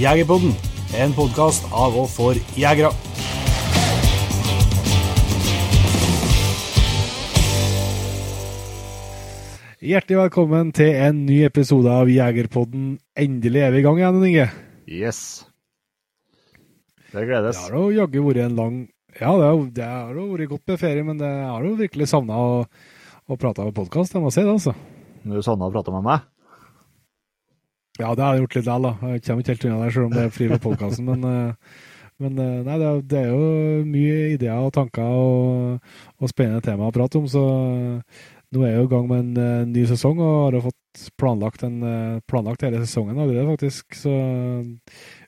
Jegerpodden, en podkast av og for jegere. Hjertelig velkommen til en ny episode av Jegerpodden. Endelig er vi i gang igjen, Inge. Yes. Det gledes. Det har jo jaggu vært en lang Ja, det har, det har jo vært godt med ferie, men det har jo virkelig savna å, å prate på podkast. Jeg må si det, altså. Du savna å prate med meg? Ja, det har jeg gjort litt likevel, da. Jeg kommer ikke helt unna det, selv om det er fri på podkasten. Men, eh, men eh, nei, det er, det er, jo mye ideer og tanker og, og spennende tema å prate om. Så nå er jeg i gang med en ny sesong og har fått planlagt, en, planlagt hele sesongen allerede, faktisk. Så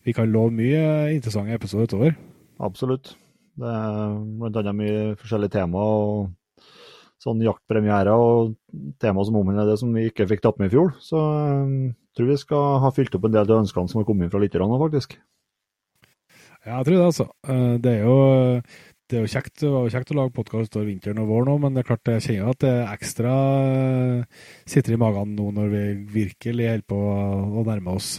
vi kan love mye interessante episoder utover. Absolutt. Det er blant annet mye forskjellige temaer. og Sånn jaktpremiere og tema som omhandler det som vi ikke fikk tatt med i fjor. Så tror vi skal ha fylt opp en del av ønskene som har kommet inn fra lytterne faktisk. Ja, jeg tror det, altså. Det er jo det er jo kjekt, det var jo kjekt å lage podkast over vinteren og våren òg, men det er klart jeg kjenner at det ekstra sitter i magen nå når vi virkelig holder på å nærme oss,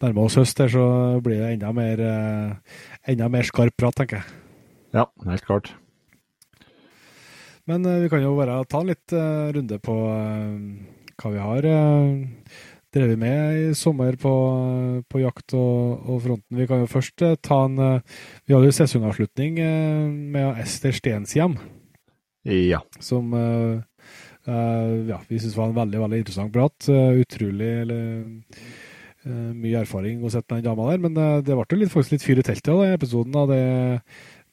nærme oss høst. Der, så blir det enda mer, enda mer skarp prat, tenker jeg. Ja, helt klart. Men vi kan jo bare ta en litt runde på hva vi har drevet med i sommer på, på jakt og, og, fronten. Vi kan jo først ta en Vi hadde jo sesongavslutning med Ester Stenshjem. Ja. Som ja, vi syns var en veldig veldig interessant prat. Utrolig eller, mye erfaring å sette med den dama der. Men det ble litt, faktisk litt fyr i teltet av den episoden. Da. Det,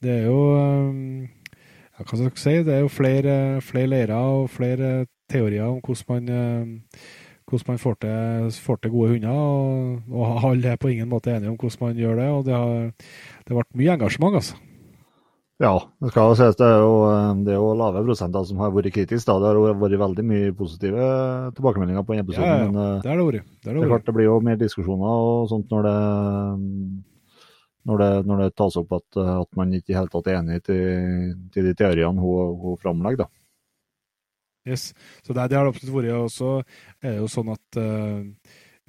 det er jo ja, hva skal jeg si, det er jo flere, flere leirer og flere teorier om hvordan man hvordan man får til, får til gode hunder. Og, og alle er på ingen måte enige om hvordan man gjør det. og Det har, det har vært mye engasjement, altså. Ja, det skal sies det er jo, det er jo lave prosenter som har vært kritiske. Det har vært veldig mye positive tilbakemeldinger på denne episoden. Ja, ja, men det er det. Det, er det, klart, det blir jo mer diskusjoner og sånt når det, når det, når det tas opp at, at, man ikke i hele tatt er enig til, til de teoriene hun, hun framlegger. da. Yes. Så det, det har det absolutt vært. Og så er det jo sånn at uh,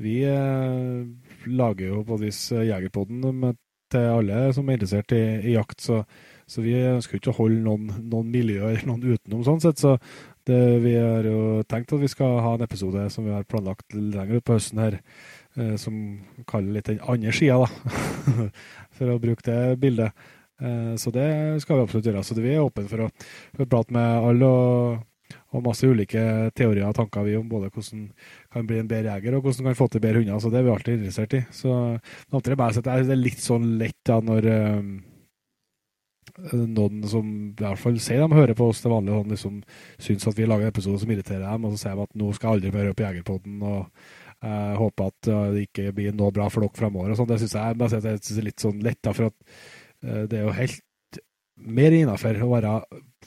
vi uh, lager jo på vis Jegerpodden til alle som er interessert i, i jakt. Så, så, vi ønsker ikke å holde noen, noen miljøer noen utenom sånn sett. Så det, vi har jo tenkt at vi skal ha en episode som vi har planlagt lenger ut på høsten her, uh, som kaller litt den andre sida, da. For å bruke det bildet. Så det skal vi absolutt gjøre. Så vi er åpne for å, for å prate med alle. og og masse ulike teorier og tanker vi om både hvordan kan bli en bedre jeger og hvordan kan få til bedre hunder. Så det er vi alltid interessert i. Så samtidig bare si at det er litt sånn lett da når um, noen som i hvert fall sier de hører på oss til vanlig, sånn liksom syns at vi lager en episode som irriterer dem, og så sier de at nå skal jeg aldri høre på Jegerpodden. og jeg håper at uh, det ikke blir noe bra for dere fremover. og sånn. Det syns jeg, jeg synes er litt sånn lett, da, for at uh, det er jo helt mer innafor å være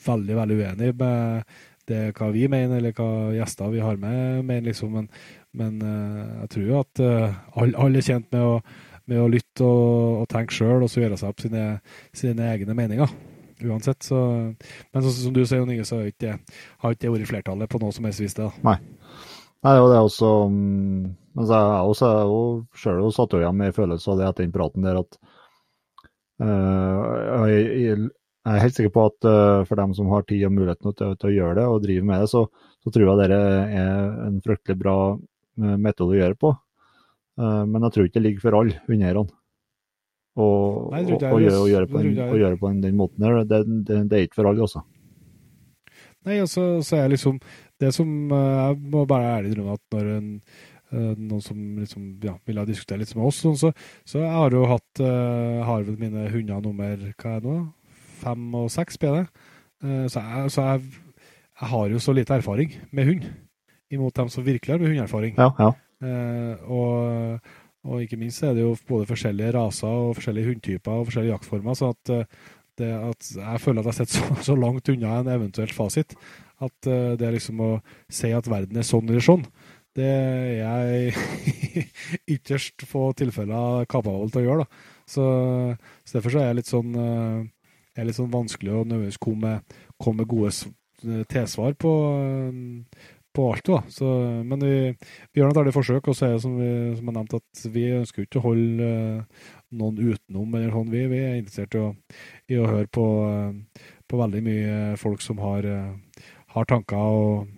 veldig, veldig uenig med det er hva vi mener, eller hva gjester vi har med, mener, liksom. Men, men uh, jeg tror jo at uh, alle, er tjent med å, med å lytte og, og tenke sjøl, og så gjøre seg opp sine, sine egne meninger. Uansett. Så, men så, som du sier, Inge, så har ikke det vært flertallet på noe som helst vis. Nei. Nei, og det er også Men så er Jeg også, sjøl satt igjen med følelse av det etter den praten der at uh, jeg, jeg, jeg er helt sikker på at uh, for dem som har tid og muligheten til, til, å gjøre det og drive med det, så, så tror jeg dere er en fryktelig bra uh, metode å gjøre på. Uh, men jeg tror ikke det ligger for alle hundeeierne å gjøre på, den, den, måten der. Det, det, det, er ikke for alle, altså. Nei, altså, så er liksom Det som Jeg må bare ærlig innrømme at når en noen som liksom, ja, ville diskutere litt med oss. Sånn, så, så jeg har jo hatt uh, har vel mine hunder nummer hva er det nå? Fem og seks blir det. Eh, så, jeg, så jeg, jeg, har jo så lite erfaring med hund, imot dem som virkelig har med hundeerfaring. Ja, ja. Eh, og, og, ikke minst er det jo både forskjellige raser og forskjellige hundtyper og forskjellige jaktformer. så at, eh, det, at jeg føler at jeg sitter så, så, langt unna en eventuelt fasit at det liksom å si at verden er sånn eller sånn, det er jeg ytterst få tilfeller kapabel til å gjøre. da. Så, så derfor så er jeg litt sånn er litt sånn vanskelig å nødvendigvis komme, komme med gode tilsvar på, på alt. da. Så, men vi, vi gjør et ærlig forsøk, og så er det som, vi, som jeg nevnte, at vi ønsker ikke å holde uh, noen utenom. eller sånn. Vi, vi er interessert i å, i å høre på, på, veldig mye folk som har, har tanker og,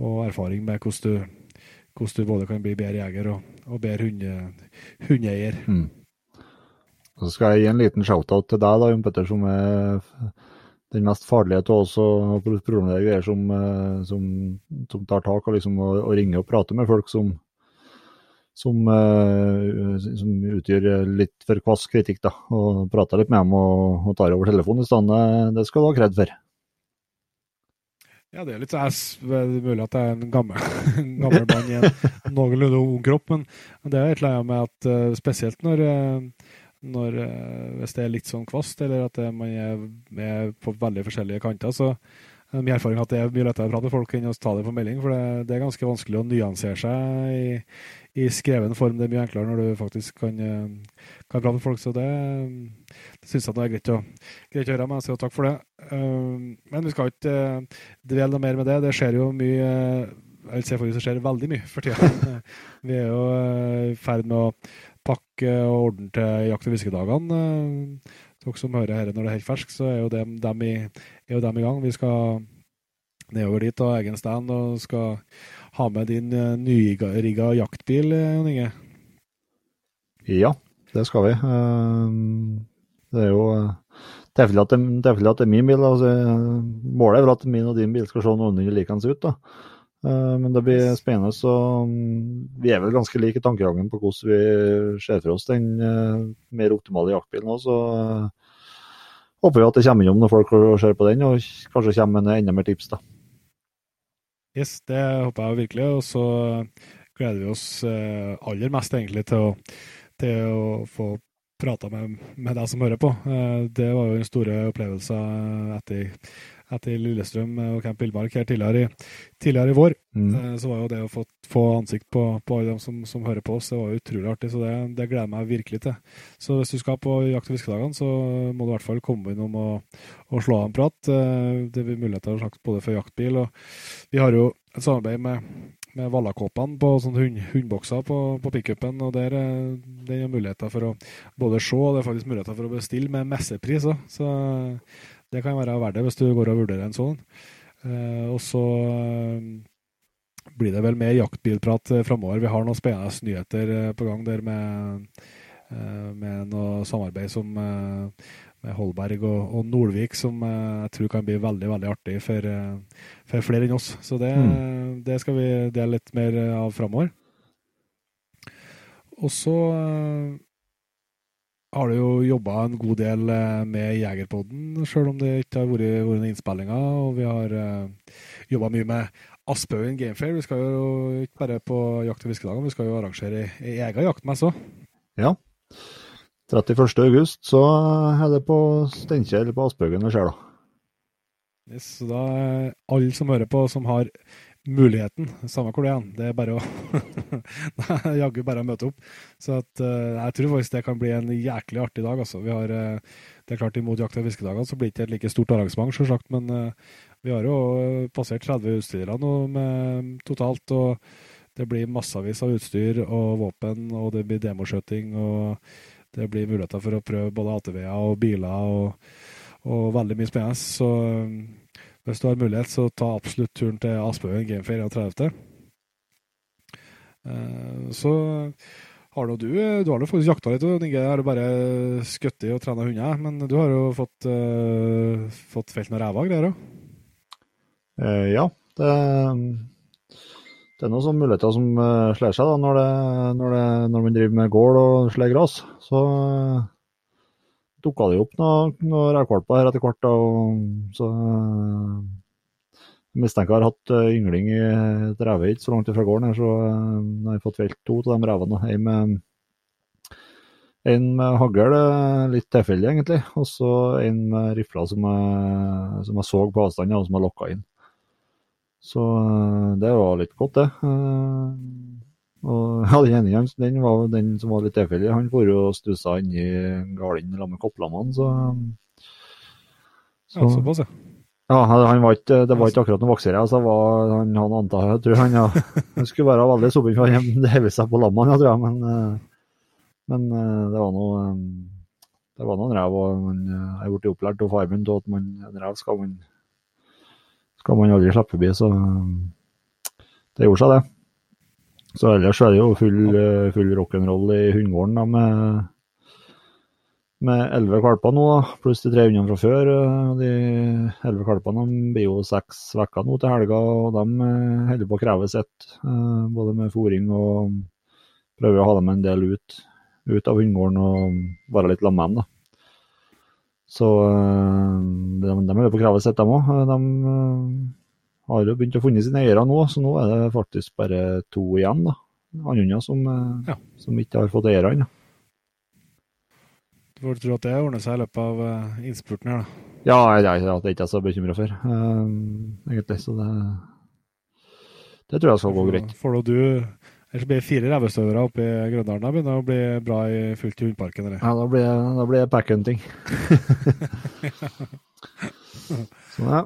og, erfaring med hvordan du, hvordan du, både kan bli bedre jeger og, og bedre hunde, hundeeier. Mm. Så skal jeg gi en liten shout-out til deg, da, Jon Petter, som er den mest farlige av oss og programledere som, eh, som, som, tar tak og, liksom, og, og ringer og prater med folk som, som, uh, som utgjør litt for kvass kritikk. da, og Prater litt med dem og, og tar over telefonen i stedet. Det skal du ha kred for. Ja, det er litt er mulig at jeg er en gammel, gammel mann i en noenlunde ung kropp, men det er et eller annet med at uh, spesielt når når, eh, hvis det er litt sånn kvast, eller at man er, er, på veldig forskjellige kanter, så er min erfaring at det er mye lettere å prate med folk enn å ta det på melding. For det, det er ganske vanskelig å nyansere seg i, i, skreven form. Det er mye enklere når du faktisk kan, eh, kan prate med folk. Så det, det syns jeg det er greit å, greit å gjøre. Men jeg sier takk for det. Eh, men vi skal ikke dvele noe mer med det. Det skjer jo mye jeg vil si at det skjer veldig mye for tida. Vi er jo i ferd med å pakke og ordne til jakt- og fiskedagene. Eh, dere som hører dette når det er helt ferskt, så er jo dem, dem, i, er jo dem i gang. Vi skal nedover dit og egen stand og skal ha med din uh, nyrigga jaktbil, eh, Jon Inge. Ja, det skal vi. Det er jo tilfeldig at, at, det er min bil. Altså, målet er vel at min og din bil skal se noenlunde likens ut. da. Eh, men det blir spennende. så mm, Vi er vel ganske like i tankegangen på hvordan vi ser for oss den uh, mer optimale jaktbilen. òg. Så uh, håper vi at det kommer innom når folk ser på den, og kanskje kommer med enda mer tips. da. Yes, det håper jeg virkelig. Og så gleder vi oss aller mest egentlig til å, til å få prata med, med deg som hører på. det var jo den store opplevelsen etter etter Lillestrøm og Camp Villmark her tidligere i, tidligere i vår. Mm. Eh, så var jo det å få, få ansikt på, på, alle dem som, som, hører på oss, det var utrolig artig. Så det, det gleder jeg meg virkelig til. Så hvis du skal på jakt- og fiskedagene, så må du i hvert fall komme innom og, og slå av en prat. Eh, det blir muligheter slags både for jaktbil og Vi har jo et samarbeid med med Vallakåpene på sånne hund, hundbokser på, på pickupen. og Der eh, det er muligheter for å både se, og det er faktisk muligheter for å bestille med messepris òg. Så det kan være verdt det hvis du går og vurderer en sånn. Eh, og så eh, blir det vel mer jaktbilprat eh, framover. Vi har noen spennende nyheter på gang der med, med noe samarbeid som med Holberg og, og Nordvik, som jeg tror kan bli veldig veldig artig for, for flere enn oss. Så det, mm. det, skal vi dele litt mer av framover. Og så har du jo jobba en god del eh, med Jegerpodden, sjøl om det ikke har vært, vært noen innspillinger. Og vi har uh, eh, jobba mye med Aspøyen Gamefair. Vi skal jo ikke bare på jakt- og fiskedagene, vi skal jo arrangere ei ega jaktmesse òg. Ja. 31. august så er det på Steinkjer på Aspøyen det skjer, da. Yes, så da er alle som hører på, som har muligheten, samme hvor det er. Det er bare å jaggu bare å møte opp. Så at, uh, jeg tror faktisk det kan bli en jæklig artig dag. Altså. Vi har, uh, det er klart Imot jakt- og fiskedagene så blir det ikke et like stort arrangement, selvsagt, men uh, vi har jo passert 30 utstillere nå med, totalt. og Det blir massevis av utstyr og våpen, og det blir demoskjøting. og Det blir muligheter for å prøve både ATV-er og biler og, og veldig mye spennende. Så hvis du har mulighet, så ta absolutt turen til Aspøyen Gamefair 30. Uh, så har nå du Du har nå faktisk jakta litt, og Inge har jo bare skutt og trena hunder. Men du har jo fått, uh, fått felt noen ræva greier òg? Uh, ja. Det, det, er noen sånne muligheter som uh, slår seg da, når, det, når, det, når man driver med gård og slår gress. Så dukka det opp noen, noen på her etter hvert. Og, så jeg mistenker jeg har hatt uh, yngling i et reve ikke så langt fra gården. her, Så uh, jeg har fått felt to av de revene. En med, en med hagl, litt tilfeldig egentlig. Og så en med rifla som som jeg så på avstand og som jeg lokka inn. Så det var litt godt, det. Og ja, Den ene den var den som var litt tilfeldig. Han for jo stussa inni garden sammen med kopplammene, så, så. Ja, såpass, ja. Ja, han var ikke, det var ikke akkurat noen voksere. Altså, var, han, han antar, jeg tror han, ja, han skulle være veldig sobbing for han hevet seg på lammene, tror jeg. Men, eh, men eh, det var noe eh, det var noen rev, og man er blitt opplært av faren min at man, en rev skal man, skal man aldri slippe forbi. Så det gjorde seg, det. Så ellers er det jo full, full rock'n'roll i hundegården da, med med elleve valper nå, pluss de 300 fra før. De elleve valpene blir jo seks uker nå til helga, og de eh, holder på å kreve sitt. Eh, både med fòring og prøver å ha dem en del ut, ut av hundegården og være litt sammen dem. Så eh, de, de holder på å kreve sitt, de òg. Har jo begynt å finne sine eiere nå, så nå er det faktisk bare to igjen. da. Andre som, ja. som ikke har fått eiere ennå. Får tro at det ordner seg i løpet av uh, innspurten her, da. Ja, jeg, jeg, det er ikke så bekymra for, um, egentlig. Så det, det tror jeg skal gå greit. Får du Ellers blir det fire revestøvere oppe i Grøndalen. Da begynner det å bli bra i fullt i hundparken? Eller? Ja, da blir, da blir det packhunting. sånn, ja.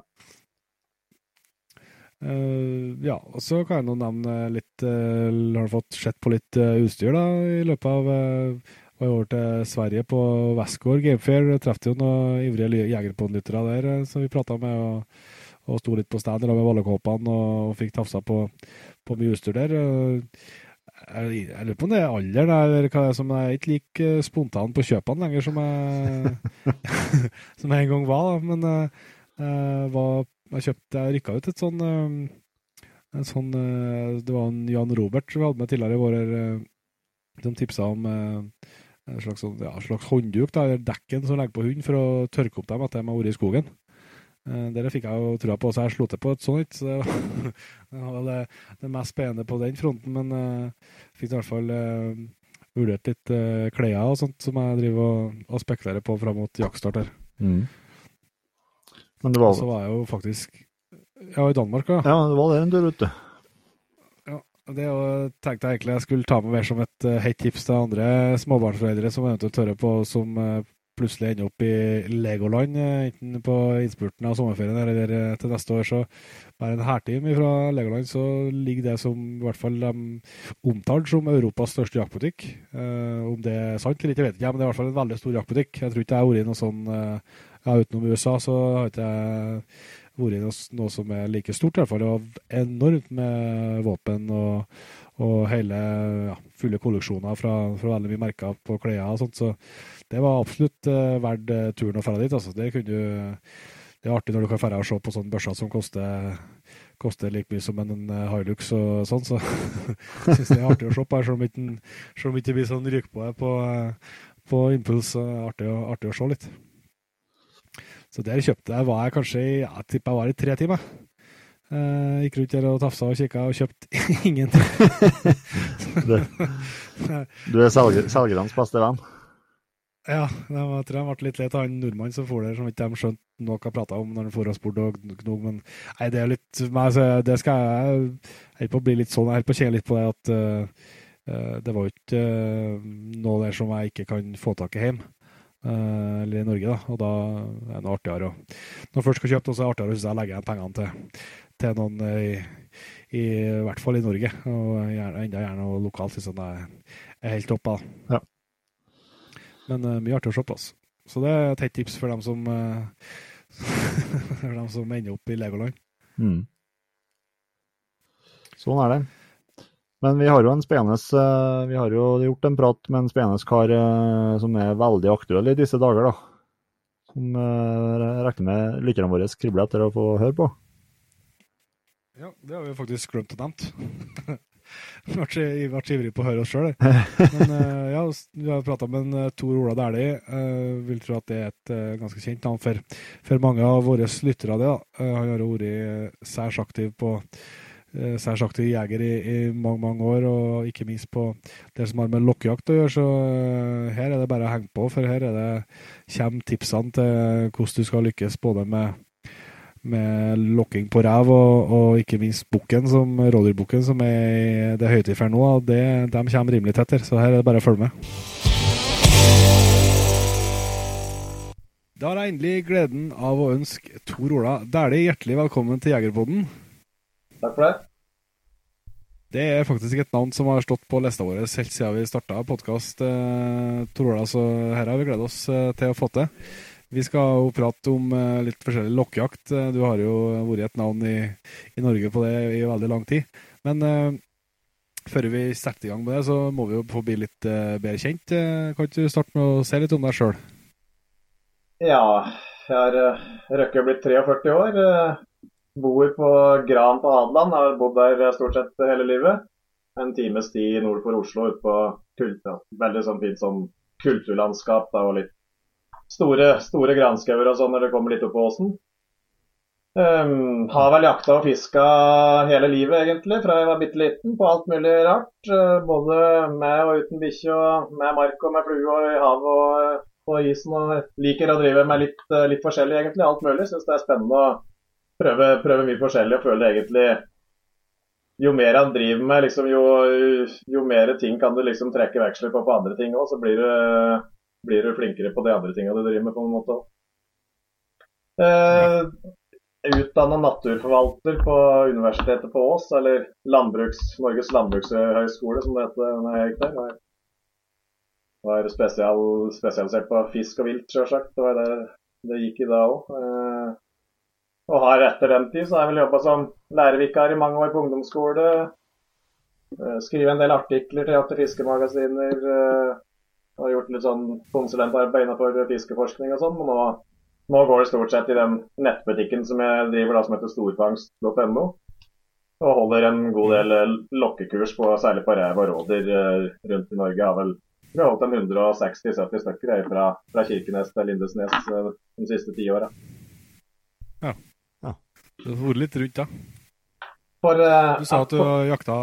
Uh, ja, og så kan jeg nå nevne litt uh, Har fått sett på litt uh, utstyr da i løpet av var over til Sverige på Westgård Gamefair. Traff jo noen ivrige jegerpodlyttere der uh, som vi prata med. og, og sto litt på stand med Vallekåpene og, og fikk tafsa på, på mye utstyr der. Jeg, jeg lurer på om det er alderen eller hva det er som er ikke like eh, spontan på kjøpene lenger som jeg, som jeg en gang var. Da. Men jeg, var, jeg kjøpte Jeg rykka ut et sånn, en sånn Det var en Jan Robert vi hadde med tidligere i vår, som tipsa om en slags, sånn, ja, slags håndduk, da, eller dekken som legger på hunden for å tørke opp dem etter de har vært i skogen. Det fikk jeg jo trua på, så jeg slo til på et sånt. Så det var det, det mest spennende på den fronten. Men jeg fikk i hvert fall vurdert litt klær og sånt som jeg driver og, og spekulerer på fram mot jaktstart her. Mm. Men det var... Så var jeg jo faktisk Ja, i Danmark, ja. Ja, det var det en tur, vet du. Det tenkte jeg egentlig jeg skulle ta med mer som et uh, hett tips til andre småbarnsforeldre som eventuelt tørre på, som uh, plutselig ender opp i Legoland, uh, enten på innspurten av sommerferien eller til neste år. Så bare en hærtime fra Legoland, så ligger det som i hvert fall de omtalt som Europas største jaktbutikk. om det er sant eller ikke, vet jeg ikke, men det er i hvert fall en veldig stor jaktbutikk. Jeg tror ikke jeg har vært i noe sånn ja, utenom USA, så har ikke jeg vært noe, noe, som er like stort, i hvert fall. Og enormt med våpen og, og hele ja, fulle kolleksjoner fra, fra, veldig mye merker på klær og sånt. Så det var absolutt uh, verdt uh, turen å dra dit. Altså. Det, kunne du, det er artig når du kan dra og se på sånne børser som koster, koster like mye som en, en eh, Hilux og sånn. Så syns det er artig å se på, her, selv om det ikke blir sånn ryk på det på, på impuls. Artig, artig å se litt. Så der kjøpte jeg, var jeg kanskje i jeg tipper jeg var i tre timer. Uh, gikk rundt der og tafsa og kikka og kjøpte ingenting. du er selger, selgernes beste venn? Ja, jeg tror jeg ble litt lei av han nordmannen som for der, som ikke de skjønte noe jeg prata om når han for og spurte og gnog, Men nei, det er litt Det skal jeg Jeg holder på å bli litt sånn, jeg holder på å kjenne litt på det at uh, det var jo ikke uh, noe der som jeg ikke kan få tak i hjemme. Uh, eller i Norge, da. Og da er det noe artigere. Når jeg først skal kjøpe, så er det artigere å legge igjen pengene til, til noen i, i, i, hvert fall i Norge. Og gjerne, enda gjerne noe lokalt, hvis det er, er helt topp. Ja. Men uh, mye artig å shoppe, altså. Så det er et hett tips for dem som, uh, for dem som ender opp i Legoland. Mm. Sånn er det. Men vi har jo en spennende eh, Vi har jo gjort en prat med en spennende kar eh, som er veldig aktuell i disse dager, da. Som jeg eh, regner med lytterne våre skribler etter å få høre på. Ja, det har vi faktisk glemt å nevne. Vi vært ivrig på å høre oss sjøl. Men ja, vi har prata med en Tor Ola Dæhlie. Uh, vil tro at det er et uh, ganske kjent navn for, for mange av våre lyttere. Det, han har vært særs aktiv på særs aktiv jeger i, i, mange mange år, og ikke minst på det som har med lokkejakt å gjøre. Så uh, her er det bare å henge på, for her er det, kommer tipsene til hvordan du skal lykkes både med, med lokking på rev og, og, ikke minst bukken, som rådyrbukken, som er det høytid for nå. Det, de kommer rimelig tett her, så her er det bare å følge med. Da har jeg endelig gleden av å ønske Tor Ola Dæhlie hjertelig velkommen til Jegerpodden. Takk for det. Det er faktisk et navn som har stått på lista vår helt siden vi starta podkast, eh, Tor så her har vi gledet oss eh, til å få til. Vi skal jo prate om eh, litt forskjellig lokkejakt. Eh, Du har jo vært et navn i, i Norge på det i veldig lang tid. Men uh, før vi setter i gang med det, så må vi jo få bli litt uh, bedre kjent. Eh, kan ikke du starte med å si litt om deg sjøl? Ja, jeg har uh, røkket blitt 43 år. Eh, bor på Gran på Hadeland. Har bodd der eh, stort sett hele livet. En times tid nord for Oslo ute på kult, ja, veldig sånn fint sånn kulturlandskap da, og litt store, store granskauer og sånn når det kommer litt opp på åsen. Um, har vel jakta og fiska hele livet, egentlig, fra jeg var bitte liten, på alt mulig rart. Eh, både med og uten bikkje, og med mark og med flue og i havet og på isen. Og liker å drive med litt, eh, litt forskjellig, egentlig. Alt mulig. Syns det er spennende å prøve, prøve mye forskjellig og føle egentlig Jo mer han driver med, liksom, jo, jo mer ting kan du liksom trekke veksler på på andre ting òg, så blir du, blir du flinkere på de andre tinga du driver med, på en måte. Eh, Utdanna naturforvalter på Universitetet på Ås, eller landbruks, Norges landbrukshøgskole, som det heter når jeg gikk der. Var, var spesial, spesialisert på fisk og vilt, sjølsagt. Det var der det gikk i da òg. Eh, og har etter den tid så har jeg vel jobba som lærervikar i mange år på ungdomsskole. Eh, Skrive en del artikler til jakt- fiskemagasiner. eh, Og gjort litt sånn konsulentarbeid innenfor fiskeforskning og sånn. Men nå, nå går det stort sett i den nettbutikken som jeg driver da som heter storfangst.no. Og holder en god del eh, lokkekurs på, særlig på rev og rådyr rundt i Norge. Jeg har vel vi har holdt en 160-70 stykker fra, fra Kirkenes til Lindesnes de siste ti åra. Du vært litt rundt, da. For uh, Du sa at du for... jakta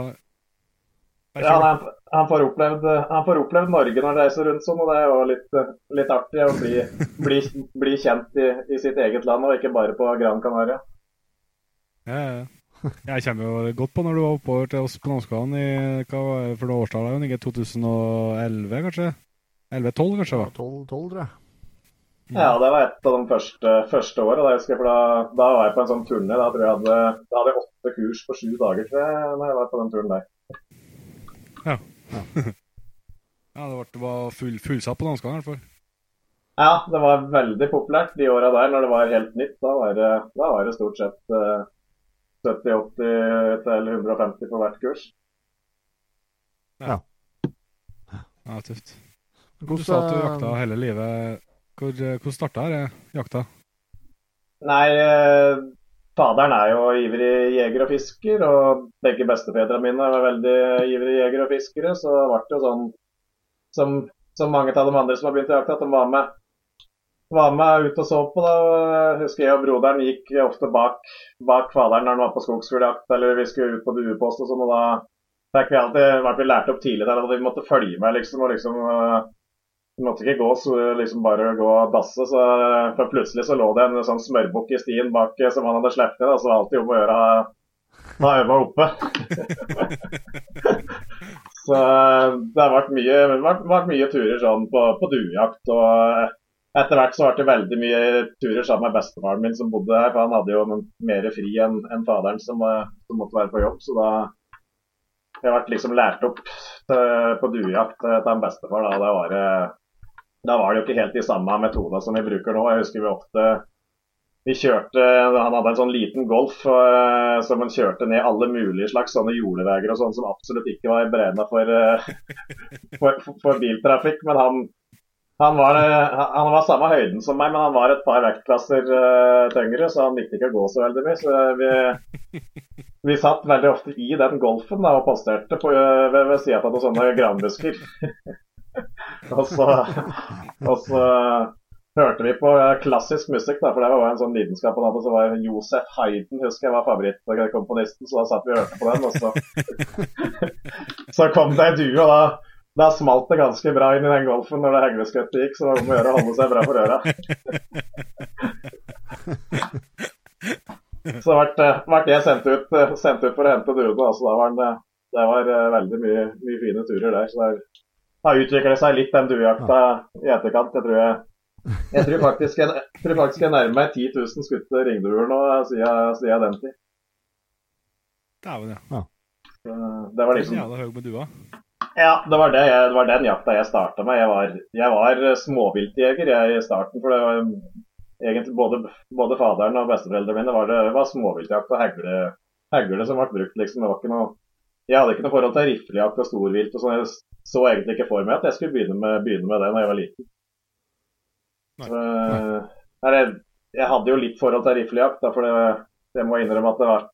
ja, han, han, får opplevd, han får opplevd Norge når han reiser rundt sånn, og det er jo litt, eh, litt artig å bli, bli, bli kjent i, i sitt eget land, og ikke bare på Gran Canaria. Ja, ja. Jeg kommer jo godt på når du var oppover til oss på Namsskogan i hva var det for noe årstall? 2011, kanskje? 11-12, kanskje? Ja, 12, 12, tror jeg. Ja, det var et av de første, første åra. Da, jeg, da, da var jeg på en sånn turné. Da jeg hadde, da hadde jeg åtte kurs på sju dager, tror jeg, Da jeg var på den turen der. Ja, det var, det var full, fullsatt på danskene i hvert fall. Ja, det var veldig populært de åra der når det var helt nytt. Da var det, da var det stort sett uh, 70-80 til 150 på hvert kurs. Ja, Ja, tøft. Du sa at du eh, jakta hele livet. Hvor, hvor starta det jakta? Nei, eh, faderen er jo ivrig jeger og fisker, og begge bestefedrene mine var veldig ivrige jegere og fiskere, så det ble jo sånn som, som mange av de andre som har begynt å jakte, at de var med, var med ut og så på. da. Jeg husker jeg og broderen gikk ofte bak, bak faderen når han var på skogsfugljakt, eller vi skulle ut på duepost og sånn, og da fikk vi alltid vært vi lært opp tidlig der at vi måtte følge med, liksom. og liksom eh, måtte ikke gå så liksom bare gå og dasse, så, for plutselig så lå det en sånn smørbukk i stien bak eh, som han hadde sluppet ned. Så det var alltid om å gjøre å ha- oppe. så det har vært mye, vært, vært mye turer sånn på, på duejakt. og eh, etter hvert så ble det veldig mye turer sammen med bestefaren min som bodde her. For han hadde jo mer fri enn en faderen som, eh, som måtte være på jobb. Så da jeg ble liksom lært opp på duejakt til en bestefar. Da. Det var da var det jo ikke helt de samme metodene som vi bruker nå. Jeg husker vi ofte vi kjørte, Han hadde en sånn liten Golf uh, som han kjørte ned alle mulige slags sånne jordveier og sånn som absolutt ikke var beregna for, uh, for, for, for biltrafikk. Men han, han, var, uh, han var samme høyden som meg, men han var et par vektklasser eh, tyngre, så han likte ikke å gå så veldig mye. Så vi, vi satt veldig ofte i den Golfen da, og posterte på, ved, ved sida av noen sånne granbusker. og, så, og så hørte vi på klassisk musikk, da, for det var en sånn lidenskap Og. Så var Josef Hayden husker jeg var favorittkomponisten, så da satt vi og hørte på den. Og så, så kom det ei due, og da, da smalt det ganske bra inn i den golfen når det hegleskuttet gikk, så det var om å gjøre å holde seg bra for øra. Så ble, ble jeg sendt ut, sendt ut for å hente duene. Altså, det var eh, veldig mye, mye fine turer der. Så det har utviklet seg litt den duejakta i etterkant. Jeg tror jeg Jeg tror faktisk jeg, tror faktisk jeg nærmer meg 10 000 skutte ringduer nå siden, siden den tid. Dæven, ja. Ja. Så Det var liksom jævla høy med dua. Ja, det var, det, det var den jakta jeg starta med. Jeg var, jeg var småviltjeger jeg i starten. For det var egentlig både, både faderen og besteforeldrene mine var, det, var småviltjakt og hegle, hegle som ble brukt. liksom. Det var ikke noe, jeg hadde ikke noe forhold til riflejakt og storvilt. og sånn. Jeg så egentlig ikke for meg at jeg skulle begynne med, begynne med det da jeg var liten. Nei. Så, nei, jeg, jeg hadde jo litt forhold til riflejakt. for det, må innrømme at det var,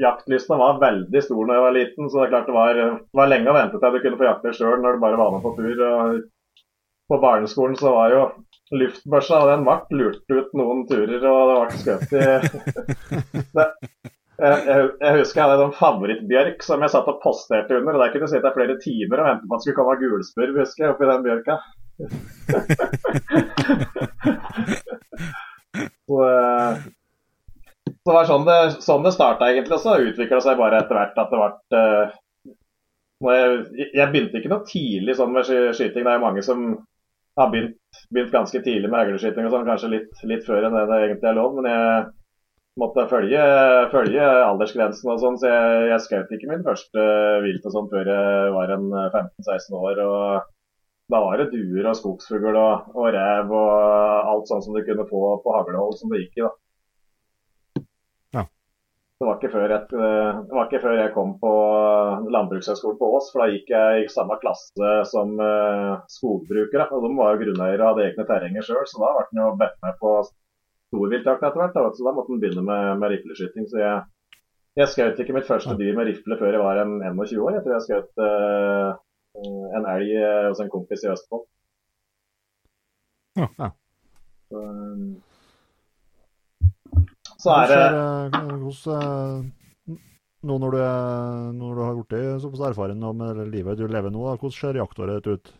Jaktlysten var veldig stor da jeg var liten. så Det er klart det var, var lenge å vente til du kunne få jakte sjøl når du bare var med på tur. og På barneskolen så var jo luftbørsa den ble lurt ut noen turer, og det ble skutt i det, jeg, jeg, jeg husker jeg hadde en favorittbjørk som jeg satt og posterte under. og Der kunne jeg sitte flere timer og vente på at det skulle komme gulspurv, husker jeg, oppi den bjørka. så, eh, så var sånn det, sånn det starta, egentlig. Og så utvikla seg bare etter hvert at det ble eh, jeg, jeg begynte ikke noe tidlig sånn med skyting. Det er jo mange som har begynt, begynt ganske tidlig med hagleskyting, og sånn, kanskje litt, litt før enn det det egentlig er lov. Men jeg måtte følge, følge aldersgrensen og sånn, så jeg, jeg skjøt ikke min første vilt og sånn før jeg var en 15-16 år. og Da var det duer og skogsfugl og, og rev og alt sånn som du kunne få på haglehold som det gikk i. da. Ja. Det var, ikke før jeg, det var ikke før jeg kom på Landbrukshøgskolen på Ås, for da gikk jeg i samme klasse som eh, skogbrukere. og De var jo grunneiere og hadde egne terrenger sjøl, så da ble han jo bedt med på storviltjakt etter hvert. Da, så da måtte en begynne med, med rifleskyting. Så jeg, jeg skjøt ikke mitt første dyr med rifle før jeg var en 21 år. Jeg tror jeg skjøt uh, en elg eh, hos en kompis i Østfold. Ja. Ja. Så, så er det hos eh, eh, Nå når du, når du har blitt såpass erfaren med livet du lever nå, da, hvordan ser jaktåret ut,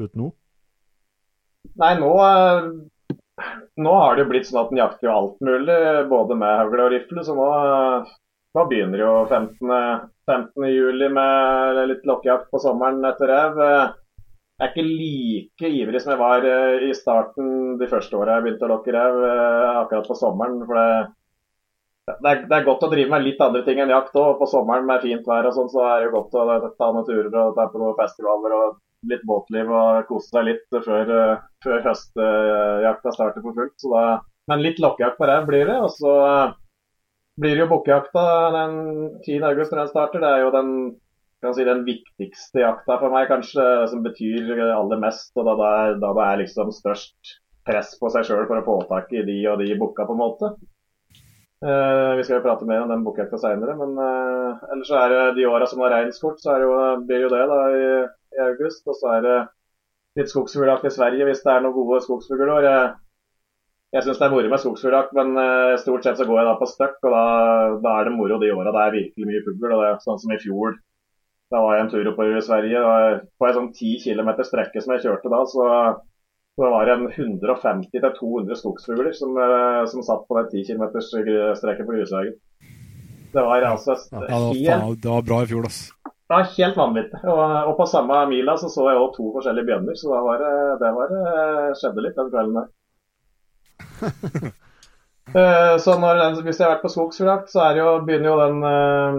ut nå? Nei, nå, eh, nå har det jo blitt sånn at en jakter jo alt mulig, både med hagle og rifle. Så nå, nå begynner jo 15. 15. juli med litt lokkejakt på sommeren etter rev. Jeg er ikke like ivrig som jeg var eh, i starten de første åra jeg begynte å lokke rev, eh, akkurat på sommeren. for det det er, det er godt å drive med litt andre ting enn jakt òg. På sommeren med fint vær og sånn, så er det jo godt å ta noen turer og ta på noen festivaler og litt båtliv og kose seg litt før, eh, før høstjakta starter for fullt. Så da, men litt lokkejakt på rev blir det. Og så eh, blir det jo bukkejakta den 10. august når den starter. Det er jo den, kan si, den viktigste jakta for meg, kanskje, som betyr aller mest. Og da det er, da det er liksom størst press på seg sjøl for å få tak i de og de bukka, på en måte. Eh, vi skal jo prate mer om den bukkejakta seinere, men uh, ellers er det de åra som har reinskort, så jo, blir jo det da i, i august. Og så er det litt skogsfugljakt i Sverige hvis det er noen gode skogsfuglår. Jeg, jeg syns det er moro med skogsfugljakt, men uh, stort sett så går jeg da på støkk, og da, da er det moro de åra det er virkelig mye fugl. og det er Sånn som i fjor. Da var jeg en tur oppover i Sverige. og På en sånn 10 km strekke som jeg kjørte da, så, så var en 150-200 skogsfugler som, eh, som satt på den 10 km-streken på grusveien. Det var altså Ja, det, var, helt det var bra i fjor, ass. det var helt vanvittig. Og, og på samme mila så så jeg òg to forskjellige bjørner, så det, var det, det var, eh, skjedde litt den kvelden der. Eh, så når den, hvis jeg har vært på skogsfugljakt, så er jo, begynner jo den eh,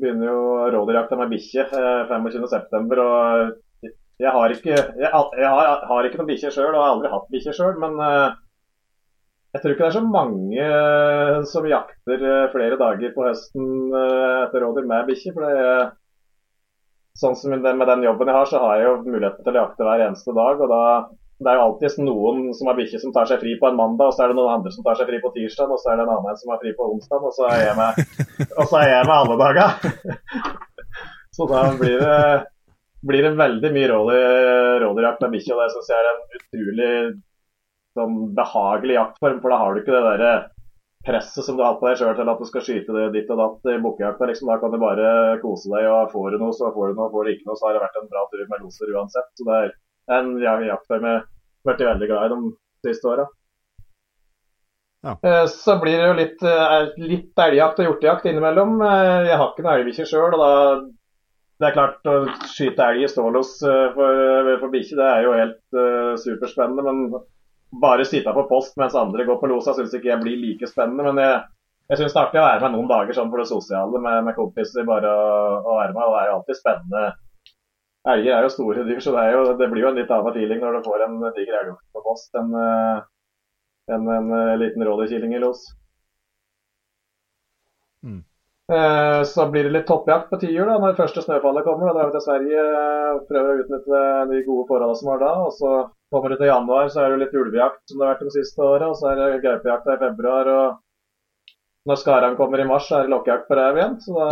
begynner jo rådyrjakta med bikkje eh, 25.9. Og jeg har ikke, jeg, jeg har, har ikke noen bikkje sjøl, og har aldri hatt bikkje sjøl, men eh, jeg tror ikke det er så mange eh, som jakter eh, flere dager på høsten etter rådyr med bikkje. For det, sånn som med den jobben jeg har, så har jeg jo muligheten til å jakte hver eneste dag. og da det er jo alltid noen som har bikkje som tar seg fri på en mandag, og så er det noen andre som tar seg fri på tirsdag, og så er det en annen som har fri på onsdag, og så er jeg med, og så er jeg med alle dager. Så da blir det, blir det veldig mye rådyr- rådyrjakt med bikkje, det syns jeg er en utrolig sånn behagelig jaktform, for da har du ikke det derre presset som du har hatt på deg sjøl til at du skal skyte det ditt og datt i bukkejakta. Liksom, da kan du bare kose deg, og får du noe, så får du noe, får du ikke noe, så har det vært en bra tur med loser uansett. Så det er en jaktform jeg har vært veldig glad i de siste åra. Ja. Eh, Så blir det jo litt, eh, litt elgjakt og hjortejakt innimellom. Eh, Jeg har ikke noe elgbikkje sjøl, og da det er klart å skyte elg i stålås eh, for, for bikkje, det er jo helt uh, superspennende. Men bare sitte på post mens andre går på losa, syns ikke jeg blir like spennende. Men jeg, jeg syns det er artig å være med noen dager sånn for det sosiale med, med kompiser. bare å, være med, og Det er jo alltid spennende. Elger er jo store dyr, så det, jo, det, blir jo en litt annen feeling når du får en diger elghjort på post enn en, en, en, liten rådyrkilling i los. Mm. Eh, så blir det litt toppjakt på tiur da, når første snøfallet kommer. Da drar vi til Sverige, prøver å utnytte de gode forholdene som var da. og Så kommer det til januar, så er det litt ulvejakt som det har vært de siste åra. Og så er det gaupejakt i februar. og Når skaran kommer i mars, så er det lokkejakt på rev igjen. Så da,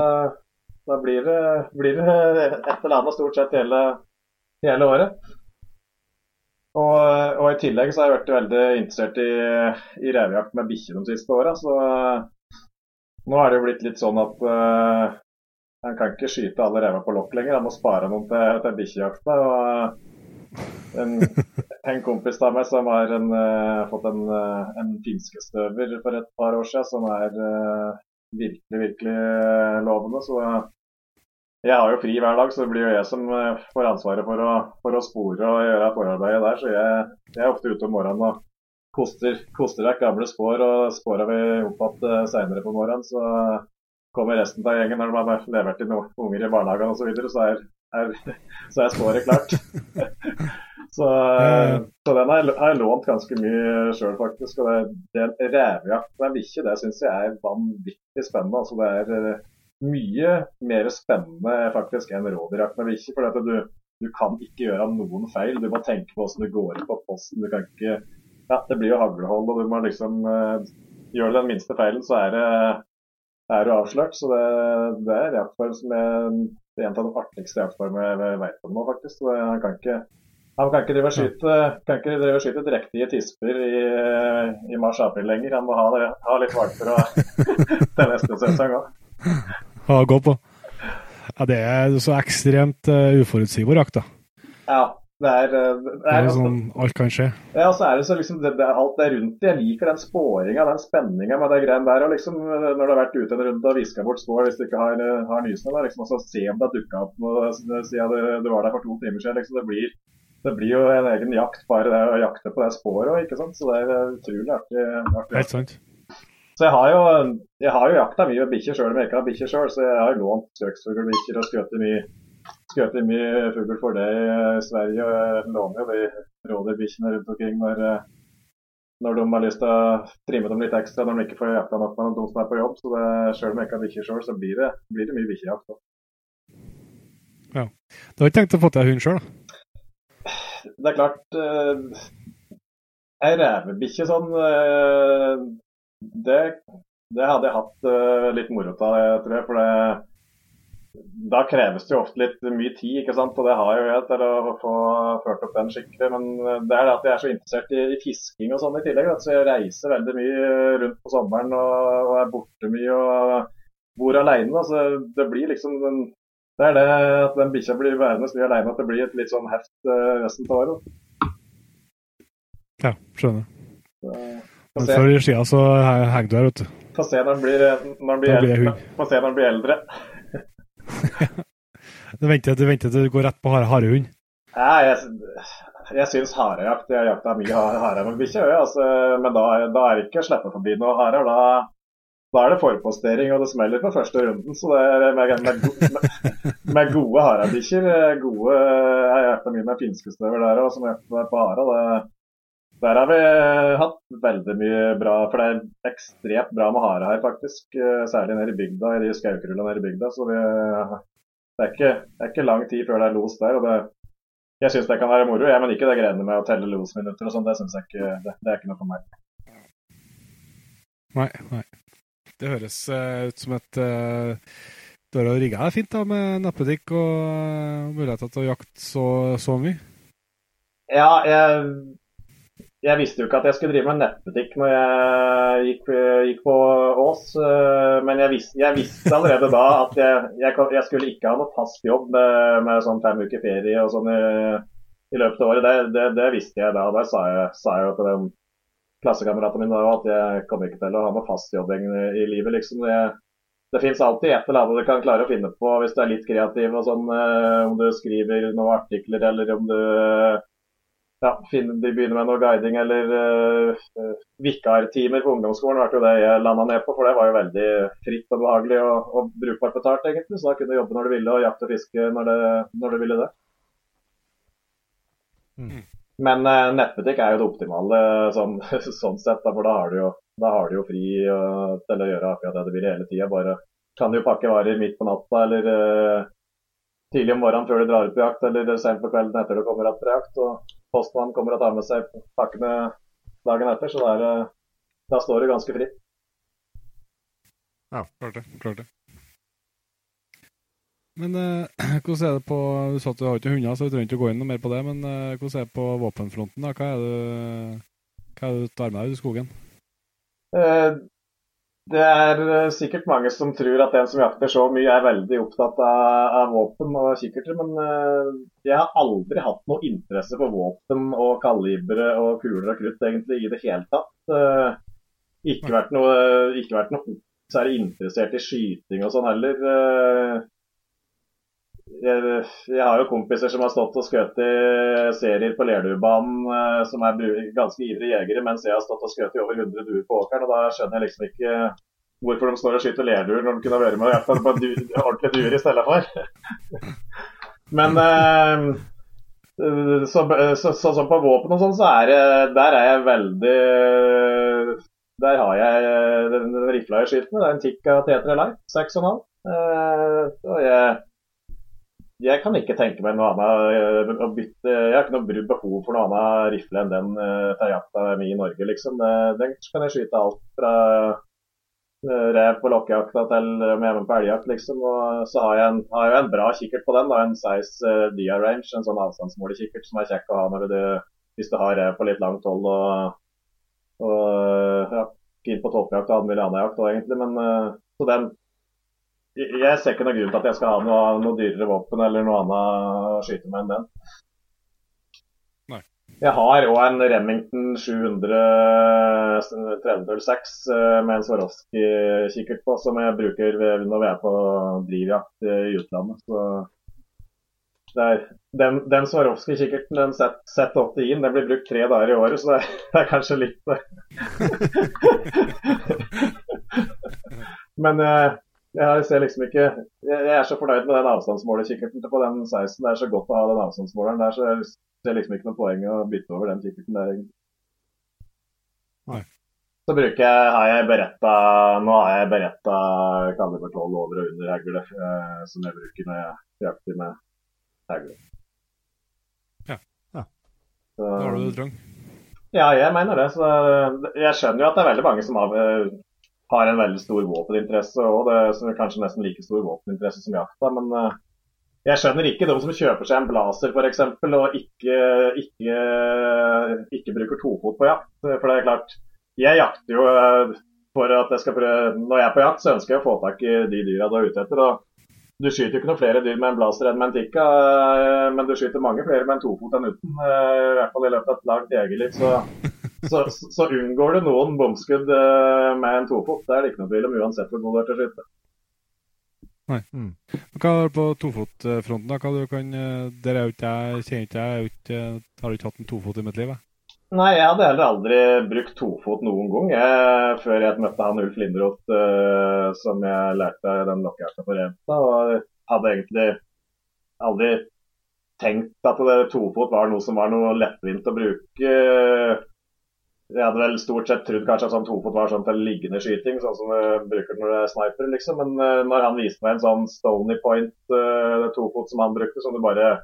da blir, det, blir, det, et eller annet stort sett hele, hele året. Og, og, i tillegg så har jeg vært veldig interessert i, i revejakt med bikkje de siste åra. Så nå er det jo blitt litt sånn at uh, han kan ikke skyte alle rever på lokk lenger. Han må spare noen til, til bikkjejakta. En, en, kompis av meg som har en, uh, fått en, uh, en finskestøver for et par år siden, som er uh, virkelig, virkelig lovende. Så jeg har jo fri hver dag, så det blir jo jeg som får ansvaret for å, for å spore og gjøre forarbeidet der. Så jeg, jeg er ofte ute om morgenen og koster, koster vekk gamle spår, og spåra vi opp igjen uh, seinere på morgenen, så kommer resten av gjengen når de har levert inn unger i barnehagen osv., så, videre, så, er, er, så er spåret klart. så, uh, så, den har jeg lånt ganske mye sjøl, faktisk. Og det, det revejakt med bikkje, det syns jeg er vanvittig spennende. altså det er uh, mye mer spennende faktisk enn rådyrjakt med bikkje. For du, du, kan ikke gjøre noen feil. Du må tenke på hvordan det går på posten. Du kan ikke ja, det blir jo haglehold, og du må liksom uh, Gjør du den minste feilen, så er, det, er du avslørt. Så det, det er reaktform som er en av de artigste reaktformene jeg vet om nå, faktisk. Så han kan ikke han kan ikke drive og skyte, kan ikke drive og skyte drektige tisper i, i mars-april lenger. Han må ha, det, ha litt valper til neste sesong òg. Ha gå på. Ja, det er så ekstremt uh, uforutsigbar jakt, da. Ja, det er, eh, det er, det er sånn alt kan skje. Ja, så er det så liksom det, det, alt det rundt Jeg liker den spåringa, den spenninga med det greiene der. og liksom Når du har vært ute en runde og viska bort spår hvis du ikke har, har nysnø, liksom, og så se om det har dukka opp noe siden du, du, var der for to timer siden. liksom Det blir, det blir jo en egen jakt bare det å jakte på det sporet òg, ikke sant. Så det er utrolig artig. artig. Helt sant. Så jeg har jo, jeg har jo jakta mye bikkjer sjøl om jeg ikke har bikkjer sjøl, så jeg har lånt søksfuglbikkjer og skutt mye skutt mye fugl for det i Sverige. og Jeg låner jo de rådyrbikkjene rundt omkring når, eh, når de har lyst til å trimme dem litt ekstra når de ikke får jakta nok med de som er på jobb. Så det, selv om jeg ikke har bikkjer sjøl, så blir det, blir det mye bikkjejakt. Ja. Du har ikke tenkt å få til hund sjøl, da? Det er klart uh, Ei revebikkje sånn uh, det, det, hadde jeg hatt litt moro av, tror jeg. For det, da kreves det jo ofte litt mye tid, ikke sant? og det har jo jeg til å få ført opp den skikkelig. Men det er det at jeg er så interessert i, i fisking og sånn i tillegg. Så jeg reiser veldig mye rundt på sommeren og, og er borte mye og bor alene. Så det blir liksom den, Det er det at den bikkja blir værende så mye alene at det blir et litt sånn heft uh, resten av året. Ja, skjønner. Så, Men før i skia så henger du her, vet du. Få se når den blir, når den blir, eldre. Få se når den blir eldre. Du venter du, du går rett på harehund? Ja, jeg, jeg syns harejakt Jeg jakta mye hare med bikkje, altså, men da, da, er det ikke å slippe forbi noe harer. Da, da er det forpostering, og det smeller på første runden. Så det er med, med, med, med gode harebikkjer gode, Jeg jakta mye med finskestøver der òg, som jakter på hare. Det, der har vi hatt veldig mye bra, for det er ekstremt bra med hare her, faktisk. Eh, særlig nede i bygda, i de skaukrullene nede i bygda. Så vi, det, er ikke, det, er ikke, lang tid før det er los der. og det, Jeg syns det kan være moro, jeg, men ikke det greiene med å telle losminutter og sånn. Det syns jeg ikke det, det, er ikke noe for meg. Nei, nei. Det høres uh, ut som et uh, Du har rigga deg fint da, med nettbutikk og uh, muligheter til å jakte så, så mye? Ja, jeg jeg visste jo ikke at jeg skulle drive med nettbutikk når jeg gikk, gikk på Ås. Eh, men jeg visste, jeg visste, allerede da at jeg, jeg, jeg, skulle ikke ha noe fast jobb med, med sånn fem uker ferie og sånn i, i, løpet av året. Det, det, det, visste jeg da. Da sa jeg, sa jeg til de klassekameratene mine at jeg kommer ikke til å ha noe fast jobb i, i livet. liksom. Det, det finnes alltid et eller annet du kan klare å finne på hvis du er litt kreativ. og sånn, eh, Om du skriver noen artikler eller om du ja, finne, de begynner med noe guiding eller uh, vikartimer på ungdomsskolen. var det jo det jeg landa ned på, for det var jo veldig fritt og behagelig og, og brukbart betalt, egentlig. Så da kunne du jobbe når du ville og jakte og fiske når, det, når du ville det. Mm. Men uh, nettbutikk er jo det optimale sånn, sånn sett, da, for da har du jo, har du jo fri uh, til å gjøre akkurat det du vil hele tida. Bare kan du jo pakke varer midt på natta eller tidlig om morgenen før du drar ut på jakt, eller sent på kvelden etter du kommer opp fra jakt. og postmannen kommer og tar med seg pakkene dagen etter, så der, eh, da står det ganske fritt. Ja, klart det. Klart det. Men eh, hvordan er det på Du sa at du har ikke hunder, så vi trenger ikke å gå inn noe mer på det. Men eh, hvordan er det på våpenfronten? da? Hva er det, hva er det du tar med deg ut i skogen? Eh, det er eh, sikkert mange som tror at den som jakter så mye, er veldig opptatt av, av våpen og kikkerter, men uh, jeg har aldri hatt noe interesse for våpen og kalibre og kuler og krutt egentlig i det hele tatt. Uh, ikke vært noe, ikke vært noe særlig interessert i skyting og sånn heller. Jeg, har jo kompiser som har stått og skutt i serier på Lerdubanen, som er ganske ivrige jegere, mens jeg har stått og skutt i over 100 duer på åkeren. og Da skjønner jeg liksom ikke hvorfor de står og skyter lerduer når de kunne vært med og jakta på du, ordentlige duer i stedet for. Men sånn så, så, så, på våpen og sånn, så er det Der er jeg veldig Der har jeg den, den rifla jeg skyter med. Det er en Tikka T3 Light, 6,5. Eh, og jeg jeg kan ikke tenke meg noe annet eh, å bytte Jeg har ikke noe behov for noe annet rifle enn den uh, Tayata jakta mi i Norge, liksom. Den kan jeg skyte alt fra rev på lokkejakta til om jeg er med på elgjakt, liksom. Og så har jeg, en, har jeg en bra kikkert på den. da, En Size uh, Dia Range, en sånn avstandsmålekikkert som er kjekk å ha når du, hvis du har rev på litt langt hold og, og ja, fin på toppjakt og all mulig annen jakt òg, egentlig. Men så den jeg ser ikke noen grunn til at jeg skal ha noe, noe dyrere våpen eller noe annet å skyte med enn den. Jeg har òg en Remington 700 3006 eh, med en Swarovski-kikkert på, som jeg bruker når vi er på drivjakt i utlandet. Så er, den, den Swarovski-kikkerten, den Z80-en, den blir brukt tre dager i året, så det er, det er kanskje litt Men eh, jeg ser liksom ikke Jeg er så fornøyd med den avstandsmålerkikkerten på den 16. Det er så godt å ha den avstandsmåleren der, så jeg det er liksom ikke noe poeng å bytte over den kikkerten der. Nei. Så bruker jeg, har jeg beretta Nå har jeg beretta kaliber 12 over og under hagle, eh, som jeg bruker når jeg jakter med hagle. Ja. ja. Da har du det trang? Ja, jeg mener det. Så jeg skjønner jo at det er veldig mange som har, har en veldig stor våpeninteresse, og det er kanskje nesten like stor våpeninteresse som jakta. Men uh, jeg skjønner ikke de som kjøper seg en blazer f.eks. og ikke, ikke, ikke, bruker tofot på jakt. For det er klart, jeg jakter jo eh, for at jeg skal prøve Når jeg er på jakt, så ønsker jeg å få tak i de dyra du er ute etter. og Du skyter jo ikke noen flere dyr med en blazer enn med en tikka, eh, men du skyter mange flere med en tofot enn uten. Eh, I hvert fall i løpet av et langt jegerliv. Så, så, så, unngår du noen bomskudd med en tofot. Det er det ikke noe tvil om, uansett hvor god du er til å skyte. Nei. Mm. Hva er det på tofotfronten? da? Hva du kan, eh, der er jo ikke jeg, kjenner ikke jeg, jeg har ikke hatt en tofot i mitt liv. Jeg. Nei, jeg hadde heller aldri brukt tofot noen gang jeg, før jeg møtte han Ulf Lindroth uh, som jeg lærte den lokkejakta på Renta. Og hadde egentlig aldri tenkt at det, tofot var noe som var noe lettvint å bruke. Jeg hadde vel stort sett trodd kanskje at sånn tofot var sånn til liggende skyting, sånn som du bruker når du er sniper, liksom. Men uh, når han viste meg en sånn Stony Point uh, tofot som han brukte, som du bare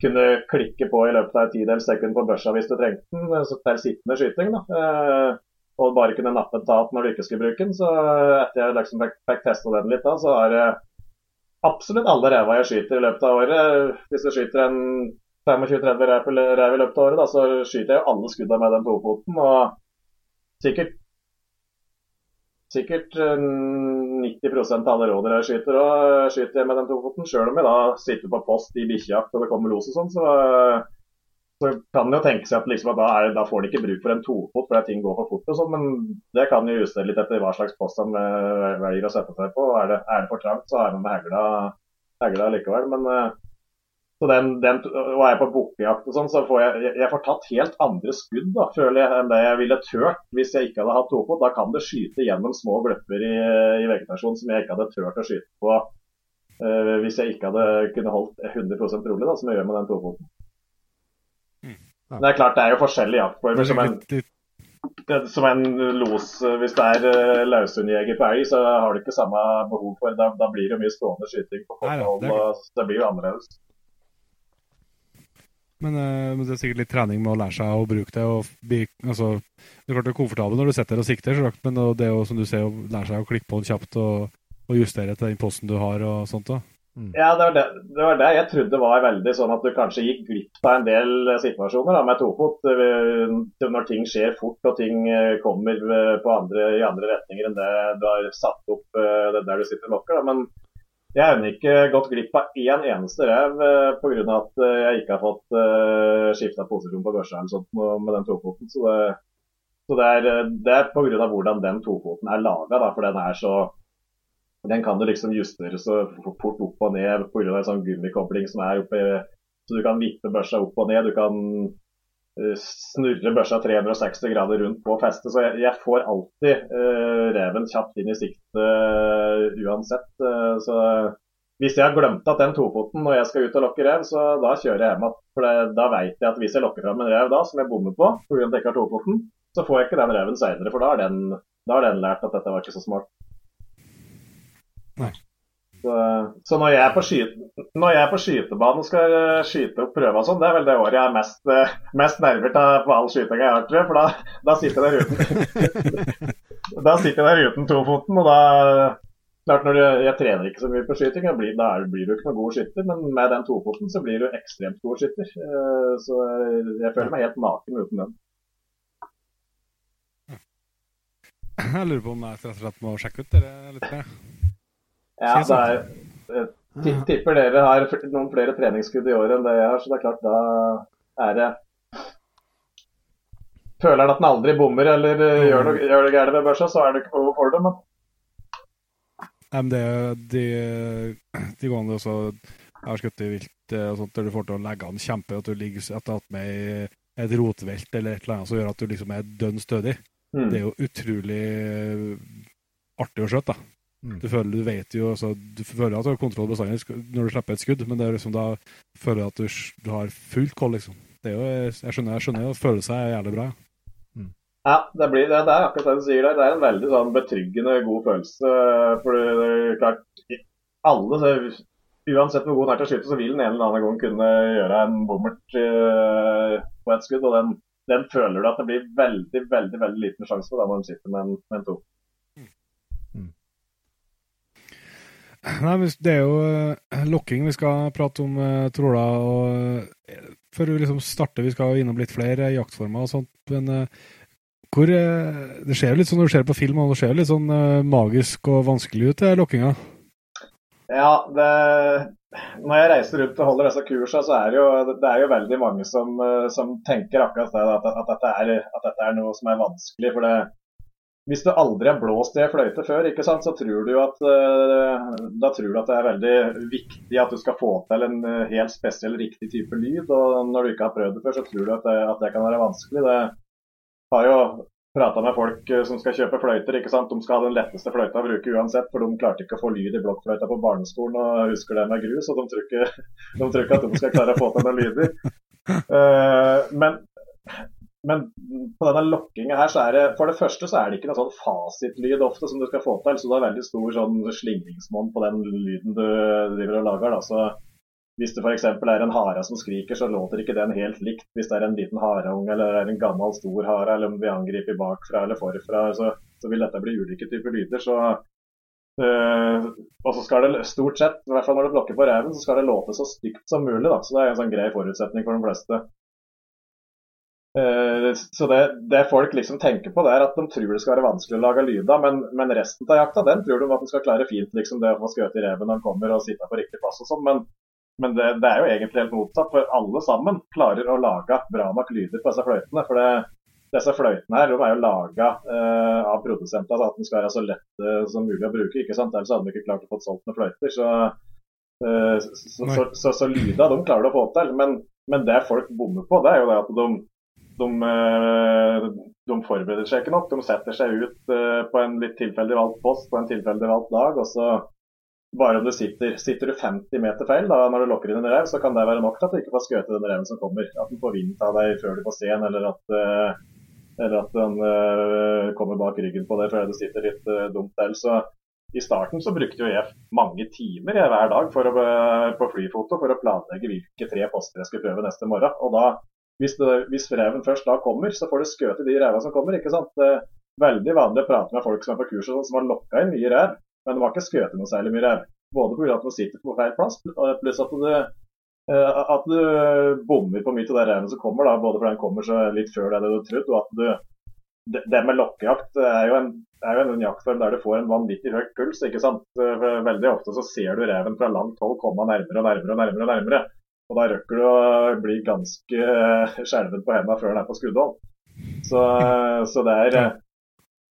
kunne klikke på i løpet av et tidels sekund på børsa hvis du trengte den, eh, så til sittende skyting, da. Uh, og bare kunne nappe en tat når du ikke skulle bruke den. Så etter jeg liksom fikk, fikk testa den litt, da, så har absolutt alle ræva jeg skyter i løpet av året. Hvis du skyter en 25-30 rev i løpet av året, da, så skyter jeg jo alle skuddene med den tofoten. Og sikkert sikkert 90 eh, av alle rådyr jeg skyter, og skyter jeg med den tofoten. Sjøl om jeg da sitter på post i bikkjejakt og det kommer los og sånn, så, så, kan en jo tenke seg at, liksom, at da, er, da, får en ikke bruk for en tofot fordi ting går for fort og sånn, men det kan jo justere litt etter hva slags post en velger å sette seg på. Er det, er det for trangt, så er det med hegla, hegla likevel. Men så den, den, og er jeg på bukkejakt og sånn, så får jeg, jeg får tatt helt andre skudd da, føler jeg, enn det jeg ville turt hvis jeg ikke hadde hatt tofot. Da kan det skyte gjennom små gløpper i, i vegetasjonen som jeg ikke hadde turt å skyte på uh, hvis jeg ikke hadde kunne holdt 100 rolig, da, som jeg gjør med den tofoten. Mm. Ja. Det er klart det er jo forskjellige jaktformer. Som en, som en los, hvis det er uh, løshundjeger på elg, så har du ikke samme behov for Da, da blir det mye stående skyting på kort hold, og det blir jo annerledes. Men, uh, men, det er sikkert litt trening med å lære seg å bruke det. og bli, altså, Det er klart det er komfortabelt når du sitter og sikter, men det er jo som du ser, å lære seg å klikke på den kjapt og, og justere til den posten du har og sånt. da. Mm. Ja, det var det, det var det, jeg trodde var veldig sånn at du kanskje gikk glipp av en del situasjoner da, med tofot. Eh, når ting skjer fort og ting eh, kommer andre, i andre retninger enn det du har satt opp der du sitter og lokker. Men jeg har ikke gått glipp av én eneste rev eh, pga. at uh, jeg ikke har fått uh, skifta posisjon på børsa eller sånt med den tofoten. Så det, så det er, det er pga. hvordan den tofoten er laga. For den er så Den kan du liksom justere så fort opp og ned pga. en sånn gummikobling som er oppe Så du kan vippe børsa opp og ned. Du kan uh, snurre børsa 360 grader rundt på festet. Så jeg, jeg får alltid uh, reven kjapt inn i sikte uh, uansett. Uh, så hvis jeg har glemt at den tofoten når jeg skal ut og lokke rev, så da kjører jeg hjem igjen. For da vet jeg at hvis jeg lokker fram en rev da, som jeg bommer på pga. at jeg ikke har tofoten, så får jeg ikke den reven seinere. For da har, den, da har den lært at dette var ikke så smart. Nei. Så, så når, jeg skyte, når, jeg er på skytebanen og skal uh, skyte opp prøver og sånn, det er vel det året jeg er mest, uh, mest nerver av på all skyting jeg har, tror. For da, da sitter jeg der uten Da sitter jeg der uten tofoten, og da Klart når du, Jeg trener ikke så mye på skyting, blir, da blir du ikke noen god skytter. Men med den tofoten så blir du ekstremt god skytter. Uh, så jeg føler meg helt naken uten den. Jeg lurer på om jeg rett og slett må sjekke ut dere litt mer. Ja, det er, jeg tipper dere har noen flere treningsskudd i året enn det jeg har, så det er klart da er det Føler han at han aldri bommer eller uh, gjør, noe, gjør det gærent med børsa, så er det ikke behov for det. Men... Nei, men det, de, de gangene også jeg har skutt i vilt eh, og sånt, der du får til å legge an kjempe, at du ligger etter med i et rotvelt eller et eller annet som gjør at du liksom er dønn stødig. Mm. Det er jo utrolig artig å skjøte. da. Mm. Du, føler, du vet jo altså, Du føler at du har kontroll bestandig når du slipper et skudd, men det er liksom da føler du at du, du har fullt koll, liksom. Det er jo, jeg skjønner, jeg skjønner at følelsen er jævlig bra. Mm. Ja, det, blir, det, det, er akkurat det du sier der. Det er en veldig sånn betryggende god følelse. For det er klart, alle, uansett hvor god han er til å skyte, så vil han en eller annen gang kunne gjøre en bommert uh, på et skudd. Og den, den, føler du at det blir veldig, veldig veldig liten sjanse på da når du sitter med en, med en to. Nei, Det er jo uh, lokking vi skal prate om, uh, Trola. og uh, Før vi liksom starter, vi skal innom litt flere jaktformer og sånt. Men hvor Det ser jo litt sånn når du ser på film, og det ser litt sånn magisk og vanskelig ut, det lokkinga? Ja, det, når jeg reiser rundt og holder disse kursene, så er det jo, det er jo veldig mange som, som tenker akkurat det, at, at, dette er, at, dette er, noe som er vanskelig. for det hvis du aldri har blåst i ei fløyte før, sant, så tror du at uh, da tror du at det er veldig viktig at du skal få til en uh, helt spesiell, riktig type lyd. Og når du ikke har prøvd det før, så tror du at det, at det kan være vanskelig. Det har jo prata med folk uh, som skal kjøpe fløyter. ikke sant, De skal ha den letteste fløyta å bruke uansett, for de klarte ikke å få lyd i blokkfløyta på barneskolen og husker det med grus. Og de tror ikke, de tror ikke at de skal klare å få til noen lyder. men men på denne lokkinga her, så er det for det første så er det ikke noe sånn fasitlyd ofte som du skal få til. Så du har veldig stor sånn slingringsmonn på den lyden du driver og lager. Da. Så hvis det f.eks. er en hare som skriker, så låter ikke den helt likt hvis det er en liten hareunge eller er en gammel, stor hare, eller om vi angriper bakfra eller forfra. Så, så vil dette bli ulike typer lyder. så Uh, og så skal det stort sett, i hvert fall når du blokker på reven, så skal det låte så stygt som mulig. Da. Så det er en sånn grei forutsetning for de fleste. Eh, så det, det, folk liksom tenker på, det er at de tror det skal være vanskelig å lage lyder, men, men, resten av jakta den tror de at de skal klare fint. liksom Det å få skutt i reven når de kommer og sitte på riktig plass og sånn. Men, men det, det, er jo egentlig helt motsatt. For alle sammen klarer å lage bra nok lyder på disse fløytene. For det, disse fløytene her de er jo laga uh, av produsenter så at de skal være så lette som mulig å bruke. ikke sant? Ellers hadde de ikke klart å få solgt noen fløyter. så Uh, så, så, så, så, lyda de klarer det å få til. Men, men, det folk bommer på, det er jo det at de, de, uh, de forbereder seg ikke nok. De setter seg ut uh, på en litt tilfeldig valgt post på en tilfeldig valgt dag. og så bare om du sitter, sitter du 50 meter feil da, når du lokker inn en rev, så kan det være nok til at du ikke får skutt den reven som kommer. At den får vind av deg før du får se den, eller at, eller at den kommer bak ryggen på deg før du sitter litt dumt til. Så i starten så brukte jeg mange timer jeg, hver dag å, på flyfoto for å planlegge hvilke tre poster jeg skulle prøve neste morgen. Og da, hvis, det, hvis reven først da kommer, så får du skutt i de reva som kommer. ikke sant? Det er veldig vanlig å prate med folk som er på kurs som har lokka inn mye rev, men de har ikke skutt noe særlig mye rev. Både pga. at de sitter på feil plass, pluss at du, eh, at du bommer på mye av det revene som kommer. da, Både fordi den kommer så litt før det du trodde, og at du det med lokkejakt er jo, en, er en jaktform der du får en vanvittig høy puls. ikke sant? Veldig ofte så ser du reven fra langt hold komme nærmere og nærmere. Og nærmere og nærmere. Og da røkker du å bli ganske eh, skjelven på hendene før den er på skuddhold. Så, så det, er,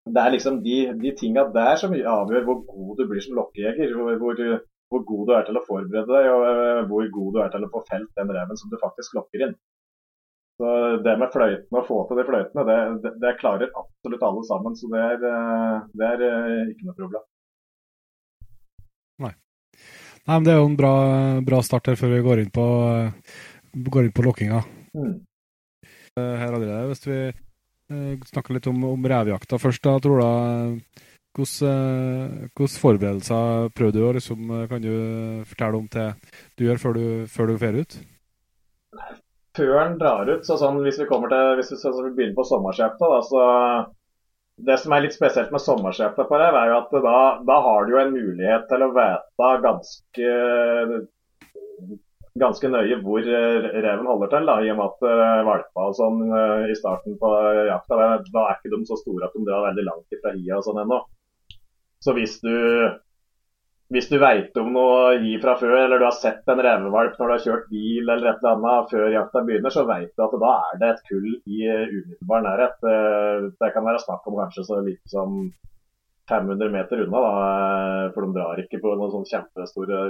det er liksom de, de tinga der som avgjør hvor god du blir som lokkejeger. Hvor, hvor, hvor god du er til å forberede deg, og eh, hvor god du er til å få felt den reven som du faktisk lokker inn. Så det med fløytene, å få til de fløytene, det, det, det, klarer absolutt alle sammen. Så det er, eh, det er ikke noe problem. Nei. Nei, men Det er jo en bra, bra start her før vi går inn på, går inn på lokkinga. Mm. Eh, her allerede, Hvis vi snakker litt om, om revjakta først, da, tror du hvilke forberedelser prøvde du? Liksom, kan du fortelle om til du gjør før du, før du fer ut? før den drar ut. så sånn, Hvis vi kommer til, hvis vi, så, så vi begynner på sommerskjefta, da, så Det som er litt spesielt med sommerskjefta på deg, er jo at da, da, har du jo en mulighet til å vite ganske ganske nøye hvor reven holder til, da, i og med at uh, valpa og sånn uh, i starten på jakta, da er ikke de så store at de drar veldig langt fra hia og sånn ennå. Så hvis du hvis du veit om noe gi fra før, eller du har sett en revevalp når du har kjørt bil eller et eller annet før jakta begynner, så veit du at da er det et kull i umiddelbar nærhet. Eh, det kan være snakk om kanskje så lite som 500 meter unna, da, for de drar ikke på noen sånn kjempestore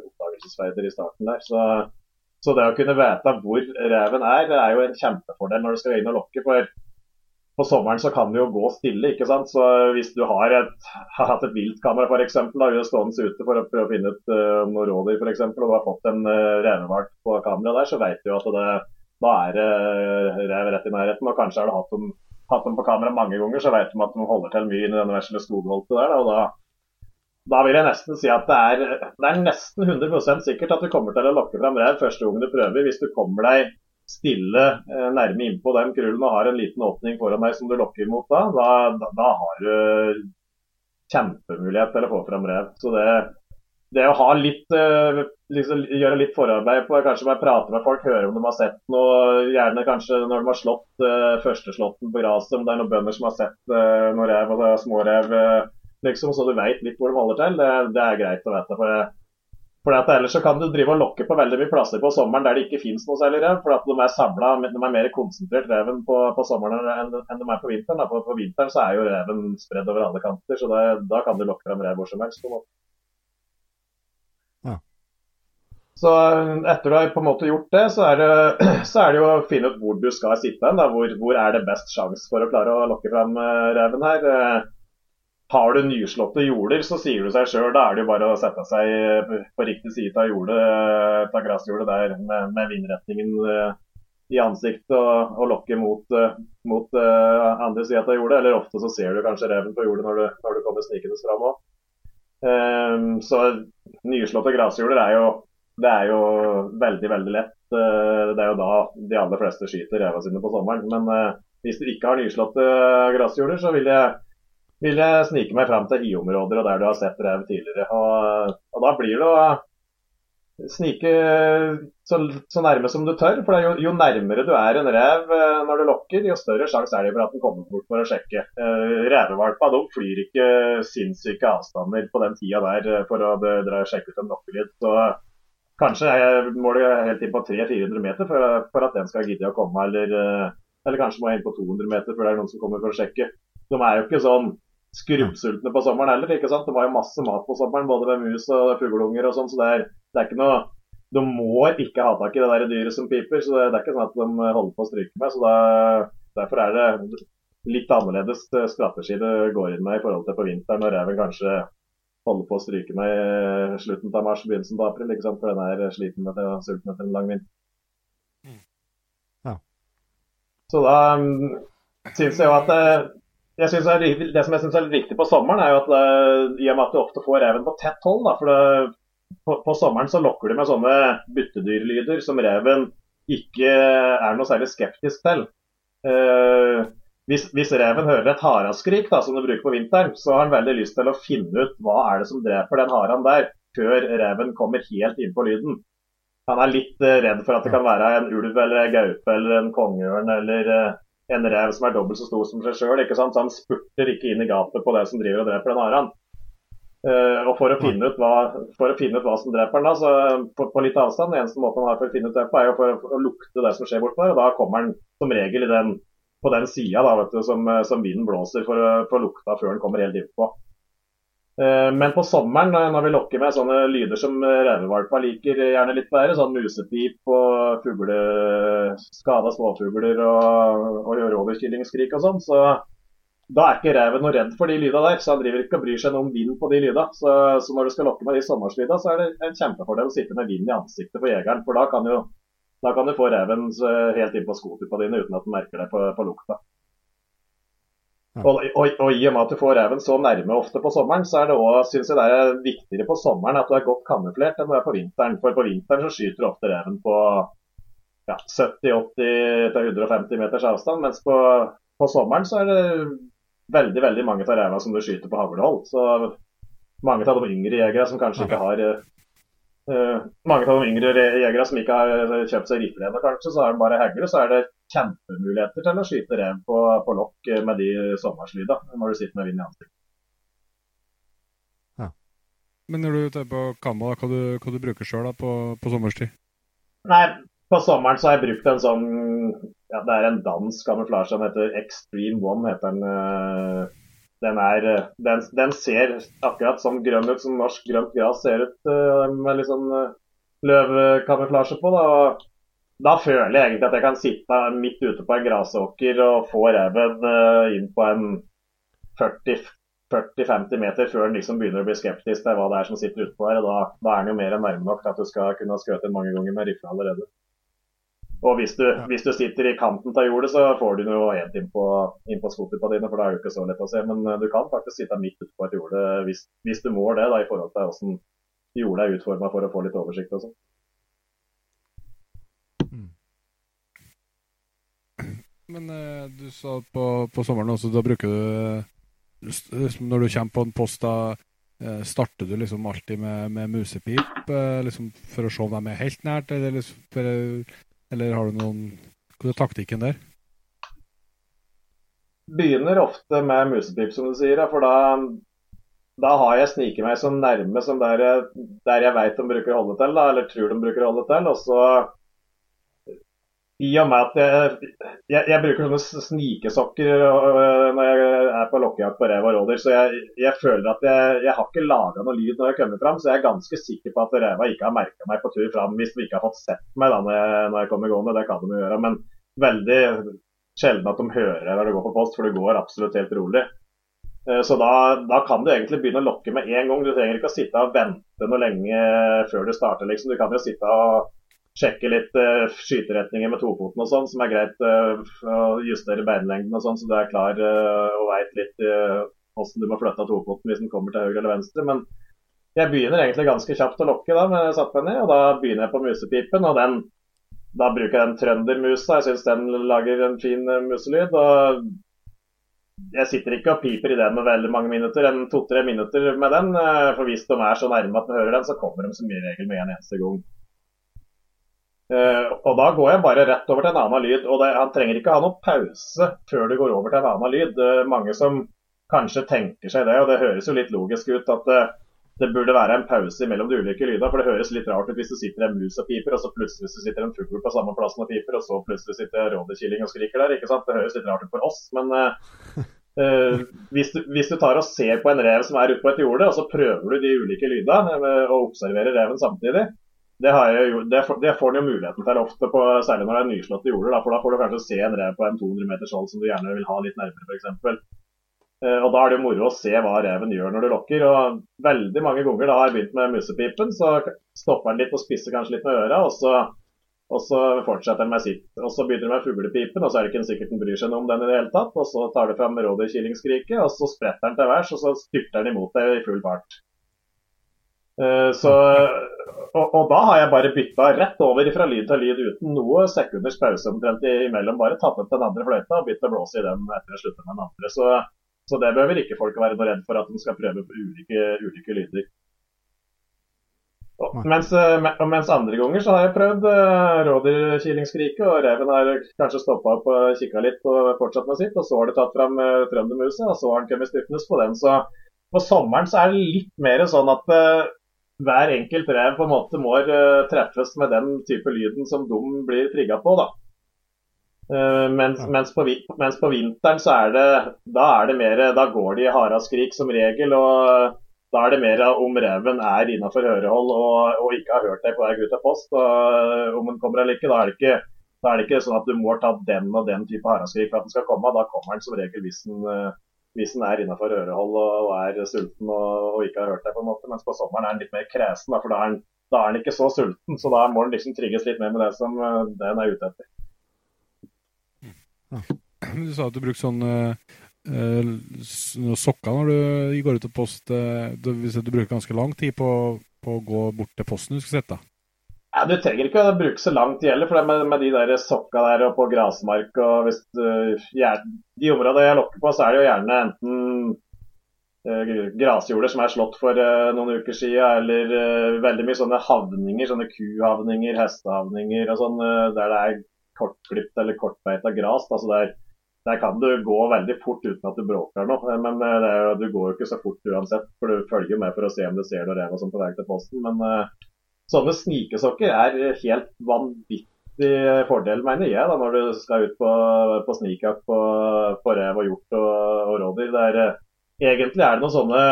oppdagelsesferder i starten der. Så, så, det å kunne vite hvor reven er, det er jo en kjempefordel når du skal inn og lokke. for på sommeren så kan det jo gå stille. ikke sant? Så Hvis du har, et, har hatt et viltkamera f.eks. stående ute for å prøve å finne ut uh, noen rådyr f.eks., og du har fått en uh, revevalp på kamera der, så vet du at det, da er det uh, rev rett i nærheten. Og kanskje har du hatt dem, hatt dem på kamera mange ganger, så vet du at de holder til mye i denne vesle skogholtet der. Og da, da vil jeg nesten si at det er, det er nesten 100% sikkert at du kommer til å lokke fram rev første gang du prøver, hvis du kommer deg stille eh, nærme innpå den krullen og har en liten åpning foran deg som du lokker mot da, da, da, har du kjempemulighet til å få fram rev. Så det, det å litt, eh, liksom, gjøre litt forarbeid på kanskje bare prate med folk, høre om de har sett noe, gjerne kanskje når de har slått uh, førsteslåtten på gresset, om det er noen bønder som har sett uh, noen rev og smårev, uh, liksom, så du veit litt hvor de holder til, det, det er greit å vite. for for Ellers så kan du drive og lokke på veldig mye plasser på sommeren der det ikke finnes noe særlig rev. For at de er samla, de er mer konsentrert reven på, på sommeren enn, enn de er på vinteren. På, på, vinteren så er jo reven spredd over alle kanter, så det, da kan du lokke frem rev hvor som helst. på en Ja. Så etter du har på en måte gjort det, så er det, så er det jo å finne ut hvor du skal sitte hen. Hvor, hvor er det best sjanse for å klare å lokke frem eh, reven her. Eh, har du nyslåtte jorder, så sier du seg sjøl. Da er det jo bare å sette seg på riktig side av jordet, av gressjordet der med, med vindretningen eh, i ansiktet og, og lokke mot, eh, mot uh, andre sida av jordet. Eller ofte så ser du kanskje reven på jordet når du, når du kommer snikende fram òg. Um, ehm, så nyslåtte gressjorder er jo, er jo veldig, veldig lett. Uh, det er jo da de aller fleste skyter reva sine på sommeren. Men uh, hvis du ikke har nyslåtte gressjorder, så vil jeg vil jeg snike meg fram til hiområder og der du har sett rev tidligere. Og, og da blir det å snike så, så, nærme som du tør. For jo, jo, nærmere du er en rev eh, når du lokker, jo større sjanse er det for at den kommer bort for å sjekke. Uh, Revevalpa flyr ikke sinnssyke avstander på den tida der eh, for å dra, sjekke ut en lokkelyd. Så kanskje må du helt inn på 300-400 meter for, for, at den skal gidde å komme. Eller, eller kanskje må jeg inn på 200 meter før det er noen som kommer for å sjekke. De er jo ikke sånn skrubbsultne på sommeren heller. ikke sant? Det var jo masse mat på sommeren, både ved mus og fugleunger og sånn. Så det er, Det er ikke noe De må ikke ha tak i det der dyret som piper, så det, det er ikke sånn at de holder på å stryke med. så da, Derfor er det litt annerledes strategi det går inn med i forhold til på vinteren, når reven kanskje holder på å stryke med i slutten av mars, begynnelsen av april, ikke sant? for den er sliten etter og sulten etter en lang vinter. Mm. Ja. Så da um, syns jeg jo at uh, jeg synes det, det som jeg syns er litt viktig på sommeren, er jo at uh, i og med at du ofte får reven på tett hold, da, for det, på, på, sommeren så lokker du med sånne byttedyrlyder som reven ikke er noe særlig skeptisk til. Uh, hvis, hvis, reven hører et haraskrik som du bruker på vinteren, så har han veldig lyst til å finne ut hva er det som dreper den haren der, før reven kommer helt inn på lyden. Han er litt uh, redd for at det kan være en ulv eller en gaupe eller en kongeørn eller uh, en rev som er dobbelt så stor som seg sjøl. Så han spurter ikke inn i gapet på det som driver og dreper den haraen. Uh, og for å, finne ut hva, for å finne ut hva som dreper den, da, så på, på, litt avstand, den eneste måten han har for å finne ut det på, er jo for, for å lukte det som skjer bortpå der. Og da kommer han som regel den på den sida som, eh, som, vinden blåser for, for lukta før den kommer helt innpå. Eh, men på sommeren, eh, når vi lokker med sånne lyder som revevalpa liker gjerne litt bedre, sånn musepip og fugle, skada småfugler og, og rovdyrkillingskrik og sånn, så da er ikke reven noe redd for de lyda der. Så han driver ikke og bryr seg noe om vind på de lyda. Så, så når du skal lokke med de sommerslyda, så er det en kjempefordel å sitte med vind i ansiktet på jegeren. For da kan jo da kan du få reven helt inn på skotuppa dine uten at den merker det på, på lukta. Og, og, og, i og med at du får reven så nærme ofte på sommeren, så er det også, synes jeg det er viktigere på sommeren at du er godt kamuflert enn du er på vinteren. For på vinteren så skyter du ofte reven på ja, 70-80-150 meters avstand, mens på, på, sommeren så er det veldig veldig mange av revene som du skyter på havlehold. Så mange av de yngre jegere som kanskje ikke har Uh, mange av de yngre jegere som ikke har kjøpt seg rifle kanskje, så har de bare hegler. Så er det kjempemuligheter til å skyte rev på, på lokk eh, med de sommerslydene når du sitter med vind i ansiktet. Ja. Men når du tar på kamma, hva, du, hva du bruker sjøl på, på sommerstid? Nei, på sommeren så har jeg brukt en sånn ja, Det er en dansk kamuflasje som heter Extreme One. heter den den, er, eh, den, den, ser akkurat som grønn ut som norsk grønt gras ser ut, uh, med litt sånn løvkamuflasje på. Da. Da føler jeg egentlig at jeg kan sitte midt ute på en grasåker og få reven uh, inn på en 40-50 meter før den liksom begynner å bli skeptisk til hva det er som sitter utpå her. Da, da er den jo mer enn nærme nok til at du skal kunne skjøte mange ganger med rifle allerede. Og hvis du, hvis du, sitter i kanten av jordet, så får du noe helt inn på, inn på skoterpa dine, for det er jo ikke så lett å se. Men eh, du kan faktisk sitte midt ute på et jorde hvis, hvis, du må det, da, i forhold til hvordan jordet er utforma for å få litt oversikt og sånn. Men eh, du sa på, på, sommeren også, da bruker du Når du kommer på en post, da eh, starter du liksom alltid med, med musepip eh, liksom for å se om de er helt nært, eller liksom for, eller har du noen Hva er taktikken der? Begynner ofte med musepip, som du sier. For da, da har jeg sniket meg så nærme som der jeg, jeg veit de bruker å holde til, da, eller tror de bruker å holde til. Og så i og med at jeg, jeg, jeg bruker sånne snikesokker øh, når jeg er på lokkejakt på rev og rådyr, så jeg, jeg, føler at jeg, har ikke laga noe lyd når jeg kommer fram. Så jeg er ganske sikker på at reva ikke har merka meg på tur fram hvis de ikke har fått sett meg da når jeg, når kommer gående. Det kan de gjøre. Men veldig sjelden at de hører når du går på post, for det går absolutt helt rolig. Øh, så da, da, kan du egentlig begynne å lokke med en gang. Du trenger ikke å sitte og vente noe lenge før du starter. liksom. Du kan jo sitte og sjekke litt uh, skyteretninger med tofoten og sånn, som er greit uh, å justere beinlengden og sånn, så du er klar uh, og veit litt hvordan du må flytte tofoten hvis den kommer til høyre eller venstre. Men jeg begynner egentlig ganske kjapt å lokke da med sattpenny, og da begynner jeg på musepipen. og den da bruker jeg den trøndermusa. Jeg syns den lager en fin muselyd. og Jeg sitter ikke og piper i den med veldig mange minutter, en to-tre minutter med den. For hvis de er så nærme at de hører den, så kommer de som regel med en eneste gang. Uh, og Da går jeg bare rett over til en annen lyd. og det, Han trenger ikke ha noen pause før du går over til en annen lyd. Uh, mange som kanskje tenker seg det, og det høres jo litt logisk ut at uh, det burde være en pause mellom de ulike lydene. For det høres litt rart ut hvis det sitter en mus og piper, og så plutselig så sitter en fugl på samme plassen og piper, og så plutselig sitter rådyrkilling og skriker der. ikke sant? Det høres litt rart ut for oss, men Uh, hvis, du, hvis, du, tar og ser på en rev som er ute på et jorde, og så prøver du de ulike lydene og observerer reven samtidig, det, jo, det, får, det får en jo muligheten til ofte, på, særlig når det er nyslåtte jorder. Da, for da får du kanskje se en rev på en 200 meters hold som du gjerne vil ha litt nærmere, f.eks. Uh, og Da er det jo moro å se hva reven gjør når du lokker. og Veldig mange ganger da har jeg begynt med musepipen, så stopper den litt og spisser kanskje litt med øra, og så og så fortsetter den med sitt. Og så begynner den med fuglepipen, og så er det ikke sikkert den bryr seg noe om den i det hele tatt. Og så tar du fram rådyrkillingskriket, og så spretter den til værs, og så styrter den imot deg i full fart. Uh, så, og, og, da har jeg bare bytta rett over fra lyd til lyd uten noe sekunders pause omtrent imellom. Bare tatt opp den andre fløyta og begynt å blåse i den etter å slutte med den andre. Så, så det behøver ikke folk være noe redd for at de skal prøve på ulike, ulike lyder. Mens, eh, mens, andre ganger så har jeg prøvd uh, rådyrkillingskriket, og reven har kanskje stoppa opp og kikka litt og fortsatt med sitt. Og så har det tatt fram uh, trøndermuset, og så har han kommet styrtende på den. Så på sommeren så er det litt mer sånn at uh, hver enkelt rev på en måte må uh, treffes med den type lyden som de blir trigga på. da. Mens, mens, på, mens, på, vinteren så er det da er det mer Da går de i haraskrik som regel. og da er det mer om reven er innafor hørehold og, og, ikke har hørt deg på vei ut av post. Og, om den kommer eller ikke. Da er, ikke, da er det ikke, sånn at du må ta den og den type haraskrik for at den skal komme. Da kommer den som regel hvis den, hvis en er innafor ørehold og, er sulten og, og, ikke har hørt deg. på en måte. Mens på sommeren er den litt mer kresen, for da er, den ikke så sulten. Så da må den liksom trigges litt mer med det som det den er ute etter. Du sa at du brukte sånn uh, sokker når du går ut og poster. Du, hvis du bruker ganske lang tid på, på, å gå bort til posten du skal sitte? Ja, du trenger ikke å bruke så lang tid heller, for med, med de der sokka der og på grasmark og hvis du, De områdene jeg lokker på, så er det jo gjerne enten uh, grasjorder som er slått for uh, noen uker siden, eller uh, veldig mye sånne havninger, sånne kuhavninger, hestehavninger og sånn, der det er kortklipt eller kortbeita gras. Altså der der kan du gå veldig fort uten at du bråker noe. Men eh, er, du går jo ikke så fort uansett, for du følger med for å se om du ser noe rev og sånn på vei til posten. Men uh, sånne snikesokker er helt vanvittig fordel, mener jeg, da, når du skal ut på, på snikjakt på, på, rev og hjort og, og rådyr. Det er, egentlig er det noen sånne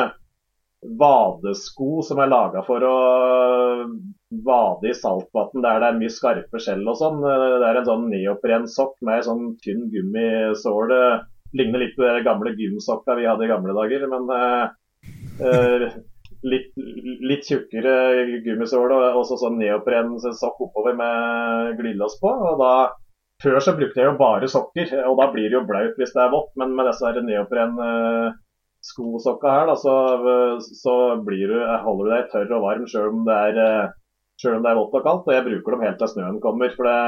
vadesko som er laga for å vade i saltvann der det er mye skarpe skjell og sånn. Det er en sånn neoprensokk med sånn tynn gummisåle. Ligner litt på de gamle gymsokka vi hadde i gamle dager, men uh, litt, litt, tjukkere gummisåle og også sånn neoprensokk oppover med glidelås på. og da før så brukte jeg jo bare sokker, og da blir det jo blaut hvis det er vått. Men med disse neopren uh, skosokka her, da, så, så blir du, holder du deg tørr og varm sjøl om, eh, om, det er vått og kaldt. Og jeg bruker dem helt til snøen kommer. for det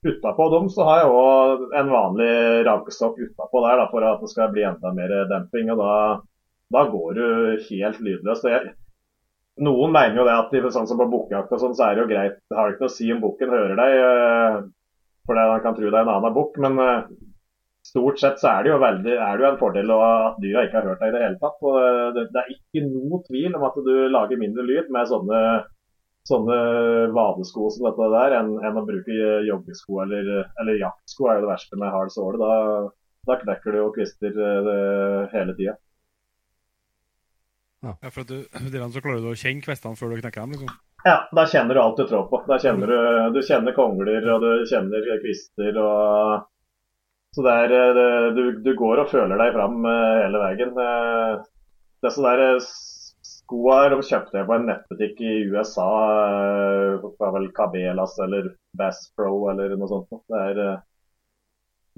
Utapå dem så har jeg òg en vanlig rankestokk utapå der da, for at det skal bli enda mer demping. og Da, da går du helt lydløst. Jeg, noen mener jo det at sånn som på bukkjakt og sånn, så er det jo greit. Det har ikke noe å si om bukken hører deg, eh, for han kan tro det er en annen bukk. Men eh, stort sett så er det jo, veldig, er det jo en fordel at dyra ikke har hørt deg i det hele tatt. Og det, det, er ikke noe tvil om at du lager mindre lyd med sånne, sånne vadesko som dette der, enn, en å bruke joggesko eller, eller, jaktsko er jo det verste med hard såle. Da, da knekker du og kvister hele tida. Ja. for at du, så klarer du å kjenne kvestene før du knekker dem? liksom? Ja, da kjenner du alt du trår på. Da kjenner du, du kjenner kongler og du kjenner kvister og så det er, eh, du, du, går og føler deg fram eh, hele veien. Det det så der skoa de kjøpte jeg på en nettbutikk i USA. Det var vel Cabelas eller Bass Pro eller noe sånt. Det er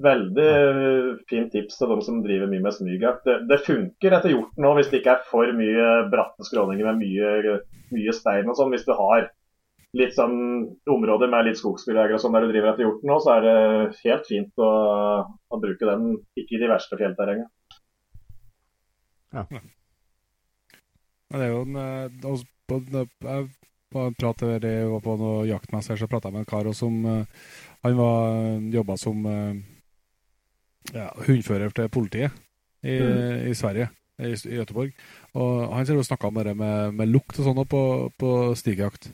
veldig fint tips til de som driver mye med smygert. Det, det, funker etter hjorten òg, hvis det ikke er for mye bratte skråninger med mye, mye stein og sånn. Hvis du har litt sånn områder med litt skogsbiljeger og sånn der du driver etter hjorten nå, så er det helt fint å, å bruke den, ikke i de verste fjellterrengene. Ja. Det er jo en eh, Jeg pratet, jeg var på noe jaktmesse så prata jeg med en kar som eh, Han var jobba som eh, ja, hundfører til politiet i, mm. i Sverige, i, i Göteborg. Og han snakka om det med, med lukt og sånn på, på stigjakt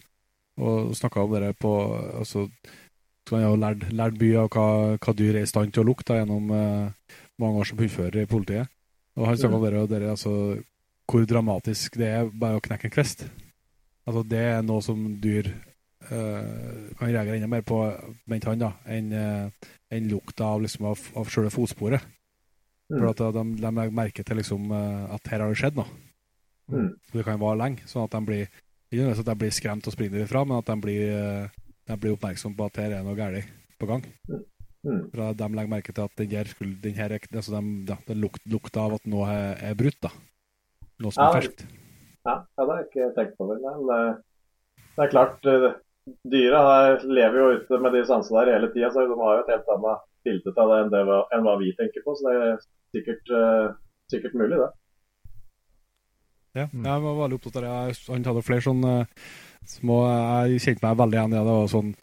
og snakka om det på altså, Han har lært, lært mye av hva, hva, dyr er i stand til å lukte gjennom, eh, mange år som hundfører i politiet. Og han snakka om dere, og dere, altså, hvor dramatisk det er bare å knekke en kvist. Altså, det er noe som dyr uh, kan reagere enda mer på, mente han, da, enn uh, en lukta av, liksom, av, av selve fotsporet. Mm. For at de, de, legger merke til liksom, uh, at her har det skjedd noe. Mm. Det kan vare lenge, sånn at de blir ikke nødvendigvis at de blir skremt og springer ifra, men at de blir, de blir oppmerksom på at her er noe galt på gang. Mm. mm. For De legger merke til at den her, den her altså de, ja, det luk, lukta av at noe er, er brutt. da. Noe som ja, er ferskt. Ja, ja, det har jeg ikke tenkt på. Det. Men det, er klart, eh, dyra lever jo ute med de sansene der hele tida, så de har jo et helt annet bilde av det enn, det enn hva vi tenker på. Så det er sikkert, uh, sikkert mulig, det. Ja, mm. jeg var veldig opptatt av det. Han hadde flere sånne små Jeg kjente meg veldig igjen i det. Og sånn,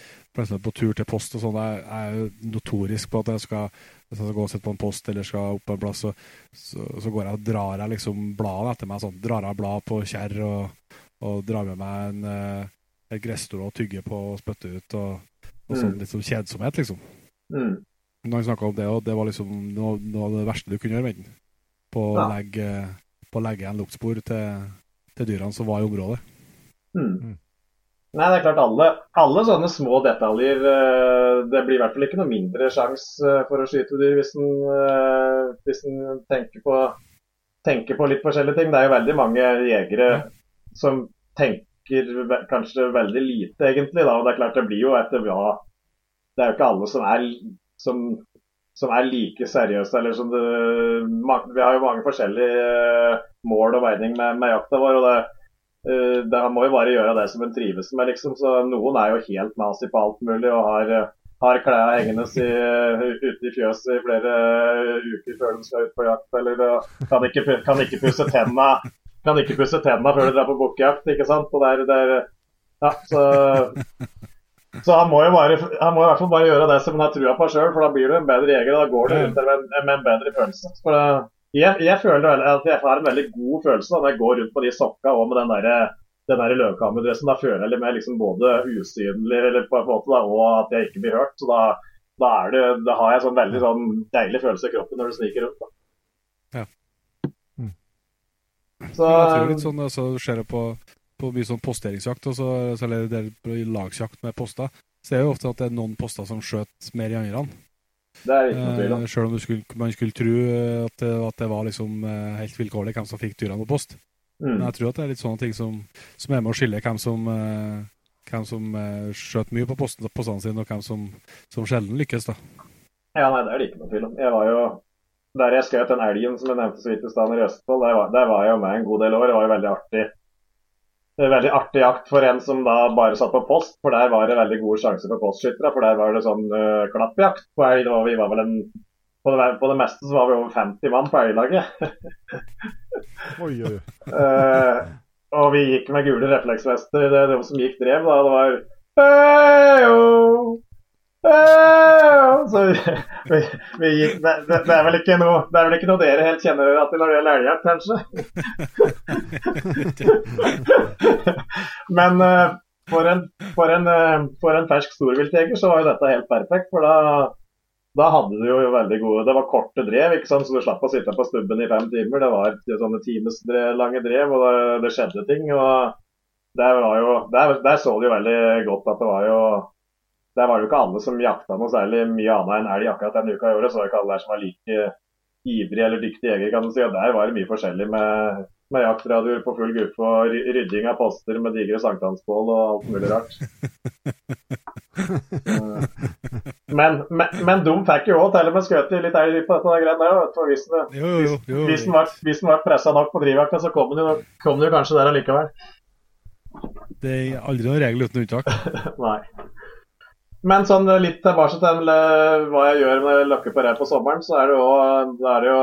på tur til post og sånn. Jeg, jeg er jo notorisk på at jeg skal hvis jeg skal gå og sitte på en post eller skal opp på en plass, så, så, så, går jeg og drar jeg liksom bladene etter meg. sånn, Drar jeg blad på kjerr og, og, drar med meg en, uh, et gressstol og tygge på og spytte ut. Og, og sånn mm. litt sånn kjedsomhet, liksom. Mm. Når han snakka om det, og det var liksom noe, noe, av det verste du kunne gjøre med den. På å ja. legge på å legge igjen luktspor til, til, dyrene som var i området. Mm. mm. Nei, det er klart alle, alle, sånne små detaljer eh, Det blir i hvert fall ikke noe mindre sjanse eh, for å skyte dyr hvis en, eh, hvis en tenker, på, tenker, på, litt forskjellige ting. Det er jo veldig mange jegere ja. som tenker kanskje veldig lite, egentlig. Da. Og det er klart det blir jo etter hva Det er jo ikke alle som er som som er like seriøse. eller som det, Vi har jo mange forskjellige eh, mål og veining med, med jakta vår. og det, uh, det må jo bare gjøre det som en trives med. liksom, så Noen er jo helt nazi på alt mulig og har, har klærne hengende ute i fjøset i flere uker før de skal ut på jakt. Eller kan ikke, kan ikke pusse tenna kan ikke pusse tennene før du drar på bukkejakt. ikke sant? Og der, der, ja, så så han må jo bare, han må i hvert fall bare gjøre det som han har trua på sjøl, for da blir du en bedre jeger. og Da går du rundt med, med en bedre følelse. For det, jeg, jeg, føler at jeg har en veldig god følelse når jeg går rundt på de sokka og med den der, den der løvkammerdressen. Da føler jeg meg liksom både usynlig eller på en måte da, og at jeg ikke blir hørt. Så da, da, det, da har jeg sånn veldig sånn deilig følelse i kroppen når du sniker rundt. Da. Ja. Så, jeg tror litt sånn altså, ser jeg på på mye sånn posteringsjakt, og så, eller det lagsjakt med poster, så er jo ofte at det er noen poster som skjøt mer i andre. Det er ikke noe tvil om. Eh, selv om skulle, man skulle tro at det, at det var liksom eh, helt vilkårlig hvem som fikk dyrene på post. Mm. Men jeg tror at det er litt sånne ting som, som er med å skille hvem som, eh, hvem som eh, skjøt mye på posten, postene sine, og hvem som, som sjelden lykkes. da. Ja, nei, det er det ikke noe tvil om. Jeg var jo der jeg skjøt den elgen som jeg nevnte så vidt i stad i Østfold, der var, der var jeg jo med en god del år. Det var jo veldig artig veldig artig jakt for en som da bare satt på post, for der var det veldig gode sjanser for postskyttere. For der var det sånn uh, klappjakt på elg. vi var vel en på det, på det, meste så var vi over 50 mann på elglaget. oi, oi. uh, og vi gikk med gule refleksvester. Det, det som gikk drev, da, det var hey, oh, så vi, vi gikk, det, det, er vel ikke noe, det er vel ikke noe dere helt kjenner dere til når det gjelder elghjelp, kanskje? Men uh, for, en, for, en, uh, for en fersk storviltjeger så var jo dette helt perfekt. For da, da hadde du jo veldig gode Det var korte drev, så du slapp å sitte på stubben i fem timer. Det var sånne timeslange drev, og det, det, skjedde ting. og der, jo, der, der så du jo veldig godt at det var jo der var det jo ikke alle som jakta noe særlig mye annet enn elg akkurat denne uka i året. Så var det ikke alle der som var like ivrige eller dyktige jegere, kan du si. Og der var det mye forskjellig med, med jaktradioer på full gruppe og rydding av poster med digre sankthansbål og alt mulig rart. men, men, men de fikk jo òg til og med skutt litt elg på dette greiene der. For hvis den var, hvis var pressa nok på drivjakta, så kom den jo, kom den jo kanskje der allikevel. Det er aldri noen regel uten unntak. Nei. Men sånn litt tilbake til hva jeg gjør med løkke på rev på sommeren, så er det jo det, er jo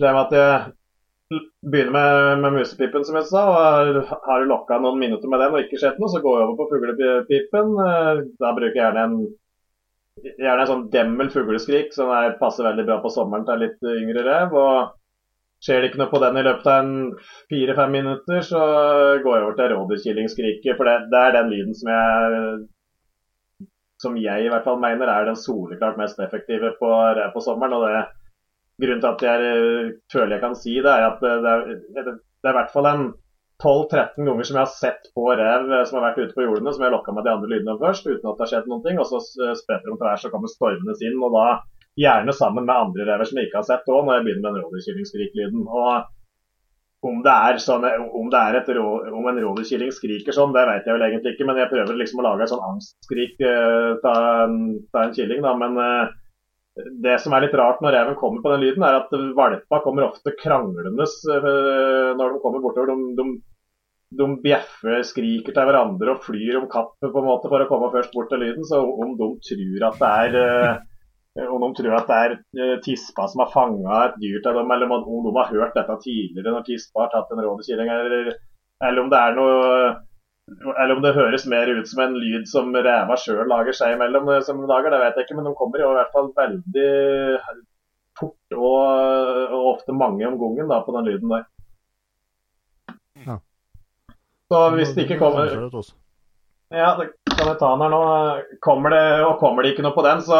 det med at jeg begynner med, med musepipen, som jeg sa. og Har du lokka noen minutter med den og ikke skjedd noe, så går jeg over på fuglepipen. Da bruker jeg gjerne en, gjerne en sånn demmel fugleskrik som er, passer veldig bra på sommeren til litt yngre rev. og Skjer det ikke noe på den i løpet av fire-fem minutter, så går jeg over til rådyrkillingskriket. For det, det, er den lyden som jeg som jeg i hvert fall mener er den soleklart mest effektive på rev på sommeren. og det Grunnen til at jeg føler jeg kan si det, er at det er, det er i hvert fall en 12-13 ganger som jeg har sett på rev som har vært ute på jordene, som jeg lokka med de andre lydene først, uten at det har skjedd noen ting. Og så spretter de tvers og kommer stormende inn. Og da gjerne sammen med andre rever som jeg ikke har sett òg, når jeg begynner med den rådyrkillingskrik-lyden. Og om det er, sånn, om det er et rå, om en rådyrkilling skriker sånn, det vet jeg vel egentlig ikke. Men jeg prøver liksom å lage et sånn angstskrik uh, en killing. da, men uh, det som er litt rart når reven kommer på den lyden, er at valpa kommer ofte kranglende uh, når de kommer bortover. De, de, de, bjeffer, skriker til hverandre og flyr om kappet på en måte for å komme først bort til lyden. Så om de tror at det er Eh, om de tror at det er eh, tispa som har fanga et dyr til dem, eller om de har hørt dette tidligere når tispa har tatt en rådekilling, eller, eller, om det er noe eller om det høres mer ut som en lyd som ræva sjøl lager seg imellom, eh, som de lager, det vet jeg ikke. Men de kommer i hvert fall veldig fort og, og ofte mange om gangen på den lyden der. Ja. Så hvis det ikke kommer Ja, det kan jeg ta den her nå. Kommer det, og kommer det ikke noe på den, så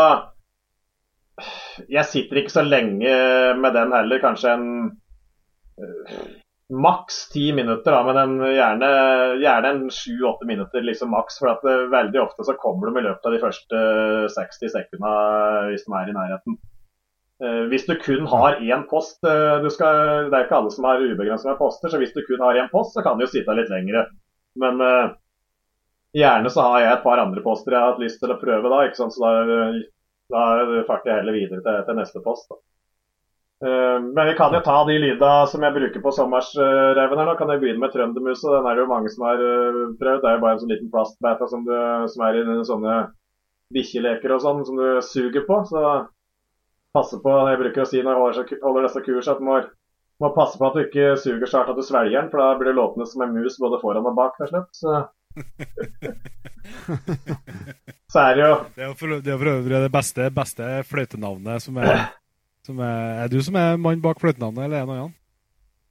jeg sitter ikke så lenge med den heller. Kanskje en uh, maks ti minutter, da, men en, gjerne, gjerne en sju-åtte minutter liksom maks. For at uh, veldig ofte så kommer de i løpet av de første 60 sekundene hvis de er i nærheten. Uh, hvis du kun har én post skal, Det er ikke alle som har ubegrenset poster, så hvis du kun har én post, så kan du jo sitte litt lengre. Men gjerne så har jeg et par andre poster jeg har hatt lyst til å prøve da. Så da da farter jeg heller videre til, til neste post. Da. Uh, men vi kan jo ta de lyda som jeg bruker på sommersreven her. nå. Kan jeg begynne med trøndermusa? Den er det jo mange som har uh, prøvd. Det er jo bare en sånn liten plastbæta som, som er i sånne bikkjeleker og sånn, som du suger på. Så passe på, jeg bruker å si når jeg holder, disse kurs, at du må, må, passe på at du ikke suger så hardt at du svelger den, for da blir det låtende som en mus både foran og bak. Så så er det jo Det er for, det, er for øvrig det beste, beste fløytenavnet som er, som er Er du som er mann bak fløytenavnet, eller er det annen?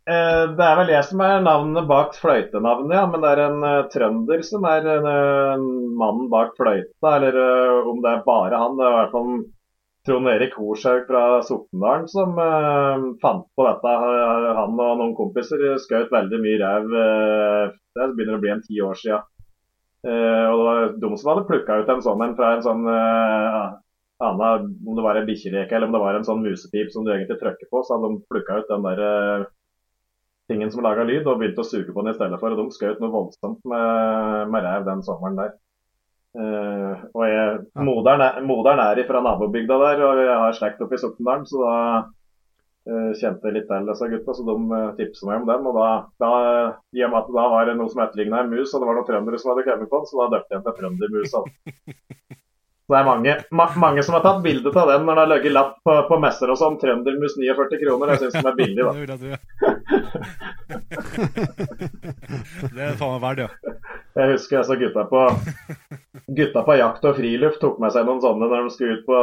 Eh, det er vel jeg som er navnet bak fløytenavnet, ja. Men det er en uh, trønder som er en uh, mann bak fløyta. Eller uh, om det er bare han. Det er i hvert fall Trond Erik Horshaug fra Sortendalen som fant på dette. Han og noen kompiser skjøt veldig mye rev. det begynner å bli en ti år siden. Uh, og det var de som hadde plukka ut en sånn en fra en sånn uh, Anna, om det var en bikkjeleke eller om det var en sånn musepip som du egentlig trykker på, så hadde de plukka ut den der uh, tingen som laga lyd, og begynte å suge på den i stedet for. Og de skjøt noe voldsomt med, med rev den sommeren der. og jeg, moderen, er, moderen er fra nabobygda der, og jeg har slekt oppe i Sortendalen, så da kjente litt til disse gutta, så de uh, tipsa meg om den. og da, da, I og med at det da var noe som etterligna en mus, og det var noen trøndere som hadde kommet på den, så da døpte jeg den til Trøndermusa. Det er mange, ma mange som har tatt bilde av den når det har ligget lapp på, på, messer og sånn. Trøndermus 49 kroner. Jeg syns den er billig, da. det er faen meg verdt, ja. Jeg husker altså gutta på Gutta på jakt og friluft tok med seg noen sånne når de skulle ut på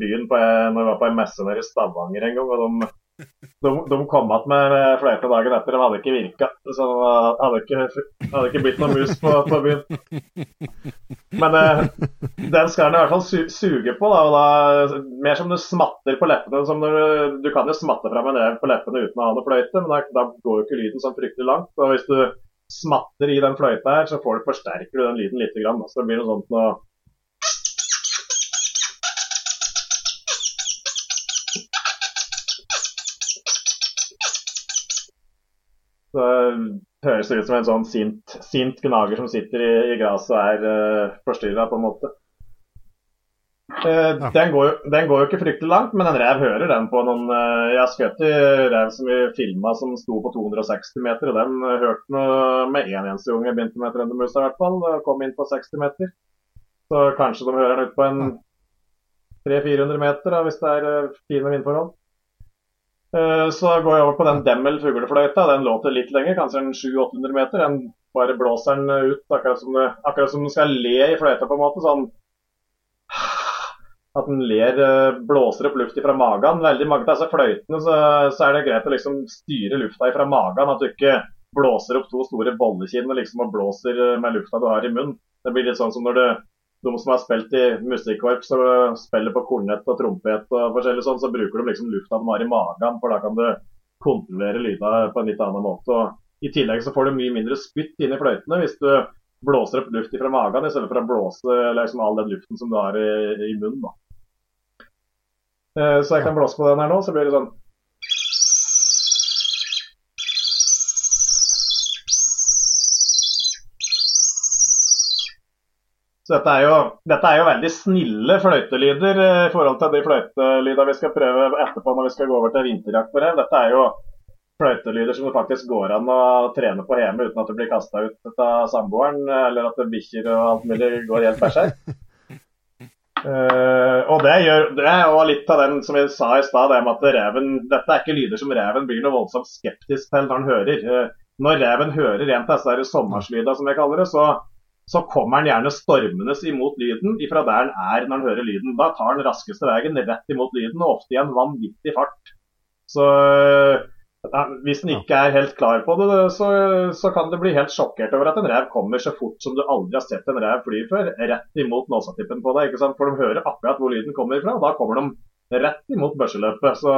byen på, når de var på en messe nede i Stavanger en gang. og de de, de kom igjen med flere dagen etter. De hadde ikke virka. Så det hadde ikke, hadde ikke blitt noen mus på, på byen. Men eh, den skal den i hvert fall su suge på. Da, da, mer som du smatter på leppene. Du, du kan jo smatte fram en rev på leppene uten å ha noe fløyte, men da, da går jo ikke lyden sånn fryktelig langt. Og hvis du smatter i den fløyta her, så får du, forsterker du den lyden litt. Grann, så det blir noe sånt noe Så det høres ut som en sånn sint, sint gnager som sitter i, i gresset og er uh, eh, forstyrra, på en måte. Uh, den, går, den, går, jo ikke fryktelig langt, men en rev hører den på noen uh, Jeg skutt i rev som vi filma som sto på 260 meter, og den uh, hørte noe med én en eneste jeg begynte med trøndermusa, i hvert fall. Kom inn på 60 meter. Så kanskje de hører den ut på en 300-400 meter, da, hvis det er fine vindforhold. Eh, så går jeg over på den Demmel fuglefløyta. Den låter litt lenger, kanskje en 700-800 meter. Den bare blåser den ut akkurat som, du, akkurat som den skal le i fløyta, på en måte. Sånn at en ler, eh, blåser opp luft fra magen. Veldig mange av disse fløytene så, så, er det greit å liksom styre lufta fra magen. At du ikke blåser opp to store bollekinn liksom, og blåser eh, med lufta du har i munnen. Det blir litt sånn som når du de som har spilt i musikkorps og spiller på kornett og trompet og forskjellig sånn, så bruker de liksom lufta de har i magen, for da kan du kontrollere lydene på en litt annen måte. Og I tillegg så får du mye mindre spytt inn i fløytene hvis du blåser opp luft fra magen i stedet for å blåse liksom, all den luften som du har i, i munnen. Da. Eh, så jeg kan blåse på den her nå, så blir det sånn Så dette er, jo, dette er jo veldig snille fløytelyder eh, i forhold til de fløytelydene vi skal prøve etterpå når vi skal gå over til vinterjakt på rev. Dette er jo fløytelyder som det faktisk går an å trene på hjemme uten at du blir kasta ut av samboeren, eller at bikkjer og alt mulig går helt berserk. Uh, og det, gjør, det er også litt av den som vi sa i stad, det med at reven Dette er ikke lyder som reven blir noe voldsomt skeptisk til når han hører. Uh, når reven hører en av disse sommerslydene, som jeg kaller det, så så kommer han gjerne stormende imot lyden ifra der han er når han hører lyden. Da tar han raskeste veien rett imot lyden, og ofte i en vanvittig fart. Så ja, Hvis en ikke er helt klar på det, så, så, kan det bli helt sjokkert over at en rev kommer så fort som du aldri har sett en rev fly før, rett imot nåsatippen på deg. ikke sant? For de hører akkurat hvor lyden kommer fra, og da kommer de rett imot børseløpet. Så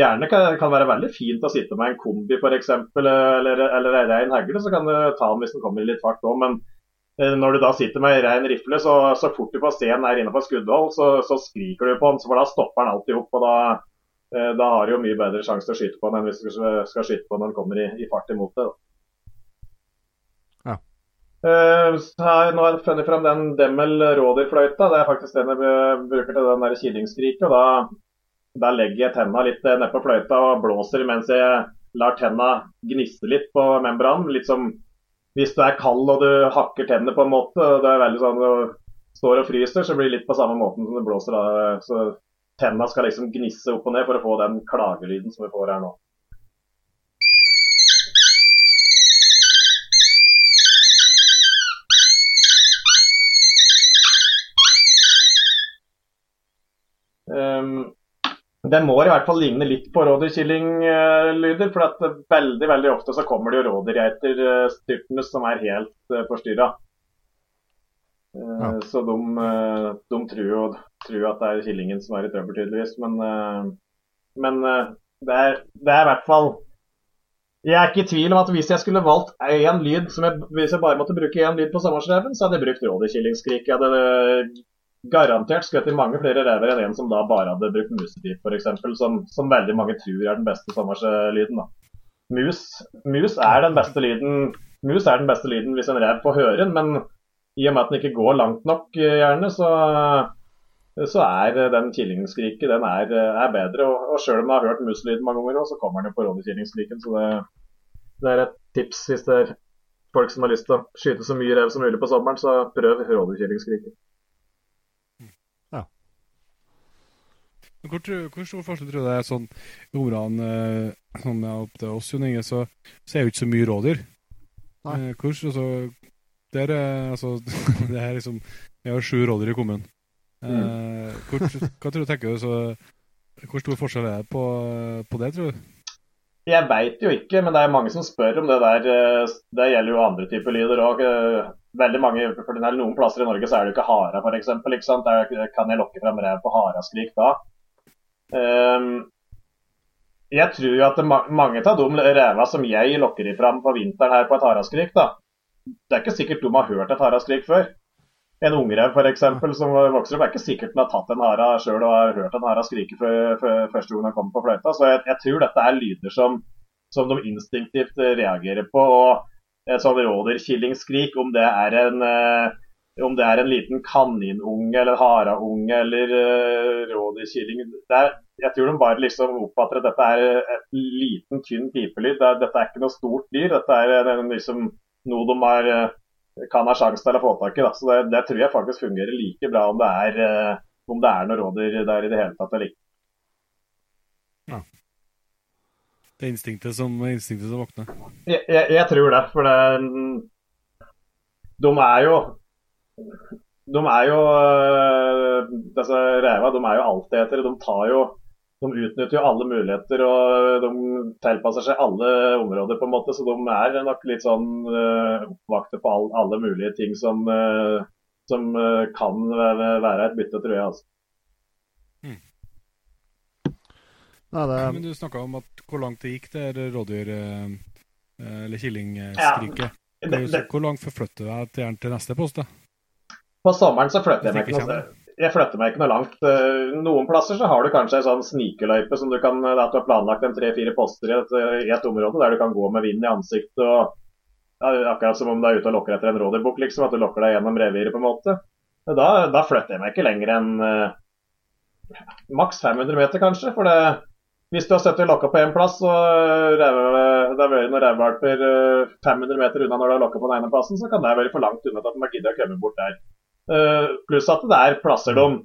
gjerne kan det være veldig fint å sitte med en kombi f.eks., eller, eller en rein hegle, så kan du ta den hvis den kommer i litt fart òg. Men Eh, når du da sitter med rein rifle, så, så fort du får se den er innenfor skuddhold, så, så, skriker du på den. For da stopper den alltid opp. og da, da har du jo mye bedre sjanse til å skyte på den enn hvis du skal skyte på når den kommer i, i fart imot det. Ja. Uh, her, nå har jeg funnet fram den Demmel rådyrfløyta. Det er faktisk den jeg bruker til den der killingskriket. og da, da, legger jeg tenna litt nedpå fløyta og blåser mens jeg lar tenna gniste litt på membranen. Litt som hvis du er kald og du hakker tennene på en måte, det er veldig sånn du står og fryser, så blir det litt på samme måten som du blåser. Da. Så tenna skal liksom gnisse opp og ned for å få den klagelyden som vi får her nå. Um, den må i hvert fall ligne litt på rådyrkyllinglyder. For at veldig veldig ofte så kommer det jo rådyrgeiterstyrtene som er helt uh, forstyrra. Ja. Så de, de, tror jo tror at det er Killingen som er i trøbbel, tydeligvis. Men, uh, men det, er, det, er, i hvert fall Jeg er ikke i tvil om at hvis jeg skulle valgt én lyd, jeg, hvis jeg bare måtte bruke én lyd på sommersreven, så hadde jeg brukt rådyrkyllingskrik. Jeg hadde garantert skutt i mange flere rever enn en som da bare hadde brukt musepip, f.eks., som, som veldig mange tror er den beste sommerslyden. Mus, mus, er den beste lyden mus er den beste lyden hvis en rev får høre den, men i og med at den ikke går langt nok, eh, gjerne, så, så er den killingskriket den er, er bedre. Og, og sjøl om jeg har hørt muselyden mange ganger, så kommer den jo på rådyrkillingskriken. Så det, det, er et tips hvis det er folk som har lyst til å skyte så mye rev som mulig på sommeren, så prøv rådyrkillingskriket. Hvor, hvor stor forskjell tror du det er sånn i områdene eh, sånn opp til oss, Jon Inge, så, så er jo ikke så mye rådyr. Nei. Eh, hvor, altså, der, altså, det er liksom Vi har sju rådyr i kommunen. Mm. Eh, hvor, hva tror du tenker du, så, Hvor stor forskjell er det på, på det, tror du? Jeg veit jo ikke, men det er mange som spør om det der. Eh, det gjelder jo andre typer lyder òg. Veldig mange, for Noen plasser i Norge så er det jo ikke hara, f.eks. Der kan jeg lokke frem rev på haraskrik da. Um, jeg tror jo at mange av de reva som jeg lokker i fram på vinteren her på et haraskrik, da, det er ikke sikkert de har hørt et haraskrik før. En ungrev f.eks. som vokser opp, er ikke sikkert den har tatt en hara sjøl og har hørt en hara skrike før, før, første gang den kommer på fløyta. Så jeg, jeg, tror dette er lyder som, som, de instinktivt reagerer på. og sånn rådyrkillingskrik, om det er en eh, om det er en liten kaninunge eller haraunge eller uh, rådyrkilling Jeg tror de bare liksom oppfatter at dette er et liten, tynn pipelyd. Det, dette er ikke noe stort dyr. Dette er en, liksom, noe de har eh, kan ha sjanse til å få tak i. Da. Så det, det, tror jeg faktisk fungerer like bra om det er, uh, om det er noen rådyr der i det hele tatt eller ikke. Ja. Det er instinktet som, instinktet som våkner? Jeg, jeg, jeg, tror det. For det, de er jo de er jo eh, disse reva, de er jo altetere. De tar jo de utnytter jo alle muligheter og de tilpasser seg alle områder, på en måte, så de er nok litt sånn uh, oppvakte på all, alle mulige ting som, uh, som kan være et bytte, tror jeg. altså. Nei, det, Men du snakka om at hvor langt det gikk, det rådyr... Eller killingskriket. Ja, det, Hvor langt forflytter du deg til, neste post, da? på sommeren så flytter jeg meg ikke noe, jeg flytter meg ikke noe langt. Eh, Noen plasser så har du kanskje en sånn snikeløype som du kan at du har planlagt en tre-fire poster i et, i et område der du kan gå med vind i ansiktet. og ja, Akkurat som om du er ute og lokker etter en rådyrbukk, liksom, at du lokker deg gjennom reviret. på en måte. Da, da flytter jeg meg ikke lenger enn uh, maks 500 meter, kanskje. for det hvis du har sittet lokka på én plass, og det har vært noen revvalper 500 meter unna når du har lokka på den ene plassen, så kan det være for langt unna til at man gidder å komme bort der. Eh, pluss at det er plasser, de,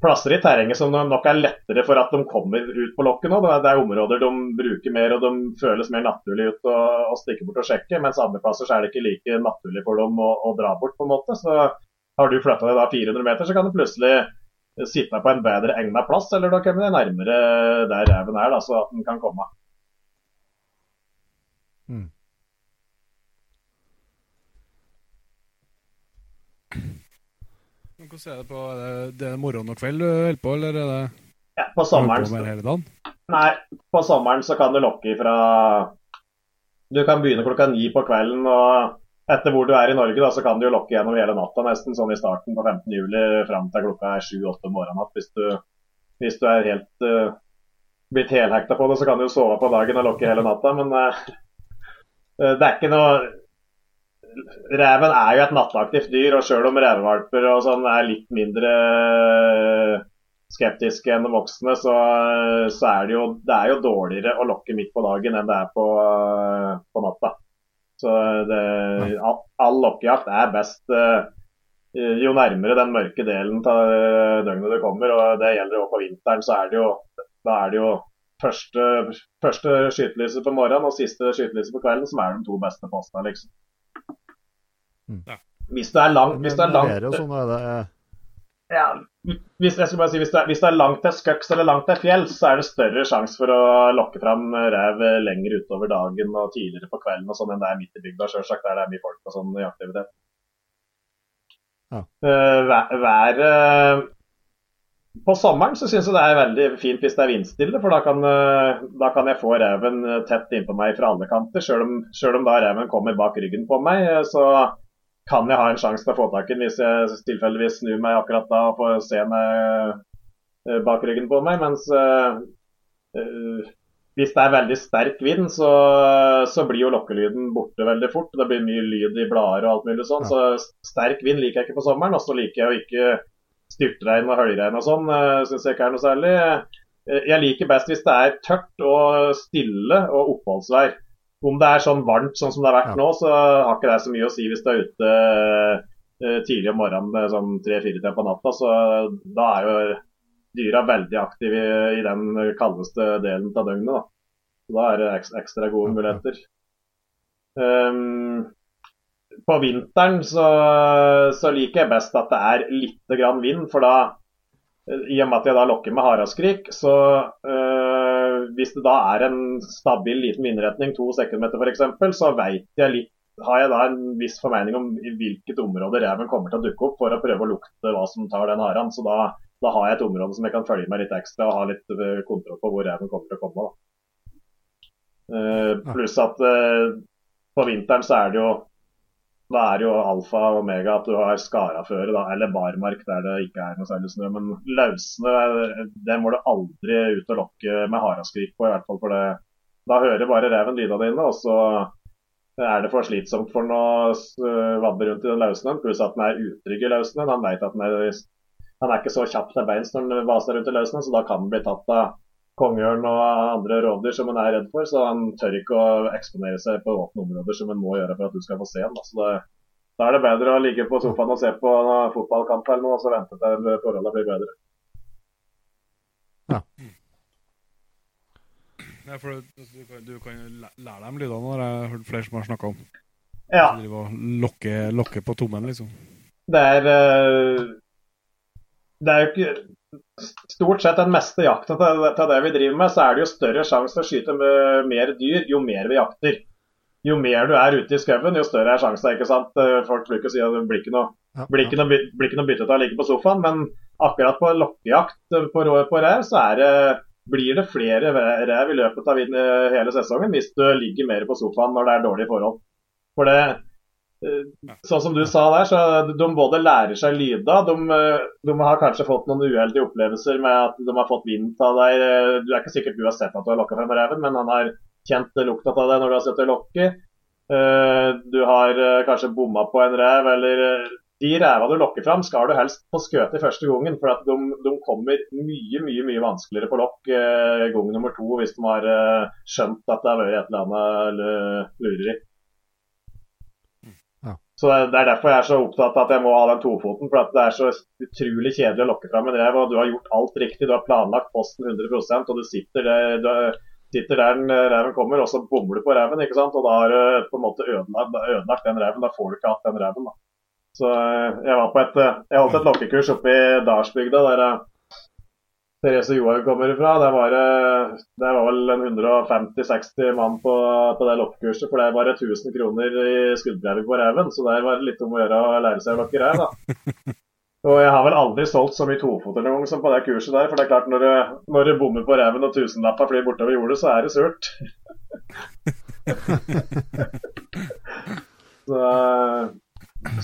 plasser i terrenget som nok er lettere for at de kommer ut på lokket nå. Det er områder de bruker mer og de føles mer naturlig ut å, å stikke bort og sjekke. Mens andre plasser er det ikke like naturlig for dem å, å dra bort, på en måte. Så har du flytta deg da 400 meter, så kan du plutselig sitte på en bedre egna plass, eller da kommer det nærmere der reven er, da, så at den kan komme. Hvordan er det på er det, det er morgen og kveld du holder på, eller er det Ja, på sommeren, på hele dagen? nei, på sommeren så kan du lokke ifra Du kan begynne klokka ni på kvelden, og etter hvor du er i Norge, da, så kan du jo lokke gjennom hele natta, nesten sånn i starten på 15. juli fram til klokka er 7-8 om morgenen. Hvis du, hvis du er helt uh, blitt helhekta på det, så kan du jo sove på dagen og lokke hele natta, men uh, det er ikke noe Reven er jo et nattaktivt dyr, og sjøl om revevalper og sånn er litt mindre eh, skeptiske enn de voksne, så, så er det jo, det er jo dårligere å lokke midt på dagen enn det er på, på natta. Så det, all, all lokkejakt er best uh, jo nærmere den mørke delen av døgnet du kommer. og Det gjelder jo på vinteren. så er det jo, Da er det jo første, første skytelyset på morgenen og siste skytelyset på kvelden som er de to beste postene. liksom. Mm. Ja. Hvis det er langt, hvis det er langt sånn, er det, ja, hvis, jeg skal bare si, hvis, det er, hvis det er langt til Skøks eller langt til fjell, så er det større sjanse for å lokke fram rev lenger utover dagen og tidligere på kvelden og sånn enn det er midt i bygda, sjølsagt. Der det er mye folk og sånn i aktivitet. Ja. Uh, vær- uh, På sommeren så syns jeg det er veldig fint hvis det er vindstille, for da kan, uh, da kan jeg få reven eh, tett innpå meg fra alle kanter. Sjøl om, selv om da reven kommer bak ryggen på meg, eh, så kan jeg ha en sjanse til å få tak i den hvis jeg tilfeldigvis snur meg akkurat da og får se med eh, bak ryggen på meg. Mens eh, hvis det er veldig sterk vind, så, så blir jo lokkelyden borte veldig fort. Det blir mye lyd i blader og alt mulig sånn. Så sterk vind liker jeg ikke på sommeren. Og så liker jeg jo ikke styrtregn og høljregn og sånn. Syns jeg ikke er noe særlig. Jeg liker best hvis det er tørt og stille og oppholdsvær. Om det er sånn varmt sånn som det har vært Ja. nå, så har ikke det så mye å si hvis du er ute eh, tidlig om morgenen eh, sånn tre-fire på natta. Så da er jo dyra veldig aktive i, i den kaldeste delen av døgnet. Da, så da er det eks- ekstra gode muligheter. Um, på vinteren så, så liker jeg best at det er litt grann vind, for da i og med at jeg da lokker med haraskrik, så øh, hvis det da er en stabil liten vindretning, to sekundmeter f.eks., så vet jeg litt, har jeg da en viss formening om i hvilket område reven kommer til å dukke opp, for å prøve å lukte hva som tar den haren. Så da, da har jeg et område som jeg kan følge med litt ekstra og ha litt øh, kontroll på hvor reven kommer til å komme. Eh, pluss at uh, på vinteren så er det jo da er jo alfa og omega at du har skaraføre, eller barmark der det ikke er noe særlig snø. Men løssnø, det må du aldri ut og lokke med haraskrik på, i hvert fall. For det, da hører bare reven lyda dine, og så er det for slitsomt for den å s- vadde rundt i den løssnøen. Pluss at den er utrygg i løssnøen. Han veit at den er, han er ikke så kjapp til beins når den vaser rundt i løssnøen, så da kan den bli tatt av kongeørn og andre rovdyr som han er redd for. Så han tør ikke å eksponere seg på åpne områder som han må gjøre for at du skal få se han. Da. Er det bedre å ligge på sofaen og se på en fotballkamp eller noe, og så vente til forholdene blir bedre. Ja, for du, du, kan- du kan lære dem lydene, har jeg hørt flere som har snakka om. Ja, Lokke, lokker på tommen, liksom. det er eh, Det er jo ikke Stort sett den meste jakta til, til det vi driver med, så er det jo større sjanse til å skyte med mer dyr jo mer vi jakter. Jo mer du er ute i skauen, jo større er sjansen. ikke sant? Eh, Folk bruker å si at det blir ikke noe blir ikke noe, blir ikke noe bytte til å ligge på sofaen, men akkurat på lokkejakt på, på rev, så er det, blir det flere rev i løpet av hele sesongen hvis du ligger mer på sofaen når det er dårlige forhold. For det, Sånn som du sa der, så de både lærer seg lyder. De, de, har kanskje fått noen uheldige opplevelser med at de har fått vind av deg. Du er ikke sikkert du har sett at du har lokka frem reven, men han har kjent lukta av deg når du har sett det lokke. Eh, du har eh, kanskje bomma på en rev, eller eh, De reva du lokker fram, skal du helst få skøte første gangen. For at de, de, kommer mye mye, mye vanskeligere på lokk gang nummer to hvis de har skjønt at det har vært et eller annet lureri. Så Det er derfor jeg er så opptatt av at jeg må ha den tofoten. For det er så utrolig kjedelig å lokke fram en rev. og Du har gjort alt riktig. Du har planlagt posten 100% og du sitter, der, du sitter der den reven kommer, og så bommer du på reven. ikke sant? Og da har du på en måte ødelagt, ødelagt den reven. Da får du ikke hatt den reven. da. Så eh, Jeg var på et, eh, jeg holdt et lokkekurs oppe i Dalsbygda. der jeg Therese Johaug kommer fra. Det var, det var vel 150-60 mann på, på, det loppkurset. For det er bare 1000 kroner i skuddbrevet på reven. Så der var det litt om å gjøre å lære seg å lokke rev. da. Og jeg har vel aldri solgt så mye tofoter noen gang som på det kurset der. For det er klart, når du, når du bommer på reven og tusenlappa flyr bortover jordet, så er det surt. så,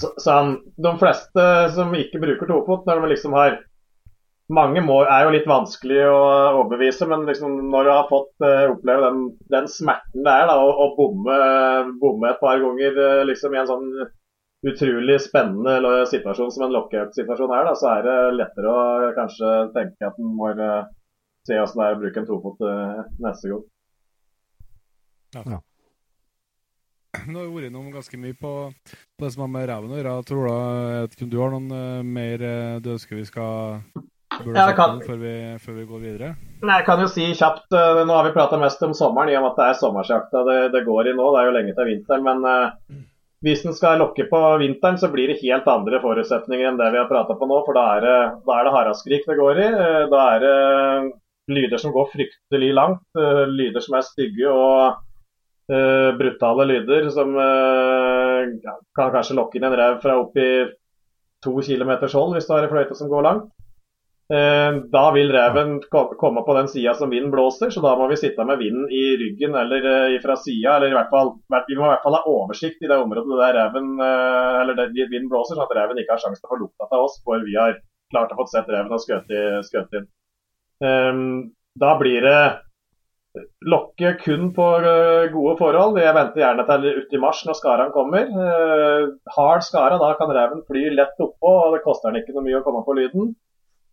så, så han, de fleste som ikke bruker tofot, når de liksom har mange må, er jo litt vanskelig å overbevise, men liksom når du har fått uh, oppleve den, den, smerten det er da, å, å bomme, bomme, et par ganger uh, liksom i en sånn utrolig spennende situasjon som en lockout-situasjon er, da, så er det lettere å kanskje tenke at en må uh, se åssen det er å bruke en tofot neste gang. Ja. ja. Nå har vi vært innom ganske mye på, på det som har med reven å gjøre. Tror du, du har noen mer du ønsker vi skal Burde ja, kan... før, vi, før, vi, går videre? Nei, Jeg kan jo si kjapt uh, Nå har vi prata mest om sommeren, i og med at det er sommersjakta det, det, går i nå. Det er jo lenge til vinteren. Men uh, hvis en skal lokke på vinteren, så blir det helt andre forutsetninger enn det vi har prata på nå. For da er det, da er det haraskrik det går i. Uh, da er det lyder som går fryktelig langt. lyder som er stygge og brutale lyder som kan kanskje lokke inn en rev fra opp i to kilometers hold hvis du har ei fløyte som går langt. Eh, da vil reven komme på den sida som vinden blåser, så da må vi sitte med vinden i ryggen eller eh, fra sida. Eller i hvert fall, vi må i hvert fall ha oversikt i det området der reven, eh, der vinden blåser, sånn at reven ikke har sjanse til å få lukta av oss før vi har klart å få sett reven og skutt inn. Da blir det lokke kun på gode forhold. Jeg venter gjerne til ut i mars når skaran kommer. Hard skara, da kan reven fly lett oppå, og det koster den ikke noe mye å komme på lyden.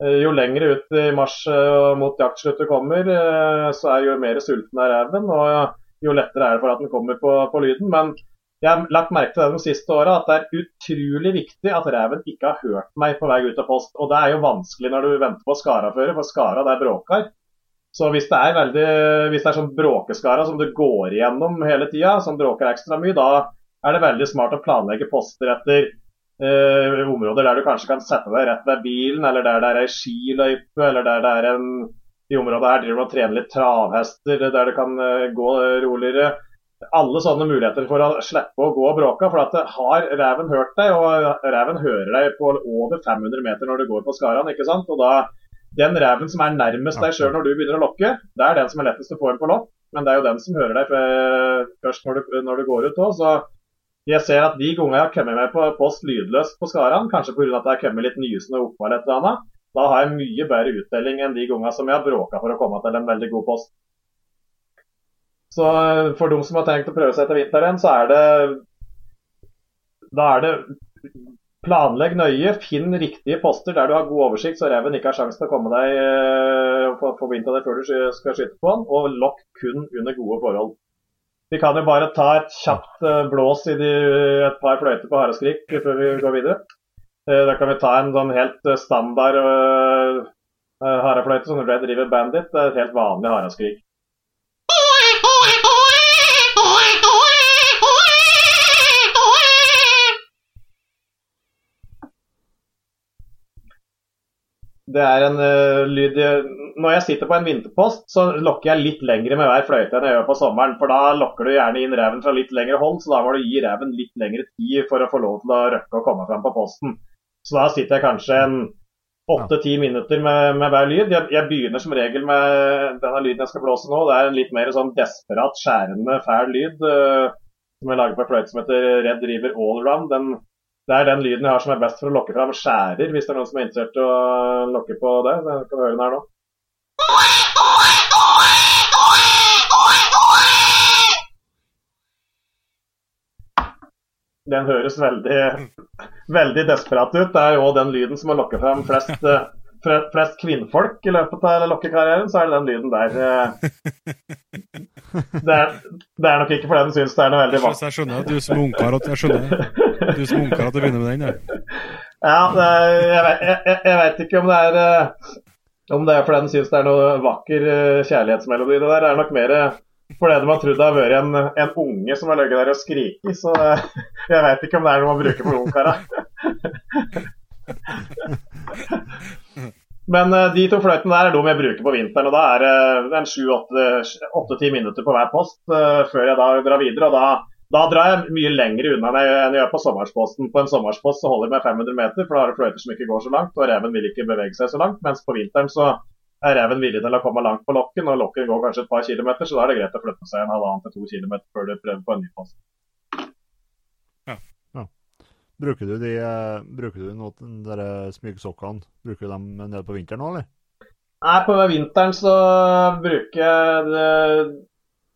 Eh, jo lengre ut i mars eh, mot jaktslutt du kommer, eh, så er jo mer sulten er reven. Og jo lettere er det for at den kommer på, på lyden. Men jeg har lagt merke til det de siste åra at det er utrolig viktig at reven ikke har hørt meg på vei ut av post. Og det er jo vanskelig når du venter på skaraføre, for skara der bråker. Så hvis det er veldig, hvis det er sånn bråkeskara som du går igjennom hele tida, som bråker ekstra mye, da er det veldig smart å planlegge poster etter eh, områder der du kanskje kan sette deg rett ved bilen, eller der det er ei skiløype, eller der det er en I området her driver du og trener litt travhester, der du kan eh, gå roligere. Alle sånne muligheter for å slippe å gå og bråke. For at har reven hørt deg, og reven hører deg på over 500 meter når du går på skaraen, ikke sant. Og da den reven som er nærmest deg sjøl når du begynner å lokke, det er den som er lettest å få inn på lokk. Men det er jo den som hører deg først når du, når du går ut òg. Så jeg ser at de gangene jeg har kommet med på post lydløst på Skaran, kanskje pga. at det har kommet litt nysende oppfall et eller annet, da har jeg mye bedre uttelling enn de gangene som jeg har bråka for å komme til en veldig god post. Så eh, for de som har tenkt å prøve seg til vinteren, så er det Da er det Planlegg nøye, finn riktige poster der du har god oversikt, så reven ikke har sjanse til å komme deg på eh, deg før du skal skyte på den. Og lokk kun under gode forhold. Vi kan jo bare ta et kjapt uh, blås i de, et par fløyter på hareskrik før vi går videre. Uh, da kan vi ta en sånn helt standard harefløyte som Red River Bandit. Det er et helt vanlig hareskrik. Det er en uh, lyd Når jeg sitter på en vinterpost, så lokker jeg litt lengre med hver fløyte enn jeg gjør på sommeren. For da lokker du gjerne inn reven fra litt lengre hold, så da må du gi reven litt lengre tid for å få lov til å røkke og komme fram på posten. Så da sitter jeg kanskje en åtte-ti minutter med, med, hver lyd. Jeg, jeg, begynner som regel med denne lyden jeg skal blåse nå. Det er en litt mer sånn desperat, skjærende, fæl lyd uh, som jeg lager på en fløyte som heter Red River Allround. Den det er den lyden jeg har som er best for å lokke fram skjærer, hvis det er noen som er interessert i å lokke på det. Så kan du høre den her nå. Den høres veldig, veldig desperat ut. Det er jo den lyden som har lokket fram flest, eh, flest kvinnfolk i løpet av lokkekarrieren, så er det den lyden der. Eh. Det er, det er nok ikke fordi den syns det er noe veldig vakkert. Jeg skjønner at du som ungkar at jeg skjønner Du som ungkar at du begynner med den, ja. Ja, er, jeg, jeg, jeg, vet ikke om det er eh, om det er fordi den syns det er noe vakker eh, kjærlighetsmelodi. Det der det er nok mer fordi de har trodd det har vært en, en unge som har ligget der og skriket. Så jeg vet ikke om det er noe man bruker for ungkara. Men uh, de to fløytene der er de jeg bruker på vinteren. og Da er det uh, sju-åtte-ti minutter på hver post uh, før jeg da drar videre. og da, da drar jeg mye lenger unna enn jeg gjør på sommersposten. På en sommerspost så holder jeg meg 500 meter, for da har du fløyter som ikke går så langt. Og reven vil ikke bevege seg så langt. Mens på vinteren så er reven villig til å komme langt på lokken, og lokken går kanskje et par kilometer, så da er det greit å flytte seg en halvannen til to kilometer før du prøver på en ny post. Bruker du, de, eh, bruker du noe, de smygsokkene bruker du dem nede på vinteren òg, eller? Nei, på vinteren så bruker jeg det,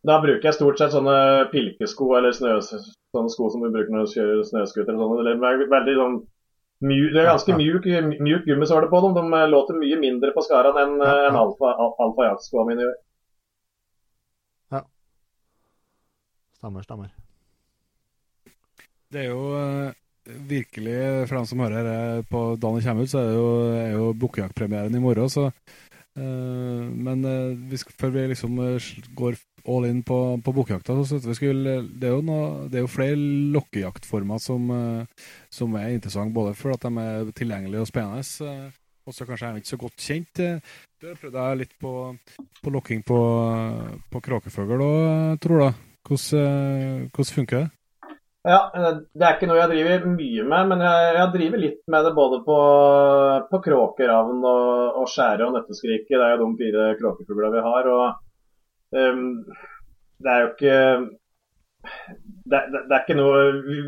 Da bruker jeg stort sett sånne pilkesko eller snø, sånne sko som du bruker når du kjører snøscooter. Veldig sånn mjuk, Det er ganske mjuk, mjuk gummisåle på dem. De låter mye mindre på skaraen enn ja, ja. en alfa, alfa jaktskoene mine gjør. Ja. Stemmer, stemmer. Det er jo eh, virkelig, for dem som hører på dagen det kommer ut, så er det jo, er jo bukkejaktpremieren i morgen. så uh, Men uh, vi skal, før vi liksom uh, går all in på, på bukkejakta, så vi skulle, det, er jo noe, det er jo flere lokkejaktformer som, som er interessante, både for at de er tilgjengelige og spennende. Og så kanskje jeg er ikke så godt kjent. Du har prøvd deg litt på, på lokking på, på kråkefugl òg, tror du? Hvordan, hvordan funker det? Ja, eh, Det er ikke noe jeg driver mye med, men jeg, jeg driver litt med det både på, på kråkeravn og, og skjære og nøtteskrike. Det er jo de fire kråkefuglene vi har. og um, Det er jo ikke det, det, det, er ikke noe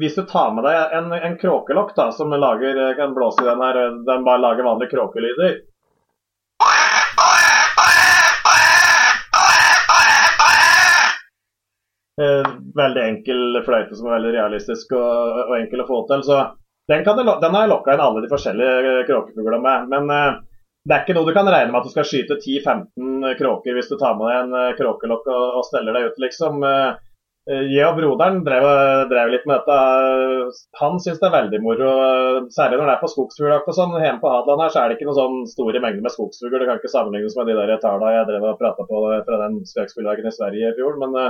Hvis du tar med deg en, en kråkelokk da, som lager, kan blåse i den her, den bare lager vanlige kråkelyder Eh, veldig enkel fløyte som er veldig realistisk og, og enkel å få til. Så den, du, den har jeg lokka inn alle de forskjellige kråkefuglene med. Men uh, det er ikke noe du kan regne med at du skal skyte 10-15 kråker hvis du tar med deg en uh, kråkelokk og, og, steller deg ut, liksom. Uh, jeg og broderen drev, drev, litt med dette. Han syns det er veldig moro, særlig når det er på skogsfugljakt og sånn. Hjemme på Hadeland her så er det ikke noen sånn store mengder med skogsfugler. Det kan ikke sammenlignes med de der tallene jeg drev og prata på fra den skrekkspilldagen i Sverige i fjor. Men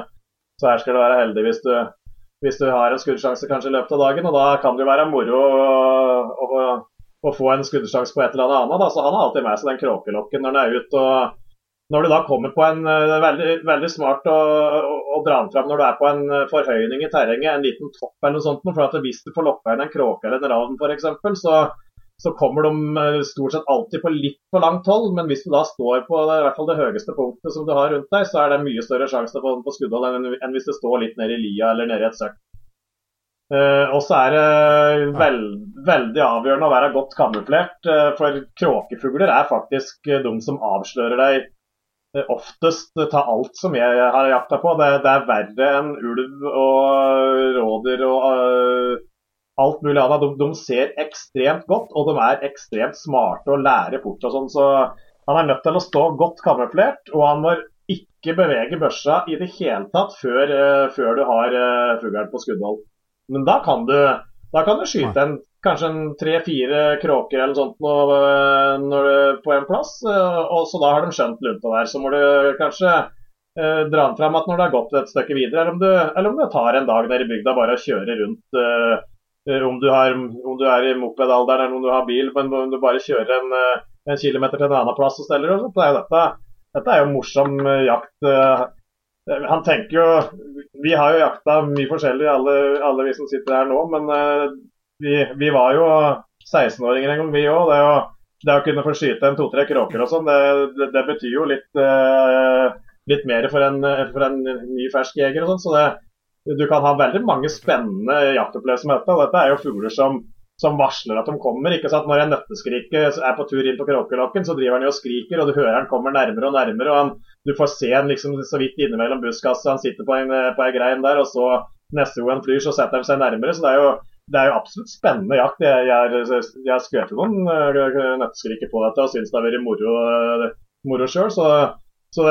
så her skal du være heldig hvis du, hvis du har en skuddsjanse kanskje i løpet av dagen. Og da kan det jo være moro å, å, å få en skuddsjanse på et eller annet. Da. Så han har alltid med seg den kråkelokken når han er ute. og når du da kommer på en uh, veldig, veldig, smart å, å, å, dra den fram når du er på en uh, forhøyning i terrenget, en liten topp eller noe sånt. For at hvis du får lokka inn en kråke eller en ravn f.eks., så, så kommer de eh, stort sett alltid på litt for langt hold. Men hvis du da står på i hvert fall det høyeste punktet som du har rundt deg, så er det mye større sjanse for å få skuddhold enn, hvis du står litt nede i lia eller nede i et søkk. Uh, og så er det veld, veldig avgjørende å være godt kamuflert, uh, for kråkefugler er faktisk uh, de som avslører deg oftest. Ta alt som jeg har jakta på. Det, det, er verre enn ulv og rådyr og alt mulig annet. De, de, ser ekstremt godt, og de er ekstremt smarte og lærer fort. og sånn, så Han er nødt til å stå godt kamuflert, og han må ikke bevege børsa i det hele tatt før, uh, før du har uh, fuglen på skuddhold. Men da kan du, da kan du skyte en, kanskje en tre-fire kråker eller sånt noe, uh, når du, på en plass, og så da har de skjønt lunta der. Så må du kanskje dra den fram at når det har gått et stykke videre, eller om du, eller om du tar en dag der i bygda bare og kjører rundt Eh, om du, har, om du er i mopedalderen eller om du har bil, men om du bare kjører en, eh, en kilometer til en annen plass og steller. Så. Det er dette, dette er jo morsom jakt. Han tenker jo Vi har jo jakta mye forskjellig, alle, alle, vi som sitter her nå. Men vi, vi var jo 16-åringer en gang, vi òg. Det, det, å kunne få skyte en to-tre kråker og sånn, det, det, det, betyr jo litt, litt mer for en, for en ny fersk jeger og sånn. Så det, du kan ha veldig mange spennende jaktopplevelser med dette. Dette er jo fugler som, som varsler at de kommer. ikke sant? Når en nøtteskriker er på tur inn på kråkelokken, så driver han jo og skriker, og du hører han kommer nærmere og nærmere. og han, Du får se han liksom så vidt innimellom buskaset, han sitter på en, på en grein der, og så neste gang han flyr, så setter han seg nærmere. så det er jo det er jo absolutt spennende jakt. Jeg, jeg, jeg noen øh, nøtteskriker på dette og syns det har vært moro, moro sjøl. Så så,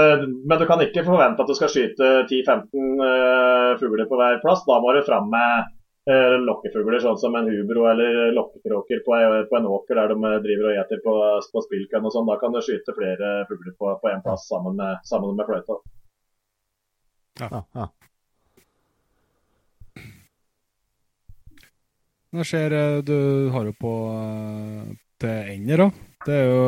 men du kan ikke forvente at du skal skyte 10-15 uh, eh, fugler på hver plass. Da må du fram med uh, lokkefugler, sånn som en hubro eller lokkekråker på, på, en åker der de eh, driver og gjeter på, på spillkønn og sånn. Da kan du skyte flere fugler på, på en plass sammen med, sammen med fløyta. Ja. ja. Jeg ser du har jo på til ender, da. Det er jo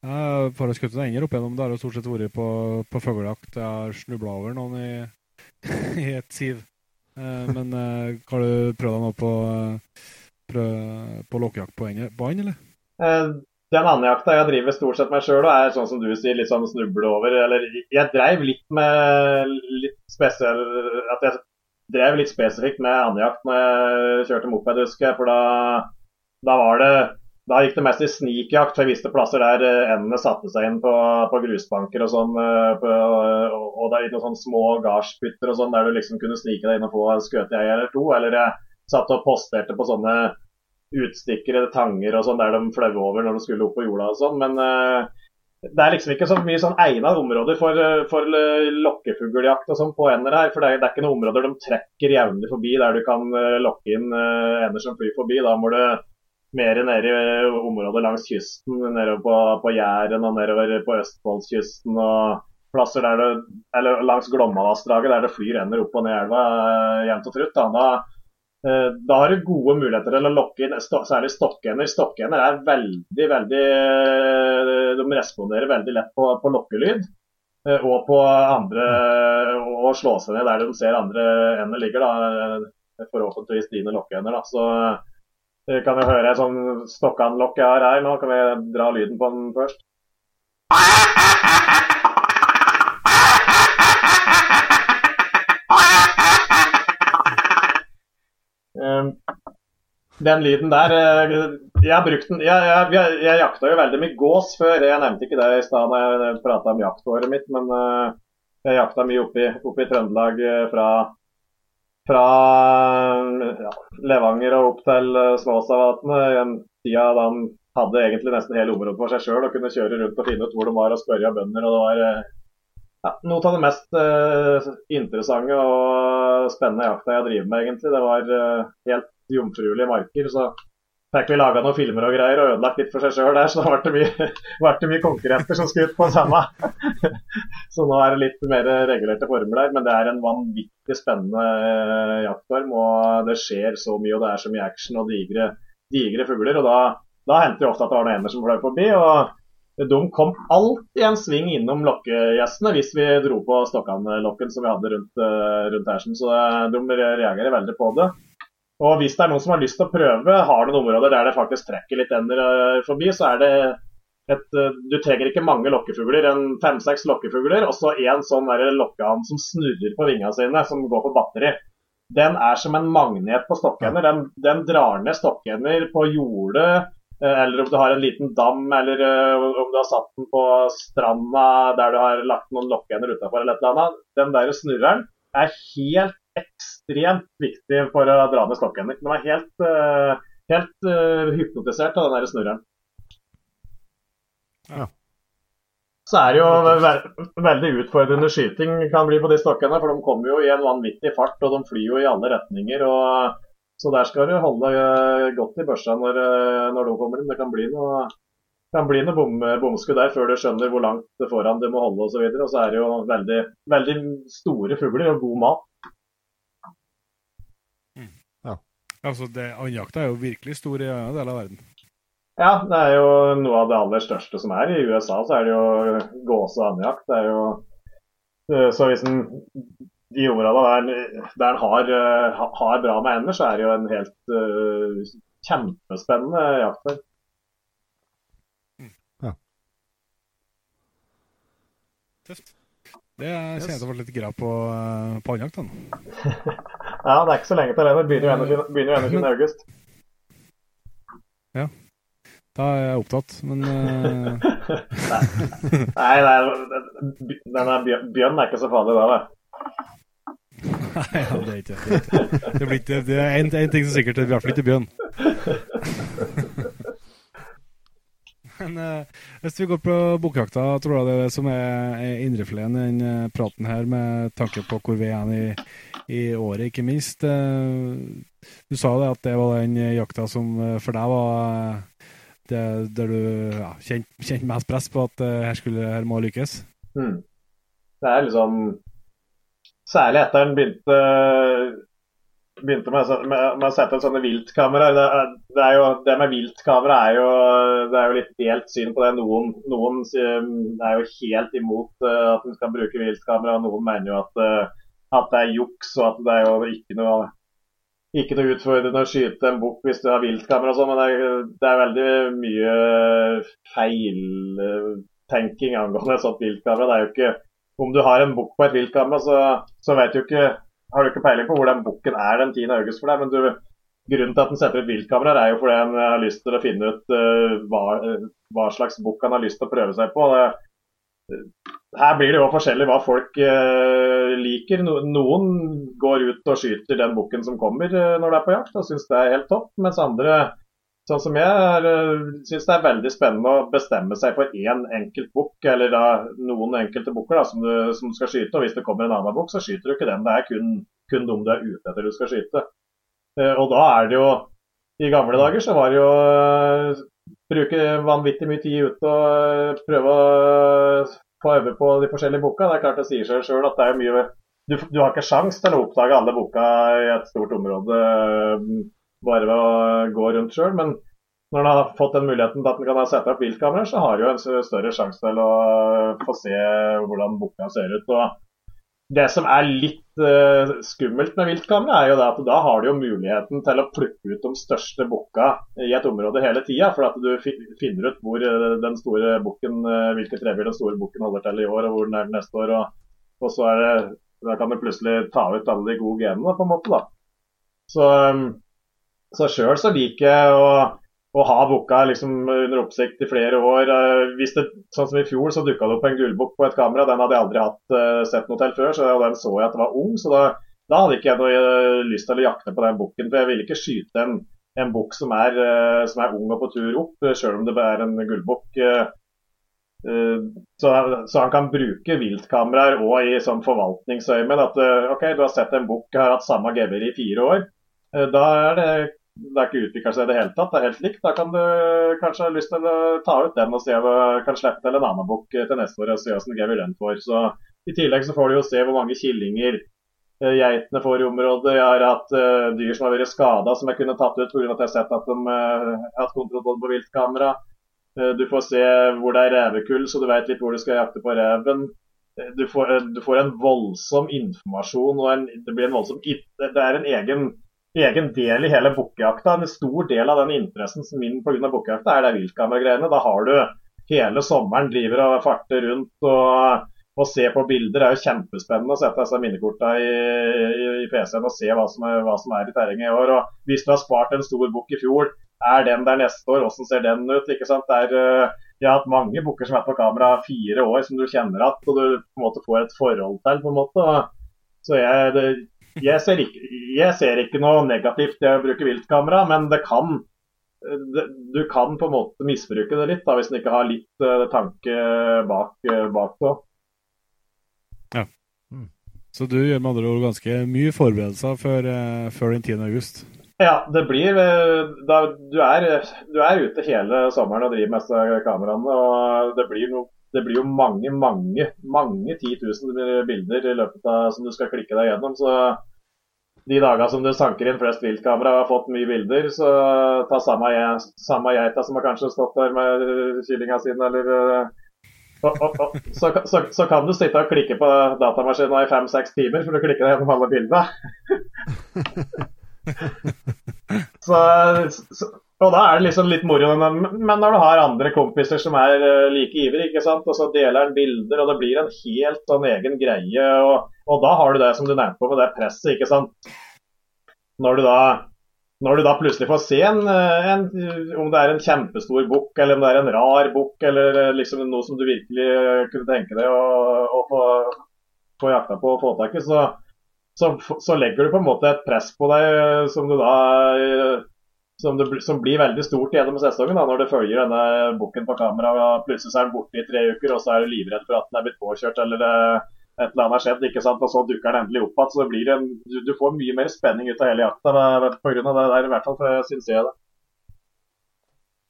jeg har skutt en ender opp igjennom. Det har jo stort sett vært på, på fuglejakt. Jeg har snubla over noen i, i et siv. Eh, men eh, har du prøvd deg nå på, prøv, på lokkejakt på and, eller? Eh, den andjakta jeg driver stort sett meg sjøl, er sånn som du sier, litt sånn snuble over. Eller jeg dreiv litt med litt spesiell At jeg drev litt spesifikt med andjakt når jeg kjørte moped, husker jeg. For da, da var det da gikk det mest i snikjakt, for jeg visste plasser der eh, endene satte seg inn på, på grusbanker og sånn. Eh, og, og det er noen sånne små gardsbytter og sånn, der du liksom kunne snike deg inn og få skutt ei eller to. Eller jeg satt og posterte på sånne utstikkere, tanger og sånn, der de fløy over når de skulle opp på jorda og sånn. Men uh, det er liksom ikke så mye sånn egna områder for, for lokkefuglejakt og sånn på ender her. For det er, det er, ikke noen områder de trekker jevnlig forbi der du kan lokke inn ender som flyr forbi. Da må du mer nede i området langs kysten, nede på, på Jæren og nedover på Østfoldskysten. og plasser der det, eller langs Glommavassdraget der det flyr ender opp og ned elva uh, jevnt og trutt. Da. Da, uh, da, har du gode muligheter til å lokke inn særlig stokkender. Stokkender er veldig, veldig De responderer veldig lett på, på lokkelyd. og på andre å slå seg ned der de ser andre ender ligger. da, Forhåpentligvis dine lokkeender. da, så vi kan jo høre sånn stokkanlokk jeg har her. Nå kan vi dra lyden på den først. Ehm, den lyden der eh, Jeg har brukt den Jeg, jeg, jeg, jeg jakta jo veldig mye gås før. Jeg nevnte ikke det i stad da jeg prata om jaktåret mitt, men eh, jeg jakta mye oppe i, Trøndelag eh, fra fra ja, Levanger og opp til uh, Snåsavatnet en tida da han hadde egentlig nesten hele området for seg sjøl og kunne kjøre rundt og finne ut hvor de var og spørre bønder. og det var uh, ja, Noe av det mest uh, interessante og spennende jakta jeg driver med, egentlig. Det var helt jomfruelige marker. så vi laga noen filmer og greier og ødelagt litt for seg sjøl der, så da ble det mye, ble mye konkurrenter som skulle ut på samme. så nå er det litt mer regulerte former der, men det er en vanvittig spennende uh, jaktform. Og det skjer så mye, og det er så mye action og digre, digre fugler. og da, da hendte det ofte at det var noen ender som fløy forbi. og de kom alltid en sving innom lokkegjestene hvis vi dro på Stokkan-lokken som vi hadde rundt, uh, rundt her. Så de reagerer veldig på det. Og hvis det er noen som har lyst til å prøve, har noen områder der det faktisk trekker litt ender eh, forbi, så er det et, eh, du trenger ikke mange lokkefugler, en fem-seks lokkefugler, og så en sånn lokkehann som snurrer på vingene sine, som går på batteri. Den er som en magnet på stokkender. Den, den drar ned stokkender på jordet, eh, eller om du har en liten dam, eller om du har satt den på stranda der du har lagt noen lokkender utafor, eller et eller annet. Den der snurreren er helt ekstremt viktig for å dra ned stokken. Den var helt, uh, helt uh, hypnotisert av den der snurren. Ja. Så er det jo ve veldig utfordrende skyting kan bli på de stokkene, for de kommer jo i en vanvittig fart og de flyr jo i alle retninger. og Så der skal du holde uh, godt i børsa når, når de kommer inn. Det kan bli noe kan bli noe bom, bomskudd der før du skjønner hvor langt foran du må holde osv. Og, så og så er det jo veldig, veldig store fugler og god mat. Altså, det, Andjakta er jo virkelig stor i en del av verden. Ja, det er jo noe av det aller største som er. I USA så er det jo gåse- og andjakt. Det er jo eh, Så hvis en de områdene der, der en har, eh, har, bra med ender, så er det jo en helt uh, kjempespennende jakt der. Ja. Tøft. Det kjenner jeg få litt grav på, på andjakt. ja, det er ikke så lenge til det. Det begynner jo 21. august. Ja. Da er jeg opptatt, men uh... Nei, nei, denne bjørnen er ikke så farlig da, det. Nei, ja, det er ikke det. Det, blir ikke, det er én ting som er sikkert, det er i hvert fall ikke bjørn. Men uh, hvis vi går på bokjakta, tror jeg det er det som er, er indrefileten i den uh, praten her, med tanke på hvor vi er i, i året, ikke minst. Uh, du sa det at det var den jakta som for deg var det, der du ja, kjente kjent mest press på at her, skulle, her må lykkes? Mm. Det er liksom Særlig etter den begynte, begynte med, med, med, å sette sånne viltkameraer. Det, det, det, med viltkamera er jo, det er jo litt delt syn på det. Noen, noen er jo helt imot uh, at en skal bruke viltkamera, og noen mener jo at, uh, at, det er juks og at det er jo ikke noe, ikke noe utfordrende å skyte en bukk hvis du har viltkamera og sånn, men det er, det er, veldig mye feiltenking angående et sånt viltkamera. Det er jo ikke om du har en bukk på et viltkamera, så, så vet du ikke, har du ikke peiling på hvor den bukken er den 10. august for deg. Men du, grunnen til at den setter ut viltkameraer, er jo fordi en har lyst til å finne ut uh, hva, uh, hva, slags bukk han har lyst til å prøve seg på. Det, her blir det jo forskjellig hva folk uh, liker. No, noen går ut og skyter den bukken som kommer når det er på jakt, og syns det er helt topp. Mens andre Sånn som jeg uh, syns det er veldig spennende å bestemme seg for én enkelt bukk, eller da noen enkelte bukker som, som, du skal skyte. og Hvis det kommer en annen bukk, så skyter du ikke den. Det er kun, kun dem du er ute etter du skal skyte. Uh, og da er det jo I gamle dager så var det jo å bruke vanvittig mye tid ute og prøve å få øve på de forskjellige bukka. Det er klart det sier seg sjøl at det er mye du, du har ikke sjans til å oppdage alle bukka i et stort område bare ved å gå rundt sjøl. Men når han har fått den muligheten til at han kan sette opp viltkameraer, så har han jo en større sjanse til å få se hvordan bukka ser ut. Og det som er litt uh, skummelt med viltkamera, er jo at da har du jo muligheten til å plukke ut de største bukka i et område hele tida. For at du finner ut hvor uh, den store bukken, uh, hvilket revir den store bukken holder til i år, og hvor den er neste år. Og, og så er det, da kan du plutselig ta ut alle de gode genene, på en måte. da. Så um, så sjøl så liker jeg å, å ha bukka liksom under oppsikt i flere år. Eh, hvis det, sånn som I fjor så dukka det opp en gullbukk på et kamera. Den hadde jeg aldri hatt, uh, sett noe til før, så den så jeg at det var ung. så da, da hadde ikke jeg noe uh, lyst til å jakte på den bukken. For jeg ville ikke skyte en, en bukk som, som, er ung og på tur opp, sjøl om det er en gullbukk. Så, så, han kan bruke viltkameraer òg i sånn forvaltningsøyemed. At OK, du har sett en bukk, har hatt samme gevir i fire år. Da er det det er ikke utvikla seg i det hele tatt. Det er helt likt. Da kan du kanskje ha lyst til å ta ut den og se om du kan slippe til en annen bukk til neste år og se hvordan Gevir den får. Så I tillegg så får du jo se hvor mange killinger uh, geitene får i området. Jeg har hatt uh, dyr som har vært skada som jeg kunne tatt ut pga. at jeg har sett at de uh, har hatt kontroll på viltkamera. Du får se hvor det er revekull, så du vet litt hvor du skal jakte på reven. Du får, du får en voldsom informasjon og en, det blir en voldsom Det er en egen egen del i hele bukkejakta. En stor del av den interessen som min pga. bukkejakta er det viltkameragreiene. Da har du hele sommeren driver og farter rundt og, og ser på bilder. Det er jo kjempespennende å sette disse minnekorta i, i, i PC-en og se hva som, er, hva som, er, i terrenget i år. Og hvis du har spart en stor bukk i fjor, er den der neste år? Hvordan ser den ut? ikke sant? Det er, eh, jeg har hatt mange bukker som er på kamera fire år, som du kjenner igjen og du på en måte får et forhold til. på en måte. Så jeg, det, jeg ser, ikke, jeg ser ikke noe negativt i å bruke viltkamera, men det kan det, du kan på en måte misbruke det litt da, hvis en ikke har litt uh, tanke bak, uh, bak det. Ja. Mm. Så du gjør med andre ord ganske mye forberedelser før, uh, før den 10. august? Ja, det blir da, du, er, du er ute hele sommeren og driver med disse kameraene. og det blir noe det blir jo mange, mange mange 10 000 bilder i løpet av som du skal klikke deg gjennom. Så de dagene som du sanker inn flest viltkamera og har fått mye bilder, så ta samme, samme geita som har kanskje stått der med kyllinga sin, eller og, og, så, så, så, kan du sitte og klikke på datamaskina i fem-seks timer for å klikke deg gjennom alle bildene. så, og da er det liksom litt moro. Men når du har andre kompiser som er like ivrige, og så deler en bilder, og det blir en helt sånn egen greie, og, og da har du det som du nevnte på med det presset, ikke sant. Når du da når du da plutselig får se en, en, om det er en kjempestor bukk, eller om det er en rar bukk, eller eh, liksom noe som du virkelig eh, kunne tenke deg å, få, få jakta på og få tak i, så, så, så, legger du på en måte et press på deg eh, som du da som, det, som blir veldig stort gjennom sesongen, da, når du følger denne bukken på kamera. og Plutselig er den borte i tre uker, og så er du livredd for at den er blitt påkjørt eller et eller annet har skjedd, ikke sant? og så dukker den endelig opp igjen. Så det blir en, du, du, får mye mer spenning ut av hele jakta pga. det der, i hvert fall syns jeg. det.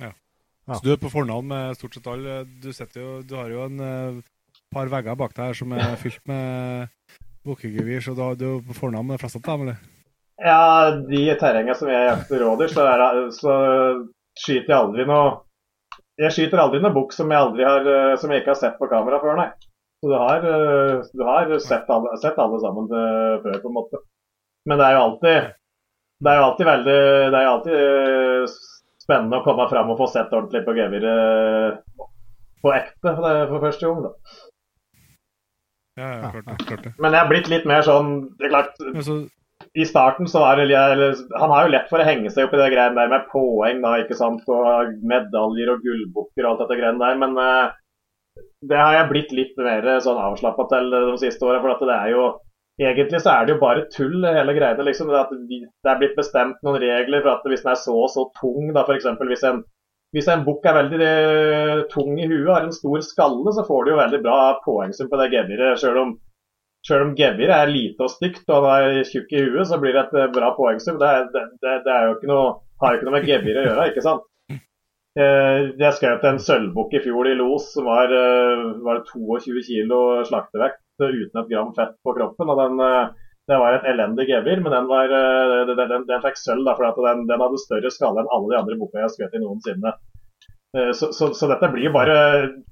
Ja. Så du er på fornavn med stort sett alle. Du, jo, du har jo en uh, par vegger bak deg her som er fylt med bukkegevir, så du er på fornavn med flest av dem, eller? Ja, de terrengene som jeg jakter rådyr, så, så, skyter jeg aldri noe Jeg skyter aldri noe bukk som eh, som jeg ikke har sett på kamera før, nei. Så du har, eh, du har sett, alle, sett, alle, sammen før, på en måte. Men det er jo alltid det er jo alltid veldig Det er jo alltid eh, spennende å komme fram og få sett ordentlig på geviret eh, på ekte for første gang. da. Ja, ja, klart det. Klart det. Men jeg har blitt litt mer sånn det er klart. I starten så var det eller, Han har jo lett for å henge seg opp i det greiene der med poeng da, ikke sant, og medaljer og gullbukker og alt dette greiene der. Men uh, det har jeg blitt litt mer sånn avslappa til de siste åra. For det er jo Egentlig så er det jo bare tull, hele greiene. liksom, Det er blitt bestemt noen regler for at hvis den er så og så tung, da f.eks. hvis en hvis en bukk er veldig eh, tung i huet, har en stor skalle, så får du jo veldig bra poengsum på det geviret. Selv om, selv om Gebir er lite og stygt og han er tjukk i huet, så blir det et eh, bra poengsum. Det, det, det, det er jo ikke noe, har jo ikke noe med Gebir å gjøre, ikke sant. Jeg skrev til en sølvbukk i fjor i los som var, eh, var 22 kg slaktevekt uten et gram fett på kroppen. og den, eh, Det var et elendig gevir, men den, var, den, den, den fikk sølv da, for den, hadde større skalle enn alle de andre bukkene jeg har skrevet i noensinne. Så, så, så, dette, blir bare,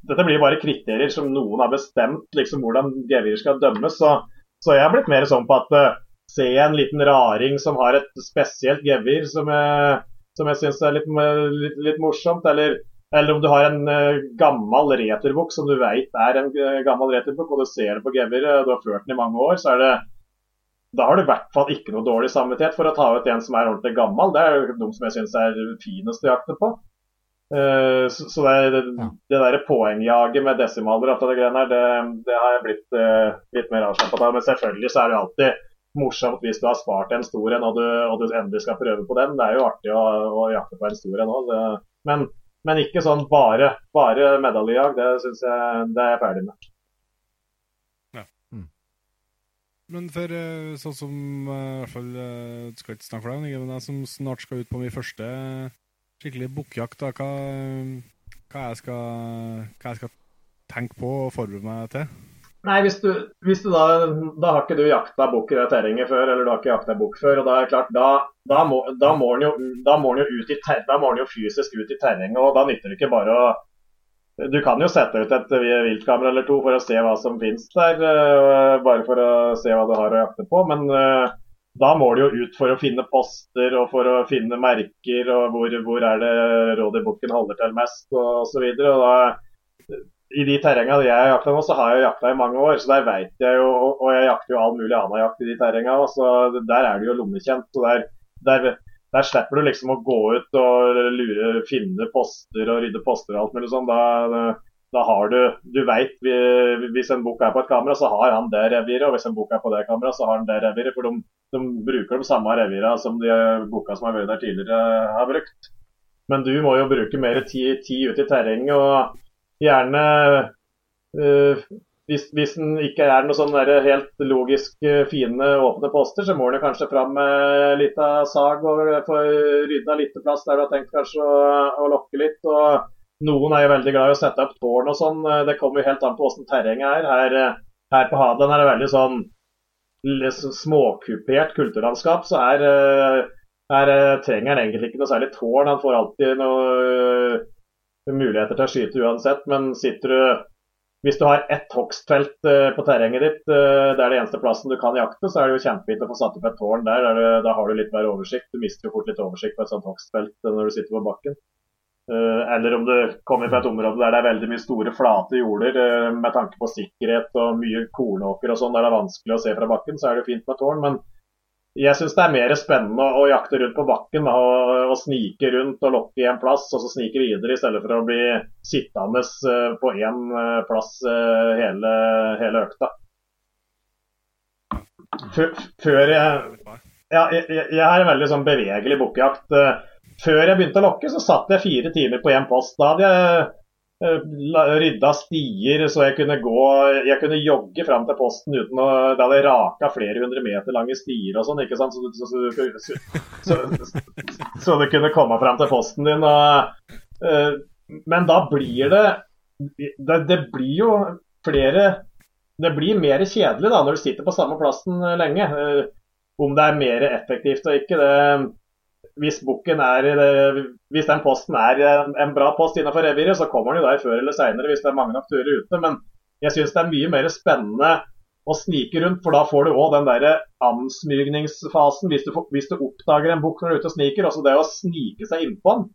dette blir bare kriterier som noen har bestemt liksom, hvordan gevir skal dømmes. Så, så, jeg har blitt mer sånn på at uh, se en liten raring som har et spesielt gevir som uh, som jeg syns er litt, litt, litt morsomt. Eller, eller, om du har en uh, gammel returbukk som du vet er en gammel returbukk, og du ser det på geviret, du har ført den i mange år, så er det da har du i hvert fall ikke noe dårlig samvittighet for å ta ut en som er ordentlig gammel. Det er jo de som jeg syns er finest å jakte på. Uh, så, så, det, det, ja. det der poengjaget med desimaler og det greiene her, det, det, har jeg blitt uh, litt mer avslappet av. Men selvfølgelig så er det alltid morsomt hvis du har spart en stor en og du, og du, endelig skal prøve på den. Det er jo artig å, å jakte på en stor en òg. Men, men, ikke sånn bare, bare medaljejag. Det syns jeg det er jeg ferdig med. Mm. Men for eh, sånn som eh, i hvert fall eh, Du skal ikke snakke for deg, men jeg som snart skal ut på min første skikkelig bukkjakt, hva, hva, jeg skal, hva jeg skal tenke på og forberede meg til? Nei, hvis du, hvis du da, da har ikke du jakta bukk i det terrenget før, eller du har ikke jakta bukk før. og Da er klart, da, da må, da må den jo, jo, jo fysisk ut i terrenget. og Da nytter det ikke bare å Du kan jo sette ut et viltkamera eller to for å se hva som finnes der, uh, bare for å se hva du har å jakte på. Men uh, da må du jo ut for å finne poster og for å finne merker og hvor, hvor er det rådyrbukken holder til mest og osv. I de terrengene jeg har jakta nå, så har jeg jakta i mange år. Så der vet jeg jo, og jeg jakter jo all mulig annen jakt i de terrengene. Så der er det jo lommekjent. så der, der, der, slipper du liksom å gå ut og lure, finne poster og rydde poster og alt mulig sånn. Da, da har du Du veit hvis en bukk er på et kamera, så har han det reviret. Og hvis en bukk er på det kameraet, så har han det reviret. For de, de bruker de samme revirene som de bukka som har vært der tidligere, har brukt. Men du må jo bruke mer tid, tid ute i terrenget. og gjerne uh, hvis, hvis den ikke er noe sånn helt logisk uh, fine, åpne poster, så må den kanskje fram med litt av sag og få rydda litt plass der du har tenkt kanskje å, å lokke litt. og Noen er jo veldig glad i å sette opp tårn og sånn. Det kommer jo helt an på åssen terrenget er. Her, her på Hadeland er det veldig sånn småkupert kulturlandskap, så er, her trenger han egentlig ikke noe særlig tårn. Han får alltid noen muligheter til å skyte uansett. Men sitter du hvis du har ett hogstfelt på terrenget ditt, det er det eneste plassen du kan jakte, så er det jo kjempefint å få satt opp et tårn der da har du litt mer oversikt. Du mister jo fort litt oversikt på et sånt hogstfelt når du sitter på bakken. Uh, eller om du kommer fra et område der det er veldig mye store, flate jorder med tanke på sikkerhet og mye kornåker og sånn, der det er vanskelig å se fra bakken, så er det fint med tårn. men jeg syns det er mer spennende å, jakte rundt på bakken og, og, snike rundt og lokke i en plass, og så snike videre, i stedet for å bli sittende uh, på én eh, plass hele, hele, økta. før jeg ja, jeg, jeg er en veldig sånn bevegelig bukkejakt. Før jeg begynte å lokke, så satt jeg fire timer på én post. Da hadde jeg Eh, rydda stier så jeg kunne gå Jeg kunne jogge fram til posten uten å Da hadde jeg raka flere hundre meter lange stier og sånn, ikke sant. Så, så, så, så, du kunne komme fram til posten din. Og, uh, men da blir det, det Det blir jo flere Det blir mer kjedelig da når du sitter på samme plassen lenge. Uh, om det er mer effektivt og ikke, det hvis, er, hvis den posten er en bra post innenfor reviret, så kommer den jo der før eller seinere hvis det er mange nok turer ute. Men jeg syns det er mye mer spennende å snike rundt, for da får du òg den der ansmygningsfasen. Hvis du, hvis du oppdager en bukk når du er ute og sniker, altså det å snike seg innpå den,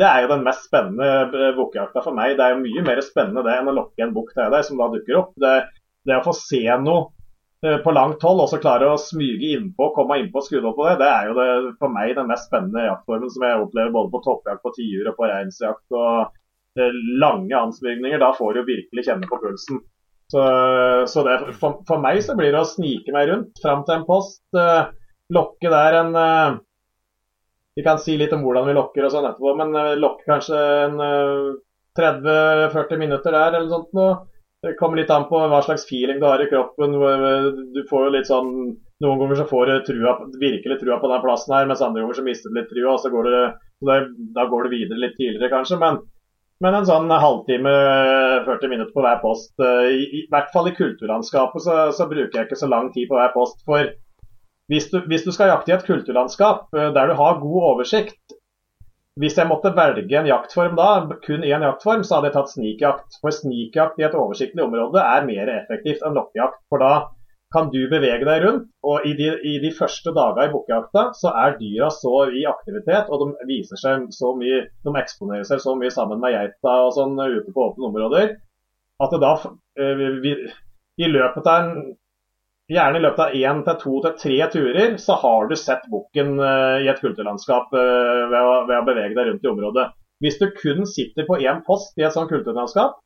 det er jo den mest spennende bukkejakta for meg. Det er jo mye mer spennende det enn å lokke en bukk til deg som da dukker opp. Det, det å få se noe Eh, på langt hold og så klare å smyge innpå, komme innpå og skudde opp på det, det er jo det, for meg den mest spennende jaktformen som jeg opplever både på toppjakt, på tiur og på reinsjakt. og eh, Lange ansmygninger, da får du virkelig kjenne på pulsen. Så, så det, for, for, meg så blir det å snike meg rundt fram til en post. Eh, lokke der en eh, Vi kan si litt om hvordan vi lokker og sånn etterpå, men eh, lokke kanskje en 30-40 eh, minutter der eller sånt noe det kommer litt an på hva slags feeling du har i kroppen. Du får jo litt sånn Noen ganger så får du trua, virkelig trua på den plassen her, mens andre ganger så mister du litt trua. og så går det, Da går du videre litt tidligere, kanskje. Men, men en sånn halvtime, 40 minutter på hver post. Eh, I, i hvert fall i kulturlandskapet så, så, bruker jeg ikke så lang tid på hver post. For hvis du, hvis du skal jakte i et kulturlandskap eh, der du har god oversikt, hvis jeg måtte velge en jaktform da, kun én jaktform, så hadde jeg tatt snikjakt. For snikjakt i et oversiktlig område er mer effektivt enn loppjakt. For da kan du bevege deg rundt, og i de, i de første dagene i bukkejakta så er dyra så i aktivitet, og de viser seg så mye, de eksponerer seg så mye sammen med geita og sånn ute på åpne områder, at det da eh, vi, i løpet av en Gjerne i løpet av én til to til tre turer så har du sett bukken uh, i et kulturlandskap uh, ved, å, ved, å, bevege deg rundt i området. Hvis du kun sitter på én post i et sånt kulturlandskap,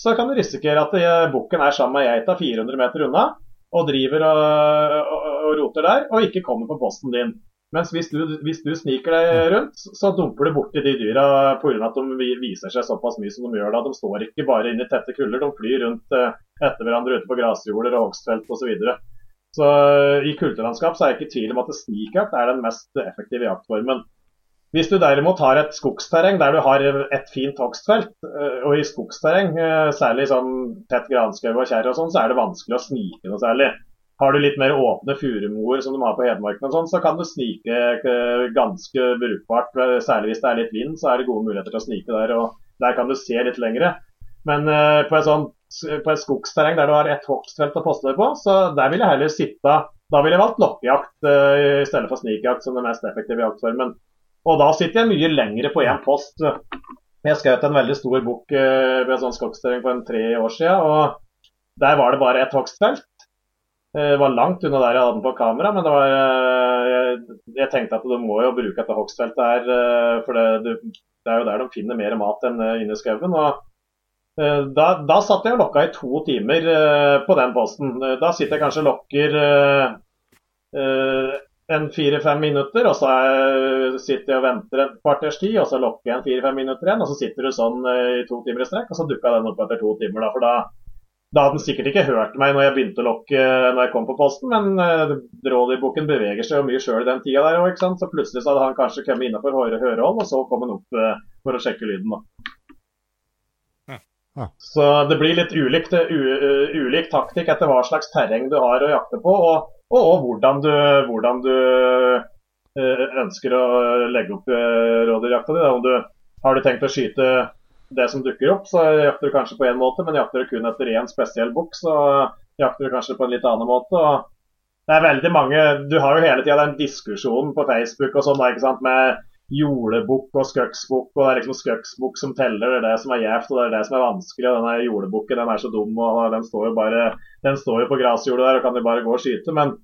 så kan du risikere at uh, bukken er sammen med geita 400 meter unna og driver og, og, og, roter der, og ikke kommer på posten din. Mens hvis du, hvis du sniker deg rundt, så dumper du borti de dyra pga. at de viser seg såpass mye som de gjør da. De står ikke bare inne i tette kuller, de flyr rundt etter hverandre ute på grasjorder og hogstfelt osv. Så, eh, I kulturlandskap så er jeg ikke i tvil om at snikjakt er den mest effektive jaktformen. Hvis du derimot har et skogsterreng der du har et fint hogstfelt, eh, og i skogsterreng, eh, særlig sånn tett granskau og kjerre og sånn, så er det vanskelig å snike noe særlig. Har du litt mer åpne furumoer som de har på Hedmarken, og sånn, så kan du snike ganske brukbart. Særlig hvis det er litt vind, så er det gode muligheter til å snike der. og Der kan du se litt lengre. Men på et sånt på et skogsterreng der du har ett hogstfelt å poste deg på, så der vil jeg heller sitte Da ville jeg valgt loppejakt uh, i stedet for snikjakt som den mest effektive jaktformen. Og da sitter jeg mye lengre på én post. Jeg skjøt en veldig stor bukk uh, ved en sånn skogsterreng for en tre år siden, og der var det bare ett hogstfelt. Det uh, var langt unna der jeg hadde den på kamera, men var, uh, jeg, jeg, tenkte at du må jo bruke dette hogstfeltet her, for det, det, er jo der de finner mer mat enn inne i skauen. Eh, da, da satt jeg og lokka i to timer uh, på den posten. Uh, da sitter jeg kanskje og lokker en fire-fem minutter, og så sitter jeg og venter et kvarters tid, og så lokker jeg en fire-fem minutter igjen, og så sitter du sånn i to timer i strekk, og så dukka den opp etter to timer. Da, for da, da hadde den sikkert ikke hørt meg når jeg begynte å lokke når jeg kom på posten, men Rådyrbukken beveger seg jo mye sjøl den tida der òg, så plutselig så hadde han kanskje kommet innafor hørehold, og så kom han opp for å sjekke lyden. da. Så det blir litt ulik, u, ulik taktikk etter hva slags terreng du har å jakte på. Og, og, og hvordan du, hvordan du ønsker å legge opp rådyrjakta di. Om har du tenkt å skyte det som dukker opp, så jakter du kanskje på én måte, men jakter du kun etter én spesiell bukk, så jakter du kanskje på en litt annen måte. og det er veldig mange, Du har jo hele tida den diskusjonen på Facebook og sånn, med jordebukk og skøksbukk. og Det er liksom skøksbukk som teller, det er det som er gjevt og det er det som er vanskelig. og Denne jordebukken den er så dum og den står jo bare, den står jo på grasjordet der og kan jo bare gå og skyte. Men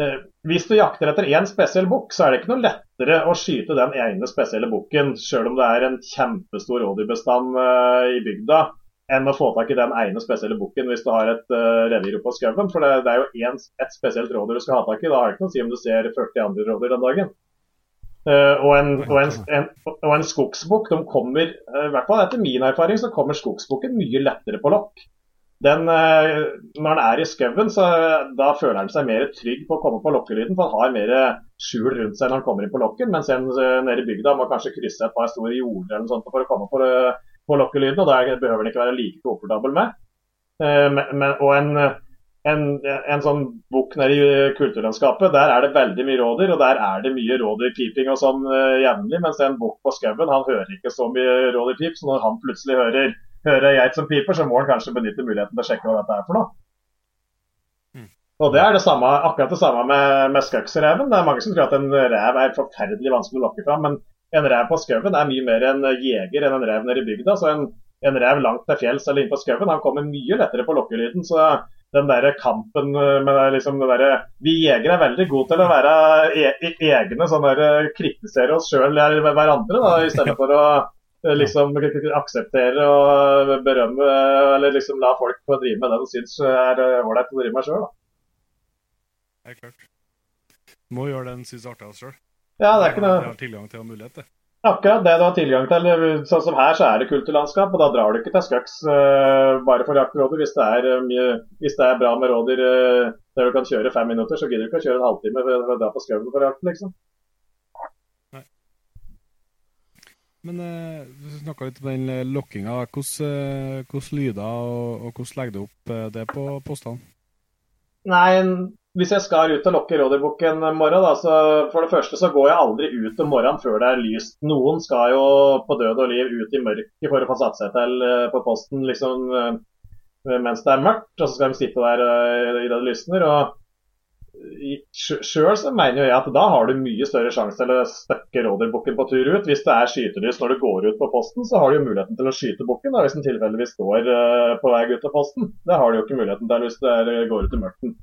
eh, hvis du jakter etter én spesiell bukk, så er det ikke noe lettere å skyte den ene spesielle bukken, sjøl om det er en kjempestor rådyrbestand eh, i bygda enn å få tak i den ene spesielle bukken hvis du har et uh, revir oppå på skauen. For det, det, er jo en, et spesielt rådyr du skal ha tak i. Da har det ikke noe å si om du ser 40 andre rådyr den dagen. Uh, og, en, og, en, en, og en skogsbukk, de kommer, uh, i hvert fall etter min erfaring, så kommer skogsbukken mye lettere på lokk. Den, når den er i skauen, så da føler den seg mer trygg på å komme på lokkelyden. For han har mer skjul rundt seg når han kommer inn på lokken. Mens en nede i bygda må kanskje krysse et par store jorder eller noe sånt for å komme på på lokkelyden, og da behøver den ikke være like komfortabel med. Men, men, og en, en, en sånn bukk nede i kulturlandskapet, der er det veldig mye rådyr, og der er det mye rådyrpiping og sånn uh, jevnlig. Mens en bukk på skauen, han hører ikke så mye rådyrpip, så når han plutselig hører, hører geit som piper, så må han kanskje benytte muligheten til å sjekke hva dette er for noe. Hmm. Og Det er det samme, akkurat det samme med, med skøksreven. Det er mange som tror at en rev er forferdelig vanskelig å lokke fram. Men en rev på skauen er mye mer en jeger enn en rev nede i bygda. så en, en rev langt til fjells eller inne på skauen han kommer mye lettere på lokkelyden. så den der kampen med det, liksom det der, Vi jegere er veldig gode til å være e e egne, sånn der, kritisere oss sjøl eller hverandre, da, i stedet for å eh, liksom akseptere og berømme eller liksom la folk få drive med det de syns er ålreit å drive med sjøl. Helt klart. Må gjøre det en syns er artig sjøl. Ja, det er ikke noe... Jeg har tilgang til og mulighet, det. Akkurat det du har tilgang til. Sånn som her, så er det kulturlandskap, og da drar du ikke til Skøks uh, bare for å jakte rådyr. er, uh, hvis det er bra med rådyr uh, der du kan kjøre fem minutter, så gidder du ikke å kjøre en halvtime for, for å dra på skauen for jakt, liksom. Nei. Men uh, du snakka litt om den lokkinga. Hvordan lyder og, og hvordan legger du opp det på postene? Nei, hvis jeg skal ut og lokke rådyrbukken en morgen, da, så for det første så går jeg aldri ut om morgenen før det er lyst. Noen skal jo på død og liv ut i mørket for å få satt seg til eh, på posten liksom, eh, mens det er mørkt, og så skal de sitte der uh, i det lysner. og Sjøl så mener jeg at da har du mye større sjanse til å støkke rådyrbukken på tur ut. Hvis det er skytelys når du går ut på posten, så har du jo muligheten til å skyte bukken hvis den tilfeldigvis står på vei ut av posten. Det har du jo ikke muligheten til hvis det går ut i mørket.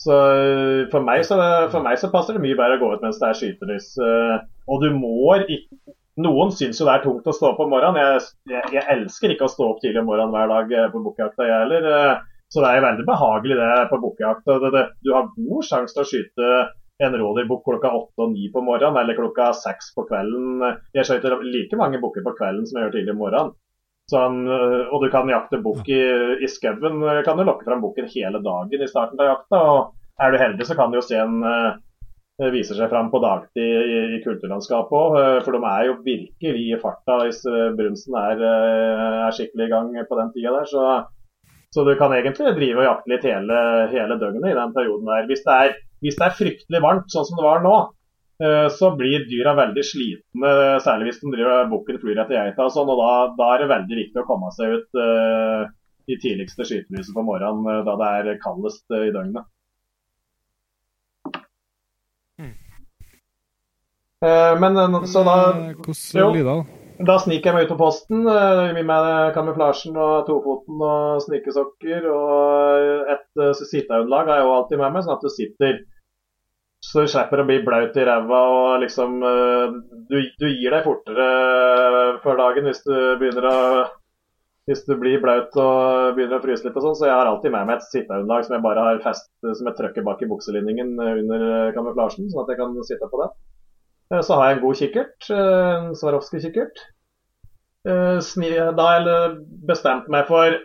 Så eh, for meg så, for meg så, passer det mye bedre å gå ut mens det er skytelys. Eh, og du må ikke Noen syns jo det er tungt å stå opp om morgenen. Jeg, jeg, jeg, elsker ikke å stå opp tidlig om morgenen hver dag eh, på bukkjakta, jeg heller. Så det er veldig behagelig det på bukkjakt. Du har god sjanse til å skyte en rådyrbukk klokka åtte og ni på morgenen, eller klokka seks på kvelden. Jeg skøyter like mange bukker på kvelden som jeg gjør tidlig om morgenen. Sånn, og du kan jakte bukk i, i skauen. Kan du lokke fram bukken hele dagen i starten av jakta. og Er du heldig, så kan du jo se en uh, viser seg fram på dagtid i, i kulturlandskapet òg. For de er jo virkelig i farta hvis brunsten er, er, skikkelig i gang på den tida der. Så, så, du kan egentlig drive og jakte litt hele, hele døgnet i den perioden der. Hvis det, er, hvis det er fryktelig varmt, sånn som det var nå, Eh, så blir dyra veldig slitne, særlig hvis de driver bukken flyr etter geita. og sånn, og da, da, er det veldig viktig å komme seg ut uh, i tidligste skytelyset på morgenen uh, da det er kaldest uh, i døgnet. Mm. men så da Hvordan Da sniker jeg meg ut på posten med kamuflasjen og tofoten og snikesokker. Og et sitteunderlag har jeg jo alltid med meg, sånn at du sitter så du slipper å bli blaut i ræva og liksom eh, du, du, gir deg fortere før dagen hvis du begynner å hvis du blir blaut og begynner å fryse litt og sånn. Så jeg har alltid med meg et sitteunderlag som jeg bare har fest som jeg trykker bak i bukselinningen under kamuflasjen, sånn at jeg kan sitte på det. Eh, så har jeg en god kikkert, eh, en Swarovski-kikkert. Da har jeg bestemt meg for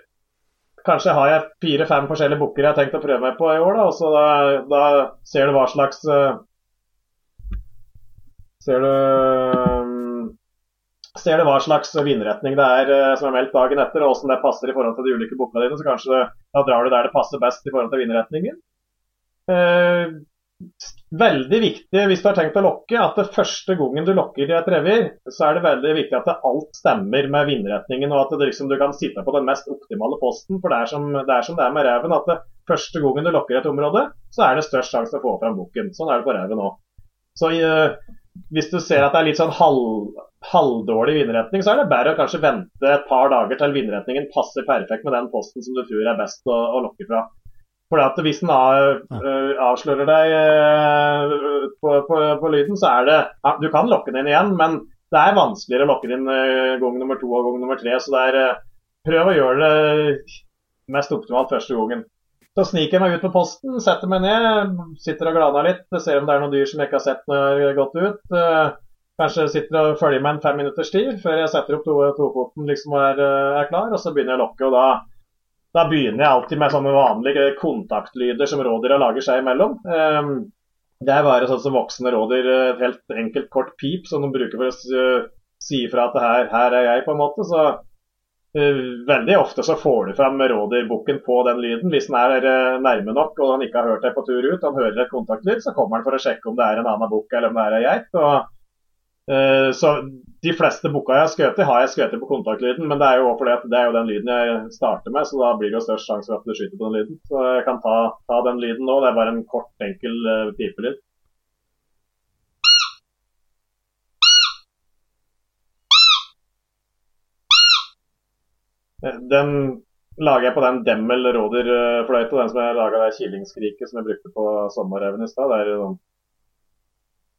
Kanskje har jeg fire-fem forskjellige bukker jeg har tenkt å prøve meg på i år. Da, og så da, da ser du hva slags uh, Ser du um, Ser du hva slags vindretning det er uh, som er meldt dagen etter, og hvordan det passer i forhold til de ulike bukkene dine. Så kanskje da drar du der det passer best i forhold til vindretningen. Eh, veldig viktig hvis du har tenkt å lokke, at det første gangen du lokker i et revir, så er det veldig viktig at alt stemmer med vindretningen, og at liksom, du kan sitte på den mest optimale posten. For det er som det er, som det er med reven, at det, første gangen du lokker et område, så er det størst sjanse å få fram bukken. Sånn er det på reven òg. Så uh, hvis du ser at det er litt sånn halv, halvdårlig vindretning, så er det bedre å kanskje vente et par dager til vindretningen passer perfekt med den posten som du tror er best å, å lokke fra. For Hvis den uh, avslører deg uh, på, på, på, lyden, så er det Du kan lokke den inn igjen, men det er vanskeligere å lokke den inn uh, gang nummer to og gang nummer tre. Så det er, prøv å gjøre det mest optimalt første gangen. Så sniker jeg meg ut på posten, setter meg ned, sitter og glaner litt. Ser om det er noen dyr som jeg ikke har sett når jeg har gått ut. Kanskje sitter og følger med en fem minutters tid før jeg setter opp tofoten to og er, er, klar. Og så begynner jeg å lokke. og da da begynner jeg alltid med sånne vanlige kontaktlyder som rådyra lager seg imellom. Ehm, det er bare sånn som voksne rådyr, et helt enkelt kort pip som de bruker for å eh, si ifra at her, her, er jeg, på en måte. Så uh, veldig ofte så får du fram rådyrbukken på den lyden. Hvis den er nærme nok og han ikke har hørt deg på tur ut, han hører et kontaktlyd, så kommer han for å sjekke om det er en annen bukk eller om det er ei geit. Uh, så de fleste booka jeg har skutt i, har jeg skutt på kontaktlyden, men det er jo fordi det er jo den lyden jeg starter med, så da blir det jo størst sjanse for at du skyter på den lyden. Så jeg kan ta, ta den lyden nå. Det er bare en kort, enkel uh, pipelyd. Den lager jeg på den Demmel rådyrfløyte, den som jeg laga det kilingskriket som jeg brukte på sommerreven i stad. Det er sånn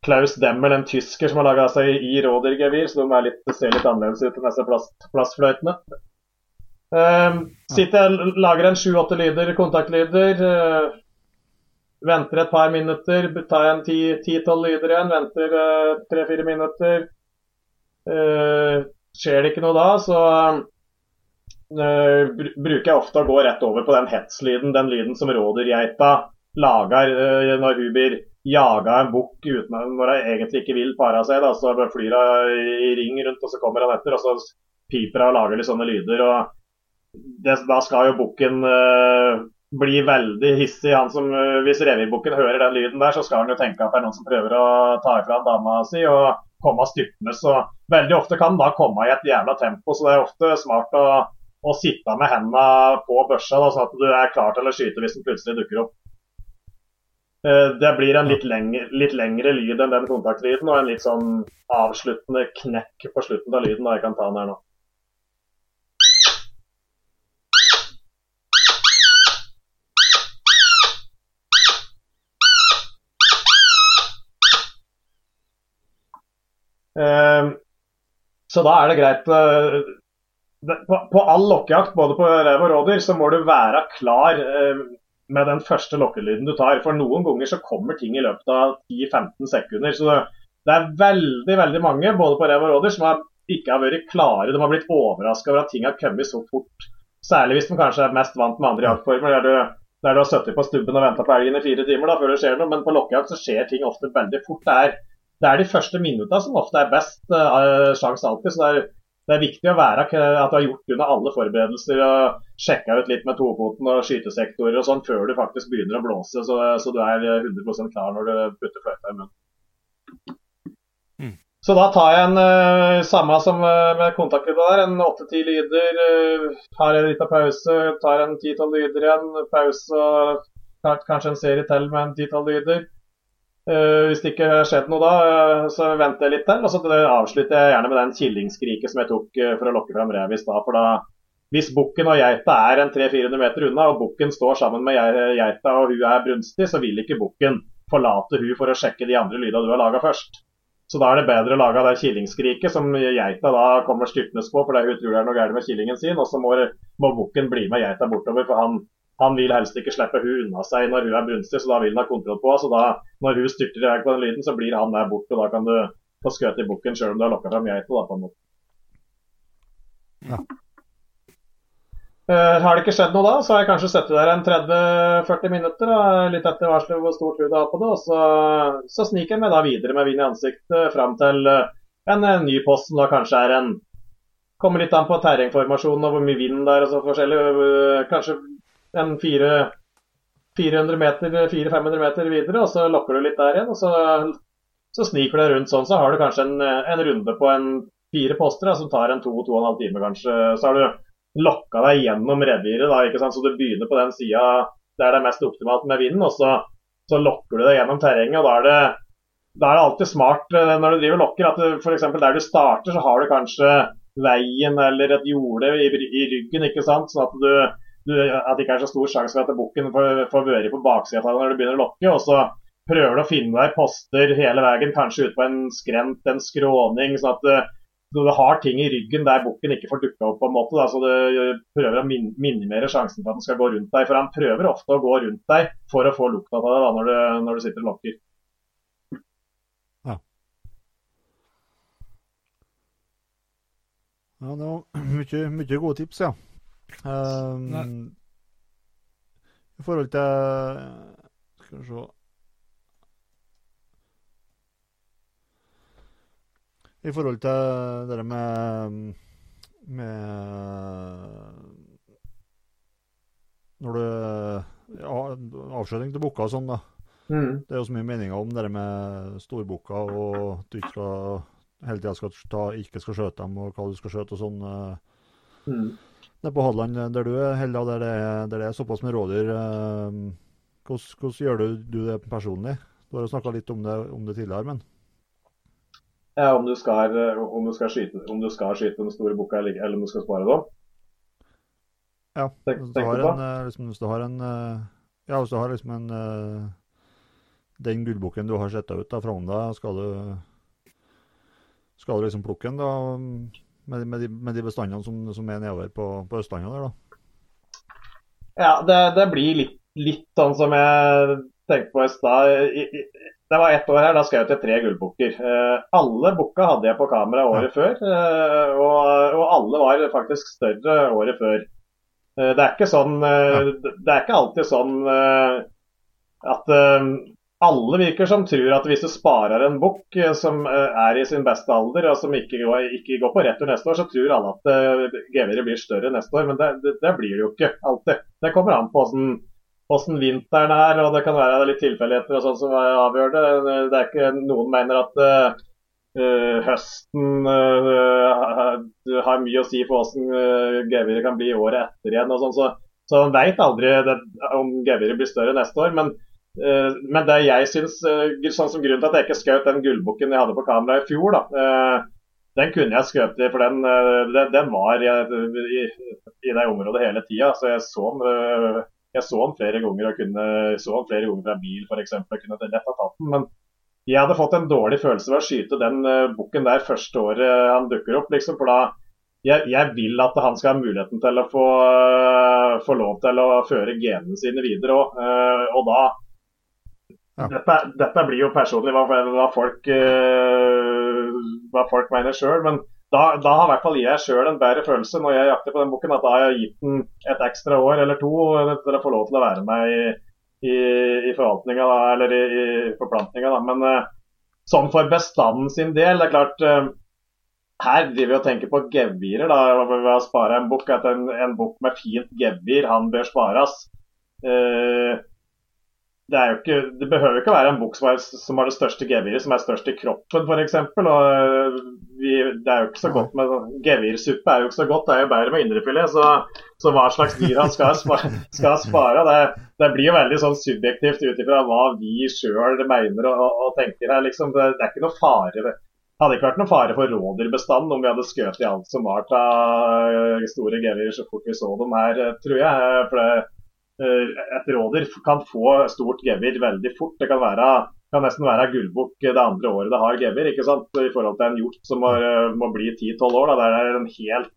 Klaus Demmel, en tysker som har laga seg i rådyrgevir, så de litt, ser litt annerledes ut enn disse plast, plastfløytene. Uh, sitter jeg lager en sju-åtte lyder, kontaktlyder. Uh, venter et par minutter, tar en ti-tolv lyder igjen. Venter eh, tre-fire uh, minutter. Uh, skjer det ikke noe da, så bruker jeg ofte å gå rett over på den hetslyden, den lyden som rådyrgeita lager når hun blir jaga en bukk når hun egentlig ikke vil pare seg. Da. Så flyr hun i ring rundt, og så kommer han etter. Og så piper hun og lager litt sånne lyder. og det, Da skal jo bukken uh, bli veldig hissig. Han som, uh, hvis revirbukken hører den lyden der, så skal han jo tenke at det er noen som prøver å ta ifra dama si og komme styrtende. Så veldig ofte kan han da komme i et jævla tempo, så det er ofte smart å, å sitte med hendene på børsa, da, sånn at du er klar til å skyte hvis den plutselig dukker opp. Eh, det blir en litt lengre, litt lengre, lyd enn den kontaktlyden, og en litt sånn avsluttende knekk på slutten av lyden. Da jeg kan ta den her nå. Eh, så da er det greit eh, På all lokkejakt, både på rev og rådyr, så må du være klar med den første lokkelyden du tar. For noen ganger så kommer ting i løpet av 10-15 sekunder. Så det er veldig veldig mange, både på rev og rådyr, som har, ikke har vært klare. De har blitt overraska over at ting har kommet så fort. Særlig hvis de kanskje er mest vant med andre jaktformer. Der du, der du har sittet på stubben og venta på elgen i fire timer da, før det skjer noe. Men på lokkejakt så skjer ting ofte veldig fort. Det er, det er de første minutta som ofte er best uh, sjanse alltid. så det er det er viktig å være at du har gjort unna alle forberedelser og sjekka ut litt med tofoten og skytesektorer og sånn før du faktisk begynner å blåse, så, så du er 100% klar når du putter fløyta i munnen. Mm. Så da tar jeg en uh, samme som uh, med kontaktlyder der, en åtte-ti lyder. Uh, tar en liten pause, tar en ti-tolv lyder igjen. Pause og kanskje en serie til med en ti-tolv lyder. Uh, hvis det ikke har skjedd noe da, uh, så venter jeg litt til. Og så avslutter jeg gjerne med den killingskriket som jeg tok uh, for å lokke fram rev i stad. For da, hvis bukken og geita er en 300-400 meter unna, og bukken står sammen med geita og hun er brunstig, så vil ikke bukken forlate hun for å sjekke de andre lyda du har laga først. Så da er det bedre å lage det killingskriket som geita da kommer styrtende på fordi hun tror det er noe galt med killingen sin, og så må, må bukken bli med geita bortover, for han han vil helst ikke slippe hun unna seg når hun er brunstig, så da vil han ha kontroll på henne. Så da, når hun styrter i vei på den lyden, så blir han der borte, og da kan du få skutt i bukken sjøl om du har lokka fram geita, da, på en måte. Ja. Uh, har det ikke skjedd noe da, så har jeg kanskje sittet der en 30-40 minutter, da, litt etter varselet hvor stor tro du har på det. og Så, så sniker jeg meg da videre med vind i ansiktet fram til uh, en, en ny post som da kanskje er en Kommer litt an på terrengformasjonen og hvor mye vind det er og så forskjellig. Kanskje en fire 400 meter, 400-500 meter videre, og så lokker du litt der igjen. og så, så sniker du rundt sånn, så har du kanskje en, en runde på en fire poster da, som tar en to, to og en halv time kanskje. Så har du lokka deg gjennom reviret, da, ikke sant? så du begynner på den sida der det er mest optimalt med vinden. og så, så lokker du deg gjennom terrenget. og da er det da er det alltid smart eh, når du driver lokker at f.eks. der du starter, så har du kanskje veien eller et jorde i, i ryggen. ikke sant? Sånn at, du, du, at det ikke er så stor sjanse for at bukken får, får vært på baksida når du begynner å lokke. og så prøver du å finne deg poster hele veien, kanskje ut på en skrent, en skråning. sånn at du, du har ting i ryggen der bukken ikke får dukka opp. på en måte, da, så Du prøver å min minimere sjansen for at den skal gå rundt deg. For han prøver ofte å gå rundt deg for å få lukta av deg da, når du, når du sitter og lokker. Ja, det var mye, mye gode tips, ja. Um, I forhold til Skal vi se I forhold til det med, med Når du ja, Avskjøring til bukker og sånn, da. Mm. Det er jo så mye meninger om det med storbukker og at du ikke skal hele tida skal ta, ikke skal skjøte dem, og hva du skal skjøte og sånn. Eh. Mm. Nede på Hadeland, eh, der du er, Hella, der det, er, der det er såpass med rådyr, eh, hvordan, hvordan, gjør du, du, det personlig? Du har jo snakka litt om det, om det, tidligere, men Ja, om du skal, om du skal skyte om du skal skyte den store bukka, eller, eller om du skal spare dem? Ja, hvis du, har en, liksom, hvis du har en Ja, hvis du har liksom en Den gullbukken du har sett ut da, fra deg, skal du skal du liksom plukke den da, med, med, de, med de, bestandene som, som er nedover på, på Østlandet der, da? Ja, det, det blir litt, litt, sånn som jeg tenkte på i stad. Det var ett år her, da skrev jeg til tre gullbukker. Eh, alle bukka hadde jeg på kamera året ja. før, eh, og, og, alle var faktisk større året før. Eh, det er ikke sånn. Det er ikke alltid sånn at alle virker som tror at hvis du sparer en bukk eh, som eh, er i sin beste alder, og som ikke ikke går på retur neste år, så tror alle at geviret blir større neste år. Men det, det, det, blir det jo ikke alltid. Det kommer an på hvordan vinteren er, og det kan være litt tilfeldigheter og sånn som avgjør det. Det er ikke Noen mener at uh, høsten uh, har mye å si for hvordan uh, geviret kan bli året etter igjen. og sånn, Så, så man veit aldri det, om geviret blir større neste år. men Eh, men det jeg syns, eh, sånn som grunnen til at jeg ikke skjøt den gullbukken jeg hadde på kamera i fjor, da, eh, den kunne jeg skutt i, for den, den var i, i, i, det området hele tida. Så jeg så, den, jeg så den flere ganger og kunne så den flere ganger fra bil f.eks. kunne lett ha tatt den. Men jeg hadde fått en dårlig følelse ved å skyte den bukken der første året han dukker opp. liksom, for da jeg, jeg, vil at han skal ha muligheten til å få, få lov til å føre genene sine videre òg. Og da Dette, dette, blir jo personlig hva, hva, folk, uh, hva folk mener sjøl. Men da, da, har i hvert fall jeg sjøl en bedre følelse når jeg jakter på den boken, at da har jeg gitt den et ekstra år eller to til å få lov til å være med i, i, i forvaltninga, eller i, i forplantninga. Men uh, sånn for bestanden sin del, det er klart uh, her driver vi og tenker på gevirer da, ved å spare en bukk. At en, en bukk med fint gevir, han bør spares. Uh, det, er jo ikke, det behøver ikke være en bok som, har det største geviret, som er størst i kroppen f.eks. Eh, det er jo ikke så godt med Gevirsuppe er jo ikke så godt, det er jo bedre med indrefilet. Så, så hva slags dyr han skal, skal spare, det, det, blir jo veldig sånn subjektivt ut ifra hva vi sjøl mener og, og, tenker her. Liksom. Det, det, er ikke noe fare det hadde ikke vært noe fare for rådyrbestanden om vi hadde skutt i alt som var av store gevirer så fort vi så dem her, tror jeg. For det, Eh, et rådyr kan få stort gevir veldig fort. Det kan, være, kan nesten være gullbukk det andre året det har gevir, ikke sant? i forhold til en hjort som må, må bli 10-12 år. Da. Det er en helt,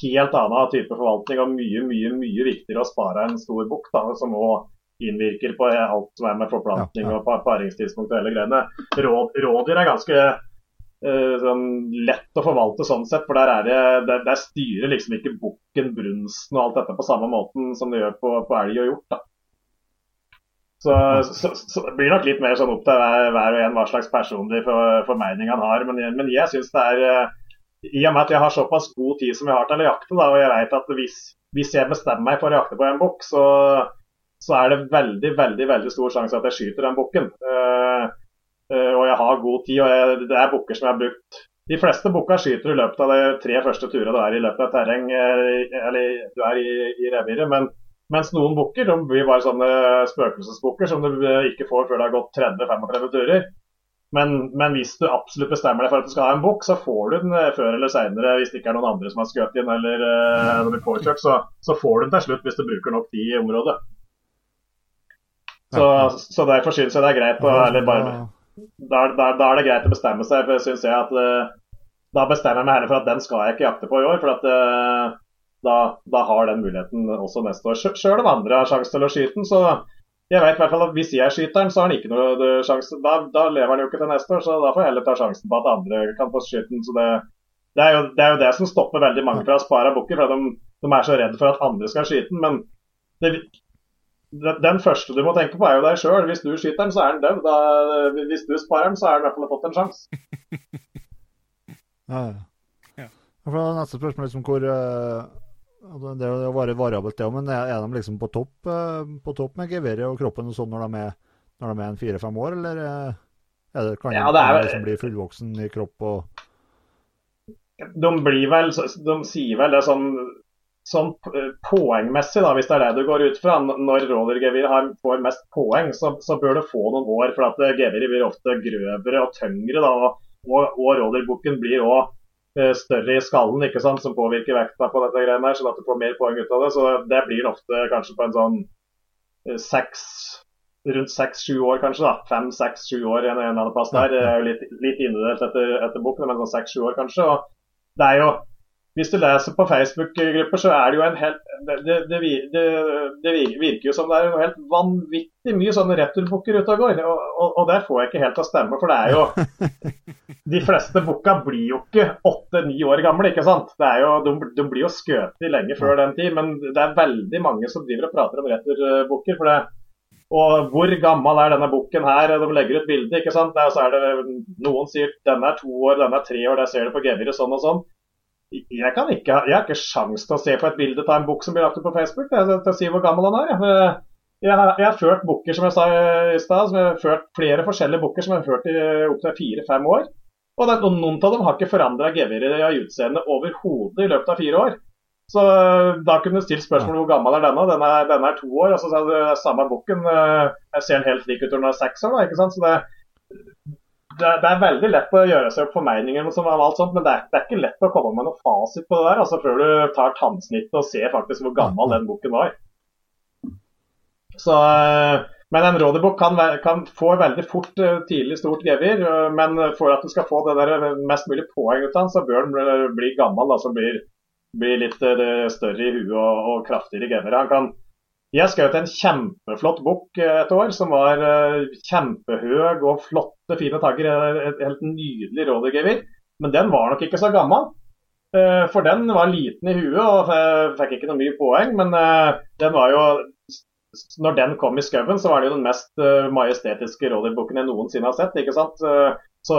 helt annen type forvaltning og mye mye, mye viktigere å spare en stor bukk, som òg innvirker på alt som er med forplantning ja, ja. og paringstidspunkt og hele greiene. rådyr er ganske sånn lett å forvalte sånn sett. For der, er det, der, der styrer liksom ikke bukken brunsten og alt dette på samme måten som det gjør på, på elg og hjort. da. Så, så, så, det blir nok litt mer sånn opp til hver, hver og en hva slags personlig for, formening han har. Men, men jeg syns det er uh, I og med at jeg har såpass god tid som jeg har til å jakte, da, og jeg vet at hvis, hvis jeg bestemmer meg for å jakte på en bukk, så, så er det veldig veldig, veldig stor sjanse at jeg skyter den bukken. Uh, og jeg har god tid. og jeg, Det er bukker som jeg har brukt De fleste bukka skyter i løpet av de tre første turene du er i løpet av terreng, eller du er i, i reviret. Men, mens noen bukker blir bare sånne spøkelsesbukker som du ikke får før det har gått 30-35 turer. Men, men, hvis du absolutt bestemmer deg for at du skal ha en bukk, så får du den eh, før eller seinere. Hvis det ikke er noen andre som har skutt inn eller blir påkjørt, så, så, får du den til slutt hvis du bruker nok tid i området. Så, så derfor syns jeg det er greit å eller bare, da, er det greit å bestemme seg. for synes jeg at uh, Da bestemmer jeg meg heller for at den skal jeg ikke jakte på i år. for at uh, da, da, har den muligheten også neste år. Sjøl om andre har sjanse til å skyte den, så jeg vet i hvert fall at Hvis jeg skyter den, så har han ikke noe sjanse. Da, da, lever han jo ikke til neste år, så da får jeg heller ta sjansen på at andre kan få skyte den. Så det, det, er jo, det, er jo, det som stopper veldig mange fra å spare bukker. For de, de, er så redde for at andre skal skyte den. Men det, den første du må tenke på, er jo deg sjøl. Hvis du skyter den, så er den død. Hvis du sparer den, så er den i hvert fall fått en sjanse. ja, ja. ja. neste spørsmål liksom hvor uh det er jo bare variabelt, det òg, men er de liksom på topp, eh, på topp med geværet og kroppen og sånn når de er, når de er en fire-fem år, eller eh, er det, kan ja, det er, de liksom bli fullvoksen i kropp og De blir vel De sier vel det sånn, sånn poengmessig, da, hvis det er det du går ut fra. Når rådyrgeviret får mest poeng, så, så, bør det få noen år. For at geviret blir ofte grøvere og tyngre, da, og, og, og rådyrbukken blir òg Eh, større i skallen ikke sant, som påvirker vekta på dette greiene her, sånn at du får mer poeng ut av det. Så det blir ofte kanskje på en sånn eh, seks rundt seks-sju år, kanskje. da, Fem, seks, sju år en eller annen plass der. Er litt, litt individuelt etter, etter boken, men sånn seks-sju år kanskje. og det er jo hvis du leser på Facebook-grupper, så er det jo en helt det, det, det, det, virker jo som det er helt vanvittig mye sånne returbukker ute og går. Og, og, og, det får jeg ikke helt til å stemme, for det er jo De fleste bukka blir jo ikke åtte-ni år gamle, ikke sant. Det er jo, de, de blir jo skutt lenge før den tid, men det er veldig mange som driver og prater om returbukker. for det og hvor gammel er denne bukken her? De legger ut bilde, ikke sant. Der, så er det, noen sier denne er to år, denne er tre år, der ser du på geviret sånn og sånn jeg, kan ikke, jeg har ikke sjans til å se på et bilde av en bukk som blir lagt ut på Facebook til å si hvor gammel han er. Jeg, jeg, har, jeg har ført bukker som jeg sa i stad, flere forskjellige bukker som jeg har ført i opptil fire-fem år. Og, det, Noen av dem har ikke forandra geviret i utseendet overhodet i løpet av fire år. Så Da kunne du stilt spørsmål hvor gammel er denne. Denne, denne er to år. og så sa du Samme bukken eh, jeg ser den helt lik ut når den er seks år. da, ikke sant? Så det, det, det, er veldig lett å gjøre seg opp formeninger, om alt sånt, men det er, det er, ikke lett å komme med noe fasit på det der altså før du tar tannsnittet og ser faktisk hvor gammel den boken var. Så, eh, men en rådebok kan, kan, få veldig fort eh, tidlig stort gevir. Eh, men for at du skal få det der mest mulig poeng ut av den, så bør den bli, bli gammel. altså blir, blir litt større i huet og, og kraftigere gevir. Han kan jeg skjøt en kjempeflott bukk et år som var kjempehøy kjempehøg og flotte, fine tagger. Et helt nydelig rådyrgevir. Men den var nok ikke så gammel. For den var liten i huet og fikk ikke noe mye poeng. Men den var jo Når den kom i skauen, så var det jo den mest majestetiske rådyrbukken jeg noensinne har sett. ikke sant? Så,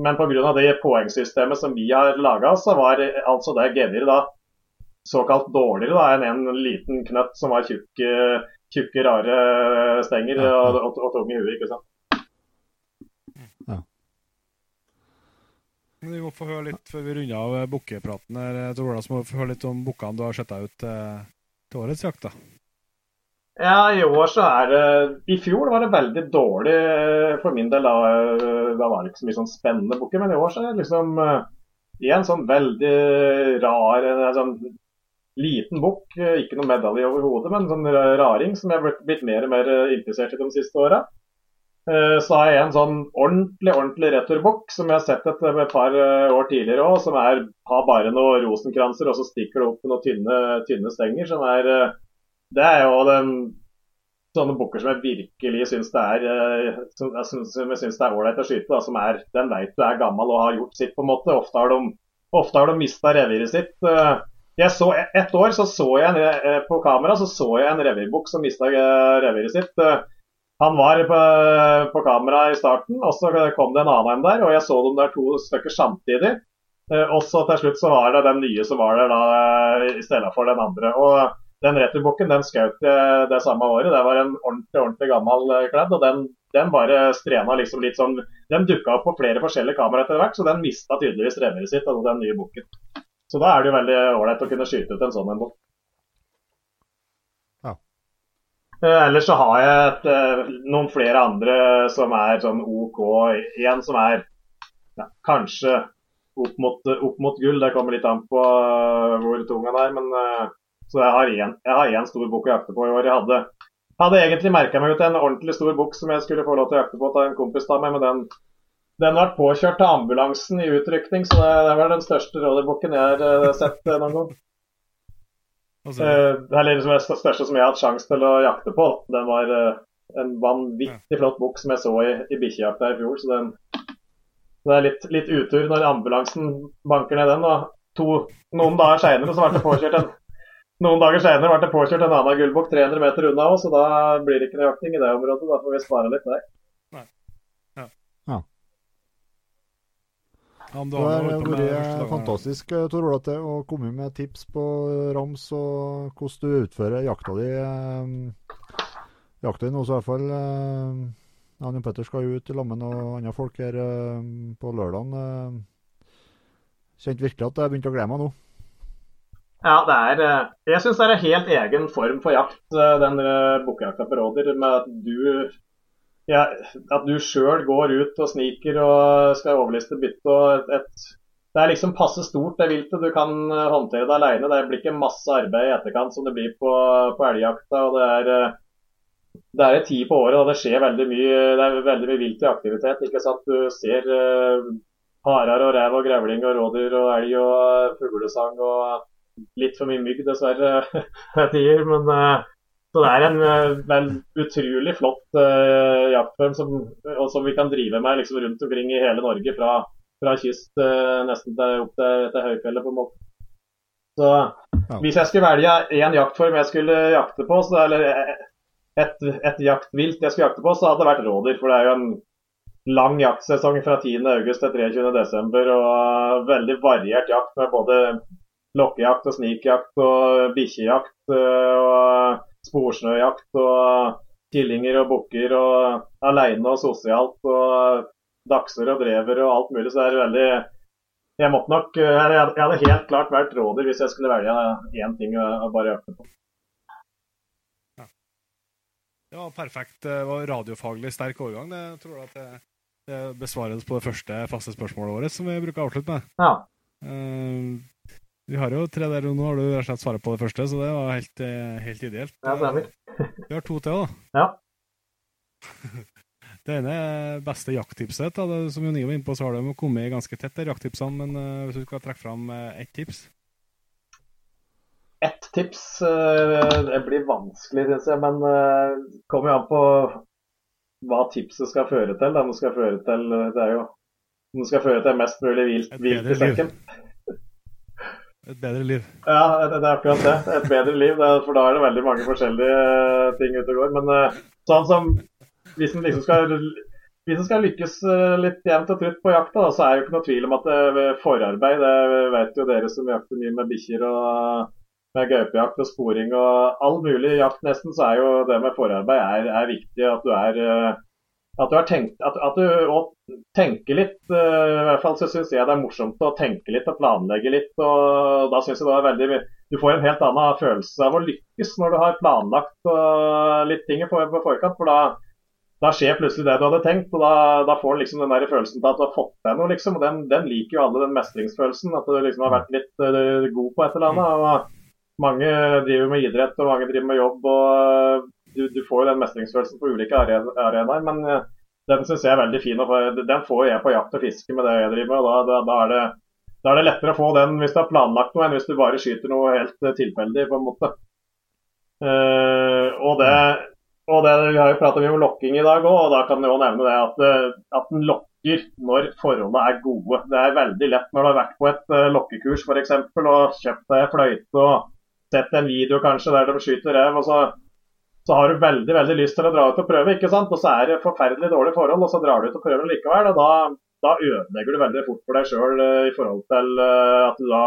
men pga. det poengsystemet som vi har laga, så var altså det geviret da såkalt dårligere da, enn en liten knøtt som var tjukke, tjukke rare stenger ja, ja. og, og, og tung i huet. ikke sant? Ja. Vi må få høre litt før vi runder av bukkepraten. her, Ola, må vi få høre litt om bukkene du har sett deg ut til, til årets jakt. da. Ja, i år så er det I fjor var det veldig dårlig for min del. Da, da var det ikke så mye sånn spennende bukker. Men i år så er det liksom igjen sånn veldig rar sånn liten bukk, eh, ikke noen medalje overhodet, men en sånn raring som jeg har blitt mer og mer eh, interessert i de siste åra. Eh, så har jeg en sånn ordentlig ordentlig returbukk som jeg har sett et, par år tidligere òg, som er, har bare noen rosenkranser og så stikker det opp noen tynne, tynne stenger. som er, Det er jo den, sånne bukker som jeg virkelig syns det er som jeg synes det er ålreit å skyte. Da, som er, Den veit du er gammel og har gjort sitt, på en måte. Ofte har de, ofte har de mista reviret sitt. Jeg så, et år så, så jeg eh, på kamera så, så jeg en revirbukk som mista eh, reviret sitt. Eh, han var på, på, kamera i starten, og så kom det en annen en der. og Jeg så dem der to stykker samtidig. Og så til slutt så var det den nye som var der da, i stedet for den andre. og den returbukken den skjøt jeg det samme året. Det var en ordentlig ordentlig gammel kledd. og den, den bare strena liksom litt sånn Den dukka opp på flere forskjellige kameraer etter hvert, så den mista tydeligvis reviret sitt, altså den nye bukken. Så da er det jo veldig ålreit å kunne skyte ut en sånn en bukk. Ja. Uh, ellers så har jeg et, uh, noen flere andre som er sånn OK. En som er ja, kanskje opp mot, opp mot, gull. Det kommer litt an på uh, hvor tung han er. men så jeg har én stor bukk å jakte på i år. Jeg hadde, hadde egentlig merka meg ut en ordentlig stor bukk som jeg skulle få lov til å jakte på av en kompis av meg, men den, den ble påkjørt av ambulansen i utrykning, så det, det var den største rådyrbukken jeg har uh, sett uh, noen gang. Altså, er eller liksom den største som jeg har hatt sjanse til å jakte på. Den var en vanvittig flott bukk som jeg så i, i bikkjejakta i fjor. Så, den, så det er litt, litt, utur når ambulansen banker ned den. Og to, noen dager seinere så ble det påkjørt en noen dager senere ble det påkjørt en annen gullbukk 300 meter unna oss, og da blir det ikke noe jakting i det området. Da får vi spare litt der. Nei. Ja. ja. Ja det har vært fantastisk Tor Ola, til å komme med tips på rams og hvordan du utfører jakta di. Eh, jakta di nå, så i hvert fall eh, Jan Petter skal jo ut i Lammen og andre folk her eh, på lørdag. Eh, kjente virkelig at jeg begynte å glede meg nå. Ja, det er eh, Jeg syns det er en helt egen form for jakt, eh, den eh, bukkjakta på rådyr. Med at du ja, at du sjøl går ut og sniker og skal overliste bytte. og et, Det er liksom passe stort, det viltet. Du kan håndtere det alene. Det blir ikke masse arbeid i etterkant som det blir på, på elgjakta. og det er det er en tid på året og det skjer veldig mye det er veldig mye vilt i aktivitet. ikke sant? Du ser uh, harer og rev og grevling og rådyr og elg og fuglesang og litt for mye mygg, dessverre, tider. Men uh, så det er en uh, vel utrolig flott uh, jaktform som, som, vi kan drive med liksom, rundt omkring i hele Norge. Fra, fra kyst nesten til, opp til, til høyfjellet, på en måte. Så ja. Hvis jeg skulle velge én jaktform jeg skulle jakte på, så, eller et, et jaktvilt jeg skulle jakte på, så hadde det vært rådyr. For det er jo en lang jaktsesong fra 10.8 til 23.12. Og veldig variert jakt med både lokkejakt og snikjakt og bikkjejakt eh, og sporsnøjakt og killinger og bukker og aleine og sosialt og dachser og drever og alt mulig. Så det er veldig Jeg måtte nok eh, Jeg hadde helt klart vært råder hvis jeg skulle velge én ting å bare øke på. Det var perfekt. Det var radiofaglig sterk overgang. Det tror jeg at det, det besvares på det første faste spørsmålet vårt, som vi bruker å avslutte med. Ja. Uh, vi har jo tre der, og nå har du rett og slett svaret på det første, så det var helt, eh, helt ideelt. Ja, stemmer. Vi har to til, da. Ja. Det ene er beste jakttipset. Da. Det, som Jon Ivo var inne på, så har de kommet ganske tett, der jakttipsene. Men uh, hvis du skal trekke fram uh, ett tips? Ett tips uh, Det blir vanskelig, syns jeg. Men det kommer jo an på hva tipset skal føre til. Da. Det skal føre til det er jo det skal føre til mest mulig vilt, vilt i sekken. Et bedre liv. Ja, det, er akkurat det. Et bedre liv. for da er det veldig mange forskjellige eh, ting ute og går. Men eh, sånn som hvis en liksom skal, hvis en skal lykkes eh, litt jevnt og trutt på jakta, så er det jo ikke noe tvil om at det, forarbeid Det vet jo dere som jakter mye med bikkjer og med gaupejakt og sporing og all mulig jakt nesten, så er jo det med forarbeid er, er viktig. At du er at du, tenkt, at, at du tenker litt. Uh, I hvert fall så syns jeg det er morsomt å tenke litt og planlegge litt. og Da synes jeg det er veldig Du får en helt annen følelse av å lykkes når du har planlagt uh, litt ting på, på forkant. For da, da, skjer plutselig det du hadde tenkt, og da, da får du liksom den der følelsen til at du har fått til noe. liksom, og den, den, liker jo alle, den mestringsfølelsen. At du liksom har vært litt uh, god på et eller annet. og Mange driver med idrett og mange driver med jobb. og du, du, får jo den mestringsfølelsen på ulike arenaer, men eh, den syns jeg er veldig fin. Den får jeg på jakt og fiske med det jeg driver med. Da, da, da, er det, da, er det, lettere å få den hvis du har planlagt noe, enn hvis du bare skyter noe helt eh, tilfeldig. på en måte. Uh, og det, og det, Vi har jo pratet om lokking i dag òg, og da kan jeg jo nevne det at, at den lokker når forholdene er gode. Det er veldig lett når du har vært på et uh, lokkekurs f.eks. og kjøpt deg fløyte og sett en video kanskje der de skyter rev. og så så har du veldig veldig lyst til å dra ut og prøve, ikke sant? og så er det forferdelig dårlige forhold, og så drar du ut og prøver likevel. og Da, da ødelegger du veldig fort for deg sjøl uh, i forhold til uh, at du da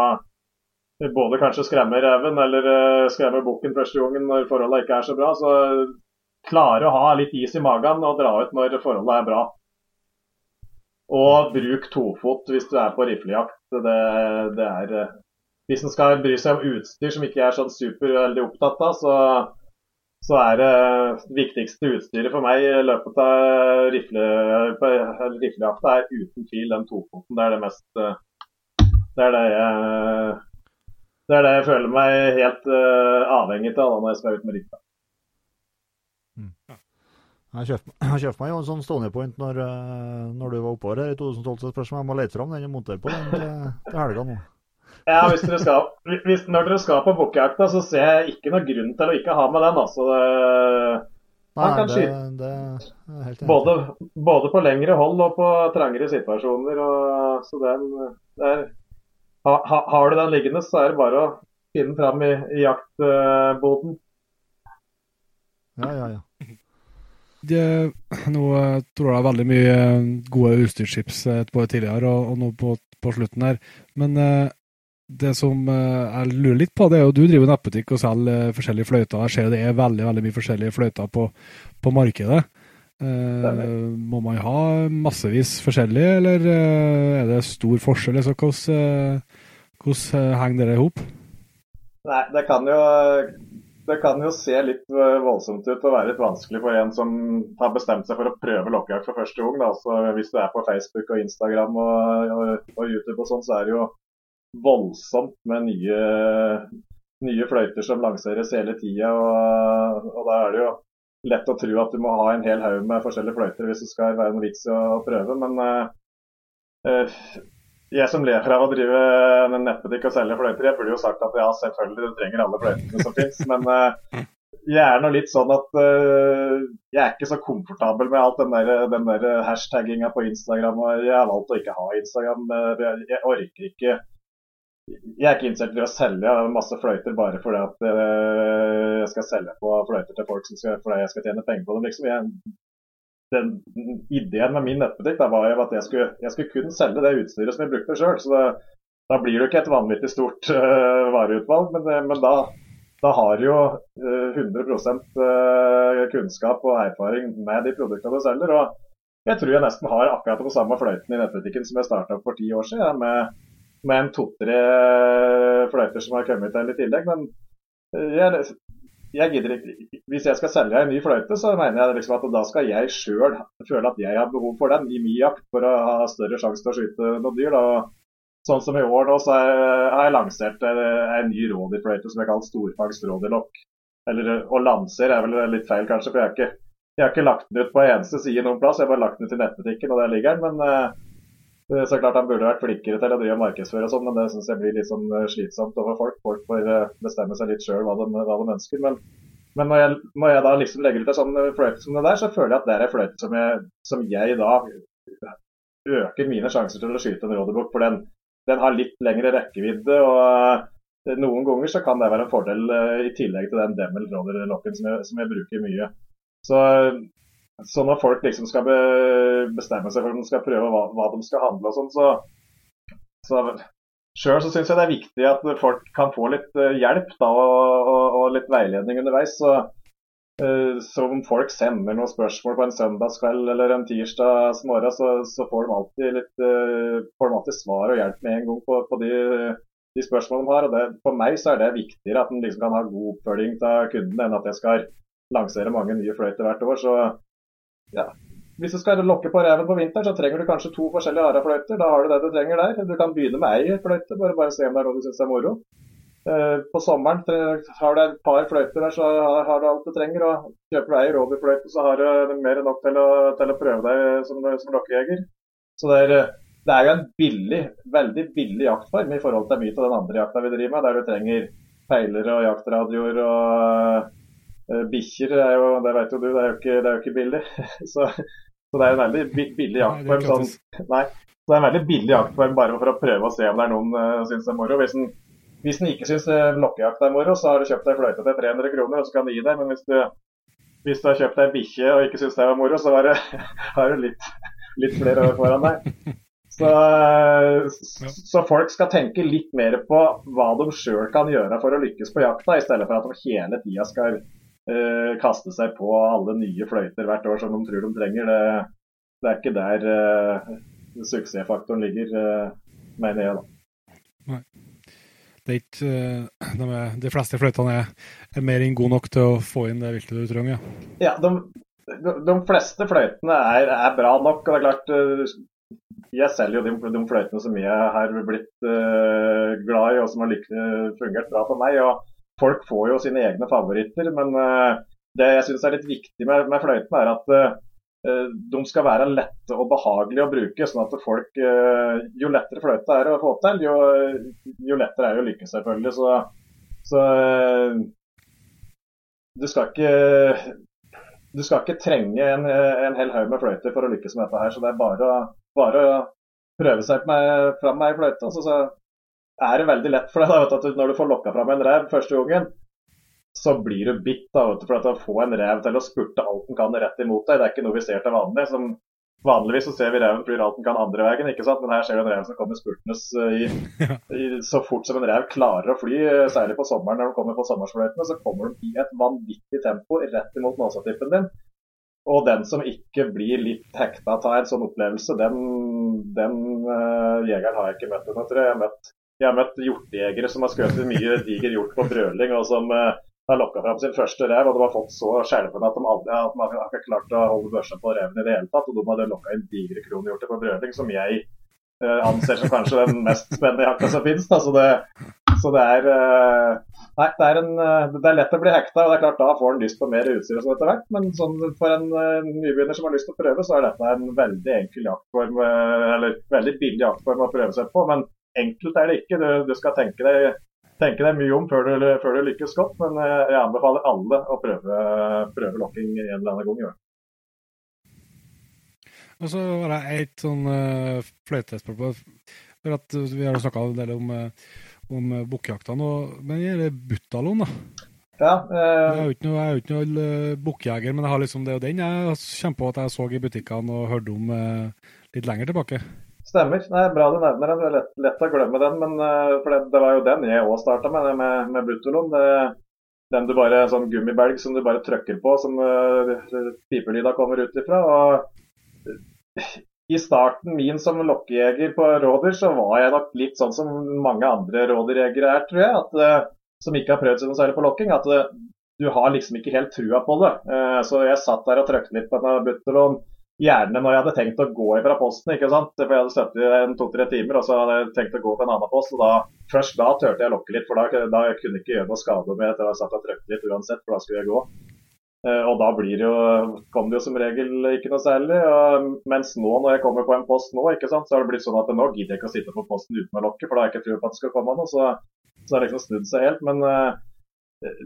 både kanskje skremmer reven eller uh, skremmer bukken første gangen når forholdene ikke er så bra. Så klare å ha litt is i magen og dra ut når forholdet er bra. Og bruk tofot hvis du er på riflejakt. Det, det er Hvis en skal bry seg om utstyr som ikke er sånn super veldig opptatt av, så, så er det viktigste utstyret for meg i løpet av rifle, riflejakta er uten tvil den tofoten. Det er det mest Det er det jeg det er det jeg føler meg helt uh, avhengig av når jeg skal ut med rifla. Mm. Jeg kjøpte meg jo en sånn Stony Point når, uh, når, du var oppover her i 2012. Så spørs om jeg må lete fram den og montere på den til, til helga nå. Ja, hvis dere skal, hvis, Når dere skal på bukkjakta, så ser jeg ikke noe grunn til å ikke ha med den. altså. Nei, det, det, er helt både, både, på lengre hold og på trangere situasjoner. Og, så den, det er ha, ha, har du den liggende, så er det bare å finne den fram i, i jaktboden. Ja, ja, ja. Det, nå eh, tror jeg veldig mye eh, gode utstyrstips eh, både tidligere og, og nå på, på, slutten her. Men det som jeg lurer litt på, det er jo du driver nettbutikk og selger forskjellige fløyter. Jeg ser det er veldig veldig mye forskjellige fløyter på, på markedet. Eh, må man ha massevis forskjellig, eller er det stor forskjell? Så hvordan, hvordan eh, henger det i hop? Nei, det kan jo det kan jo se litt eh, voldsomt ut og være litt vanskelig for en som har bestemt seg for å prøve lokkejakt for første gang. Altså, hvis du er på Facebook og Instagram og, og, og YouTube og sånn, så er det jo voldsomt med nye, nye fløyter som lanseres hele tida. Og, og, da er det jo lett å tro at du må ha en hel haug med forskjellige fløyter hvis det skal være noe vits i å prøve. Men uh, jeg som lever av å drive en nettbutikk og selge fløyter, jeg burde jo sagt at ja, selvfølgelig, du trenger alle fløytene som fins. Men uh, jeg er nå litt sånn at uh, jeg er ikke så komfortabel med alt den der, den der hashtagginga på Instagram. og Jeg har valgt å ikke ha Instagram. Jeg, orker ikke Jeg er ikke interessert i å selge masse fløyter bare fordi at uh, jeg skal selge på fløyter til folk som skal, fordi jeg skal tjene penger på dem. liksom. Jeg, den ideen med min nettbutikk da, var jo at jeg skulle, jeg skulle, kun selge det utstyret som jeg brukte sjøl. Da blir det ikke et vanvittig stort uh, vareutvalg, men, eh, men da, da, har jo uh, 100 uh, kunnskap og erfaring med de produktene du selger. og Jeg tror jeg nesten har akkurat den samme fløyten i nettbutikken som jeg starta for ti år siden, med, med en to-tre fløyter som har kommet til i tillegg. Men jeg, jeg gidder ikke, Hvis jeg skal selge en ny fløyte, så mener jeg liksom at da skal jeg sjøl føle at jeg har behov for den i min jakt for å ha større sjanse til å skyte noen dyr. Da. Sånn som i år nå, så har jeg lansert en ny rådyrfløyte som jeg kaller storfangst rådyrlokk. Eller å lansere er vel litt feil, kanskje, for jeg har ikke, jeg har ikke lagt den ut på eneste side noen plass. Jeg har bare lagt den ut i nettbutikken, og der ligger den. Men så klart Han burde vært flinkere til å drive markedsføre, og sånn, men det syns jeg blir litt sånn eh, slitsomt over folk. Folk får eh, bestemme seg litt sjøl hva, hva, de ønsker. Men, men når, jeg, når, jeg, da liksom legger ut en sånn eh, fløyte som det der, så føler jeg at det er en fløyte som, som, jeg da øker mine sjanser til å skyte en rådebukk. For den, den, har litt lengre rekkevidde. og Noen ganger så kan det være en fordel i tillegg til den Demel rådyrlokken som, som, jeg bruker mye. Så så når folk liksom skal be, bestemme seg for om de skal prøve hva, hva de skal handle og sånn, så, så Sjøl syns jeg det er viktig at folk kan få litt uh, hjelp da, og, og, og, litt veiledning underveis. Så, uh, så, om folk sender noen spørsmål på en søndagskveld eller en tirsdagsmorgen, så, så får, de alltid litt, uh, svar og hjelp med en gang på, på de, de, spørsmålene de har. og det, For meg så er det viktigere at en liksom kan ha god oppfølging av kundene, enn at jeg skal lansere mange nye fløyter hvert år. så ja. Hvis du skal lokke på reven på vinteren, så trenger du kanskje to forskjellige arafløyter. Da har du det du trenger der. Du kan begynne med ei fløyte, bare, bare se om det er noe du syns er moro. Eh, på sommeren har du et par fløyter der, så har, du alt du trenger. og Kjøper du ei rovdyrfløyte, så har du mer enn nok til å, til å prøve deg som, som lokkejeger. Så det er, det er, jo en billig, veldig billig jaktform i forhold til mye av den andre jakta vi driver med, der du trenger peiler og jaktradioer og bikkjer er jo, det vet jo du, det er jo ikke, er jo ikke billig. så, så, det er en veldig billig jaktform. Sånn, nei, så det er en veldig billig jaktform bare for å prøve å se om det er noen uh, syns det er moro. Hvis en, hvis en ikke syns uh, lokkejakt er moro, så har du kjøpt deg fløyte til 300 kroner, og så kan du gi deg. Men hvis du, hvis du har kjøpt deg bikkje og ikke syns det var moro, så har du, har du litt, litt flere år foran deg. Så, så, folk skal tenke litt mer på hva de sjøl kan gjøre for å lykkes på jakta, i stedet for at de hele tida skal uh, kaste seg på alle nye fløyter hvert år som de tror de trenger. Det, det er ikke der uh, suksessfaktoren ligger, uh, mener jeg. da. Nei. Det er ikke, de, er, de fleste fløytene er, er, mer enn gode nok til å få inn det viltet du trenger? Ja, ja de, de, de, fleste fløytene er, er, bra nok. og det er klart jeg selger jo de, de, fløytene som jeg har blitt uh, glad i og som har fungert bra for meg. og Folk får jo sine egne favoritter, men uh, det jeg syns er litt viktig med, med fløyten, er at uh, de skal være lette og behagelige å bruke. sånn at folk, Jo lettere fløyte er å få til, jo, jo lettere er det å lykkes, selvfølgelig. Så, så du skal ikke du skal ikke trenge en, en hel haug med fløyter for å lykkes med dette her. Så det er bare, bare å prøve seg fram med ei fløyte. Så, så, er det veldig lett for deg da, at når du får lokka fram en rev første gangen, så blir du bitt da, vet du, for at å få en rev til å spurte alt den kan rett imot deg. Det er ikke noe vi ser til vanlig. som Vanligvis så ser vi reven flyr alt den kan andre veien, ikke sant? men her ser du en rev som kommer spurtende i, i, så fort som en rev klarer å fly, eh, særlig på sommeren når de kommer på sommersfløytene, så kommer de i et vanvittig tempo rett imot nåsatippen din. Og den som ikke blir litt hekta av en sånn opplevelse, den, den uh, jegeren har jeg ikke møtt ennå, tror jeg. Jeg har møtt, jeg har møtt hjortejegere som har skutt mye diger hjort på brøling, og som uh, har lokka fram sin første rev, og de har fått så skjelven at de aldri at de har ikke klart å holde børsa på reven i det hele tatt. Og de hadde lokka inn digre kronhjorter på brøling, som jeg uh, anser som kanskje den mest spennende jakta som finnes. Så det, så det er uh, Nei, det er, en, uh, det er, lett å bli hekta, og det er klart da får en lyst på mer utstyr og sånn etter hvert. Men sånn, for en nybegynner som har lyst til å prøve, så er dette en veldig enkel jaktform, eller veldig billig jaktform å prøve seg på. Men enkelt er det ikke. Du, du skal tenke deg tenke deg mye om før du, før du, lykkes godt, men eh, jeg anbefaler alle å prøve, prøve lokking en eller annen gang i år. Og så var det et sånn uh, fløytespørsmål. For at Vi har snakka en del om, om bukkjakta nå, men gjelder Buttalon, da? Ja, eh... Jeg er jo ikke noe, jeg noe bukkjeger, men jeg har liksom det og den jeg på at jeg så i butikkene og hørte om eh, litt lenger tilbake. Stemmer. Nei, bra du nevner den. Det er lett, lett å glemme den. Men, uh, for det, det, var jo den jeg òg starta med, med, med Butolon. den du bare, sånn gummibelg som du bare trykker på, som uh, pipelyda kommer ut ifra. Og I starten min som lokkejeger på rådyr, så var jeg nok litt sånn som mange andre rådyrjegere er, tror jeg. At, uh, som ikke har prøvd seg noe særlig på lokking. At du har liksom ikke helt trua på det. så jeg satt der og trykte litt på denne Butolon Gjerne når jeg hadde tenkt å gå fra posten, ikke sant? for jeg hadde støttet en to-tre timer og så hadde jeg tenkt å gå på en annen post. og da, Først da turte jeg lokke litt, for da, da kunne jeg ikke gjøre noe skade med etter at jeg satt og trykket litt uansett, for da skulle jeg gå. Uh, og da blir det jo, kom det jo som regel ikke noe særlig. Og, mens nå når jeg kommer på en post nå, ikke sant, så har det blitt sånn at nå gidder jeg ikke å sitte på posten uten å lokke, for da har jeg ikke tro på at det skal komme noe. Så, så har det liksom snudd seg helt. Men uh,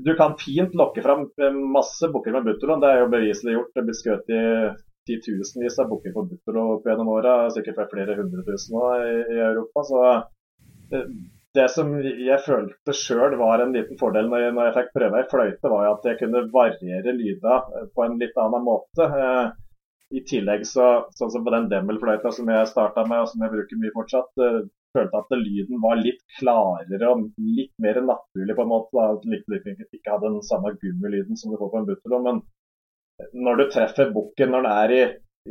du kan fint lokke fram masse bukker med butterlån. Det er jo beviselig gjort. Det blir skutt i titusenvis av bukker på Butterlo opp gjennom åra, sikkert flere hundre tusen nå i, i, Europa. Så det, det som jeg følte sjøl var en liten fordel når jeg, når jeg fikk prøve ei fløyte, var at jeg kunne variere lyda på en litt annen måte. Eh, I tillegg så, sånn som på den Demmel-fløyta som jeg starta med, og som jeg bruker mye fortsatt, eh, følte at lyden var litt klarere og litt mer naturlig på en måte. At den ikke hadde den samme gummilyden som du får på en butterlom, Men når du treffer bukken når den er i,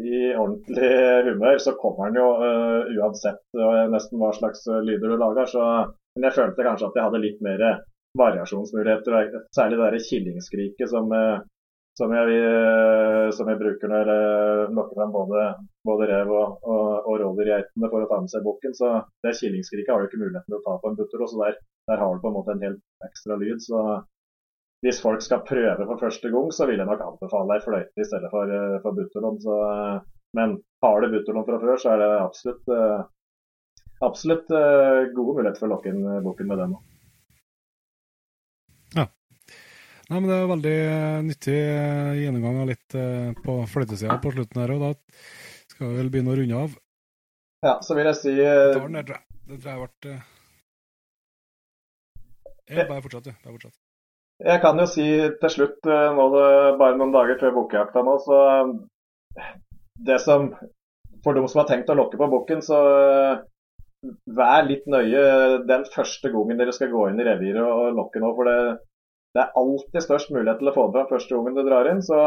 i, ordentlig humør, så kommer den jo uh, uansett uh, nesten hva slags uh, lyder du lager. Så, men jeg følte kanskje at jeg hadde litt mer variasjonsmuligheter. Særlig det der killingskriket som, som, som, jeg, bruker når jeg lokker fram både, både rev og, og, og rådyrgeitene for å ta med seg bukken. Så det killingskriket har du ikke muligheten til å ta på en butter. Så der, der har du på en måte en helt ekstra lyd. Så hvis folk skal prøve for første gang, så vil jeg nok anbefale ei fløyte i stedet for, eh, for butterlon. Eh, men har du butterlon fra før, så er det absolutt, uh, absolutt gode muligheter for å lokke inn boken med den. Ja. Nei, men Det er veldig nyttig gjennomgang av litt på fløytesida på slutten her. og Da skal vi vel begynne å runde av. Ja, så vil jeg si Det tror jeg ble bare fortsett, du. Bare fortsett. Jeg kan jo si til slutt, eh, nå det bare noen dager før bukkejakta nå, så eh, Det som for de som har tenkt å lokke på bukken, så vær litt nøye den første gangen dere skal gå inn i reviret og lokke nå. For det, det er alltid størst mulighet til å få det fram første gangen du drar inn. Så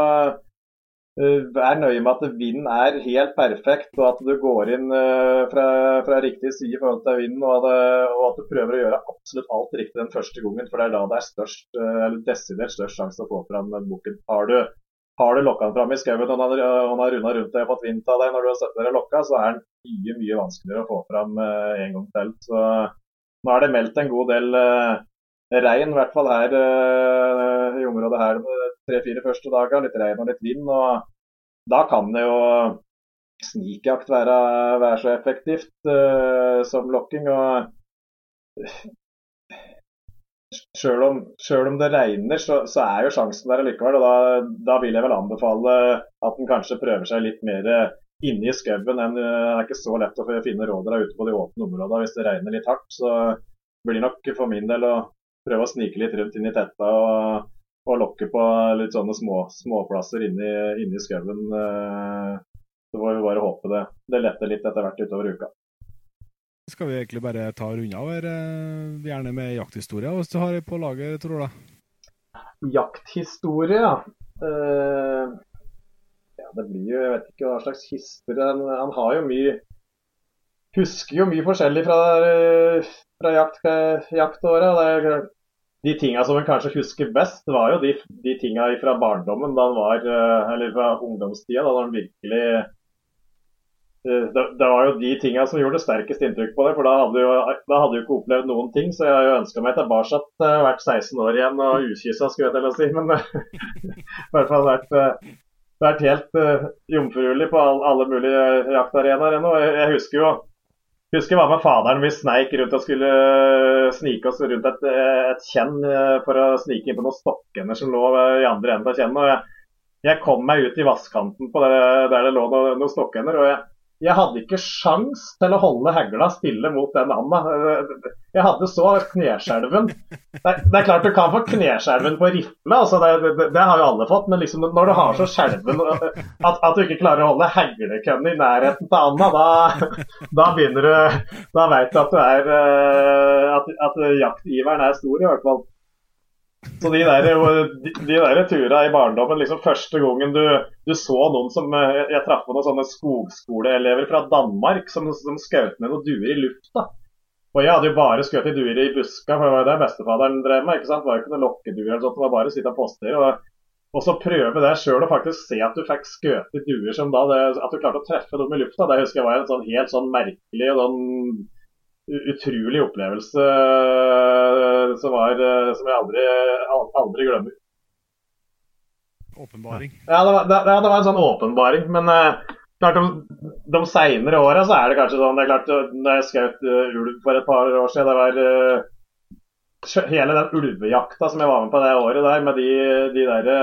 vær nøye med at vinden er helt perfekt, og at du går inn uh, fra, fra, riktig side i forhold til vinden. Og, og, at du prøver å gjøre absolutt alt riktig den første gangen, for det er da det er størst, uh, eller desidert størst sjanse å få fram den bukken. Har du har du lokka den fram i skauen og han har runda rundt deg og fått vind av deg når du har sett deg lokka, så er den mye mye vanskeligere å få fram en gang til. Så nå er det meldt en god del regn, i hvert fall her i området her de tre-fire første dagene. Litt regn og litt vind. og Da kan det jo snikjakt være, være så effektivt uh, som lokking. og Sjøl om, om, det regner, så, så, er jo sjansen der likevel. og da, da, vil jeg vel anbefale at en kanskje prøver seg litt mer inne i skauen. Det er ikke så lett å finne rådyra ute på de åpne områdene hvis det regner litt hardt. Så blir det nok for min del å prøve å snike litt rundt inn i tetta og, og lokke på litt sånne små, småplasser inni, i, i skauen. Eh, så får vi bare håpe det, det letter litt etter hvert utover uka. Skal vi egentlig bare ta runde av her, eh, gjerne med jakthistorie, hvis du har på lager, tror du? Jakthistorie, ja. Uh, ja. Det blir jo Jeg vet ikke hva slags historie han, han, har jo mye Husker jo mye forskjellig fra, fra jakt, jaktåra. De tinga som en kanskje husker best, var jo de, de tinga fra barndommen, da han var, eh, eller fra ungdomstida, da han virkelig Eh, det, det, var jo de tinga som gjorde sterkest inntrykk på deg. For da hadde, jo, da hadde du ikke opplevd noen ting. Så jeg har jo ønska meg tilbake at uh, vært 16 år igjen og ukyssa, skulle jeg til å si. Men i hvert fall vært, vært helt uh, jomfruelig på all, alle mulige jaktarenaer ennå. Jeg, jeg, husker jo husker jeg var med faderen. Vi sneik rundt og skulle snike oss rundt et, et kjenn for å snike inn på noen stokkender som lå i andre enden av kjennet. jeg kom meg ut i vannkanten der det lå noen, noen stokkender. og jeg jeg hadde ikke sjans til å holde hegla stille mot den anda. Jeg hadde så kneskjelven. Det, det, er klart du kan få kneskjelven på rifle, altså det, det, det, har jo alle fått. Men liksom når du har så skjelven at, at, du ikke klarer å holde heglekønnen i nærheten til anda, da, da begynner du Da veit du at du er eh, at, at jaktgiveren er stor, i hvert fall. Så de der, de, de der turene i barndommen, liksom første gangen du, du, så noen som eh, Jeg traff på noen sånne skogskoleelever fra Danmark som, som skjøt ned noen duer i lufta. Og jeg hadde jo bare skutt duer i buska, for det var det bestefaderen drev med. ikke sant? Det var jo ikke noen lokkeduer eller sånt, det var bare å sitte og postere. Og, og så prøve det sjøl og faktisk se at du fikk skutt duer som da det, At du klarte å treffe dem i lufta. Det husker jeg var en sånn helt sånn merkelig og sånn utrolig opplevelse eh, som, var, eh, som jeg aldri, aldri glemmer. Åpenbaring. Ja, det var, det, det var en sånn åpenbaring. Men uh, klart de, de seinere åra så er det kanskje sånn det er klart, Når jeg skjøt uh, ulv for et par år siden, det var uh, hele den ulvejakta som jeg var med på det året der, med de, de derre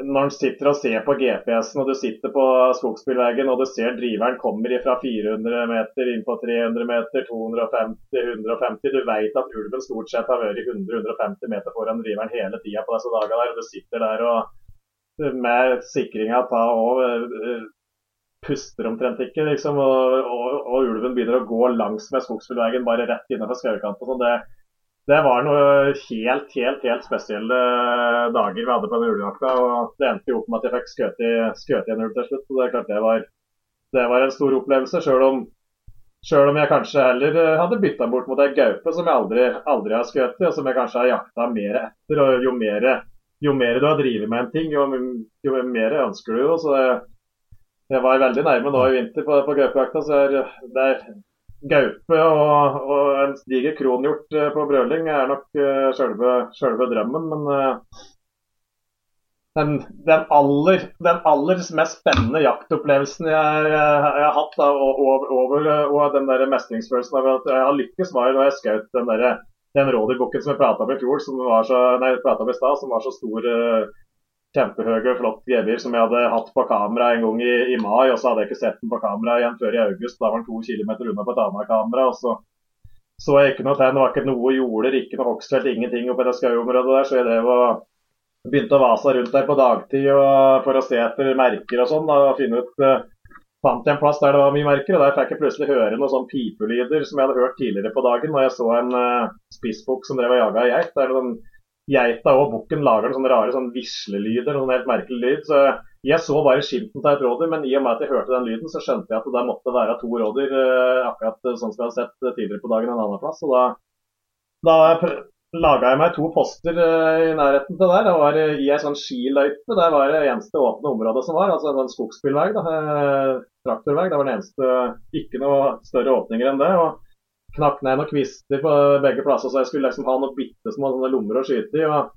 når en sitter og ser på GPS-en og du sitter på skogsbilveien og du ser driveren kommer fra 400 meter inn på 300 meter, 250, 150 Du vet at ulven stort sett har vært 100-150 meter foran driveren hele tida på disse dagene. der, og Du sitter der og med sikringa ta og uh, puster omtrent ikke, liksom, og, og, og, ulven begynner å gå langs med skogsbilveien bare rett innenfor skaukanten. Sånn. Det var noe helt, helt helt spesielle dager vi hadde på den ulvejakta. og Det endte jo opp med at jeg fikk skutt i en ulv til slutt. og Det er klart det var, det var en stor opplevelse. Selv om, selv om jeg kanskje heller hadde bytta bort mot ei gaupe som jeg aldri, aldri har skutt i, og som jeg kanskje har jakta mer etter. og Jo mer, jo mer du har drevet med en ting, jo, jo mer ønsker du jo. så jeg, jeg var veldig nærme nå i vinter på, på gaupejakta. så jeg, det er gaupe og, og, en diger kronhjort eh, på brøling er nok uh, selve, drømmen. Men uh, den, den, aller, den, aller, mest spennende jaktopplevelsen jeg, jeg, jeg har hatt, da, over, over, og den der mestringsfølelsen av at jeg har lykkes, var da jeg skjøt den, der, den rådyrbukken som jeg prata om i fjor, som var så, nei, i stad, som var så stor. Uh, kjempehøy, flott gevir som jeg hadde hatt på kamera en gang i, i, mai. Og så hadde jeg ikke sett den på kamera igjen før i august. Da var den to kilometer unna på et annet kamera. og så så jeg ikke noe tegn. Det var ikke noe jorder, ikke noe hogstfelt, ingenting oppi det skauområdet der. Så jeg drev og begynte å vase rundt der på dagtid og, for å se etter merker og sånn. og finne ut uh, fant jeg en plass der det var mye merker, og der fikk jeg plutselig høre noen sånn pipelyder som jeg hadde hørt tidligere på dagen når jeg så en uh, spissbukk som drev og jaga geit. Der den geita og bukken lager sånne rare sånn vislelyder, noen helt merkelig lyd. Så jeg så bare skimten til et rådyr, men i og med at jeg hørte den lyden, så skjønte jeg at det måtte være to rådyr, uh, akkurat sånn som jeg har sett tidligere på dagen en annen plass. Og da, da laga jeg meg to poster uh, i nærheten til der. Det var uh, i ei sånn skiløype. Der var det eneste åpne området som var. Altså en sånn skogsbilvei. Traktorvei. Det var den eneste Ikke noe større åpninger enn det. og Knakk ned noen kvister på begge plasser, så jeg skulle liksom ha noen bitte små sånne lommer å skyte i. og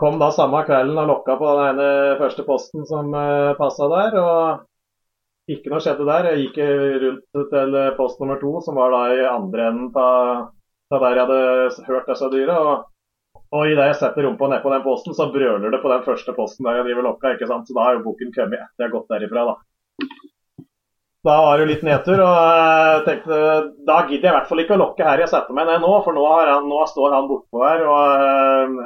Kom da samme kvelden og lokka på den ene første posten som uh, passa der. og Ikke noe skjedde der. Jeg gikk rundt til post nummer to, som var da i andre enden av der jeg hadde hørt disse dyra. Og, og idet jeg setter rumpa ned på den posten, så brøler det på den første posten der jeg driver lokka. ikke sant? Så da har jo boken kommet etter jeg har gått derifra, da. Da var det jo litt nedtur, og jeg tenkte da gidder jeg i hvert fall ikke å lokke her jeg setter meg ned nå, for nå, han, nå står han bortpå her. og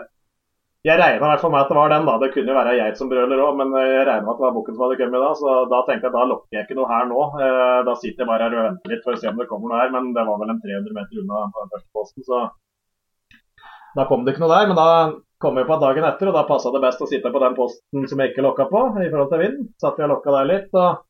jeg regna i hvert med at det var den. da, Det kunne jo være geit som brøler òg, men jeg regna med at det var bukken som hadde kommet da. Så da tenkte jeg da lokker jeg ikke noe her nå. Eh, da sitter jeg bare her og venter litt for å se om det kommer noe her. Men det var vel en 300 meter unna den første posten, så da kom det ikke noe der. Men da kom jeg på dagen etter, og da passa det best å sitte på den posten som jeg ikke lokka på i forhold til vind. Satt vi og lokka der litt. og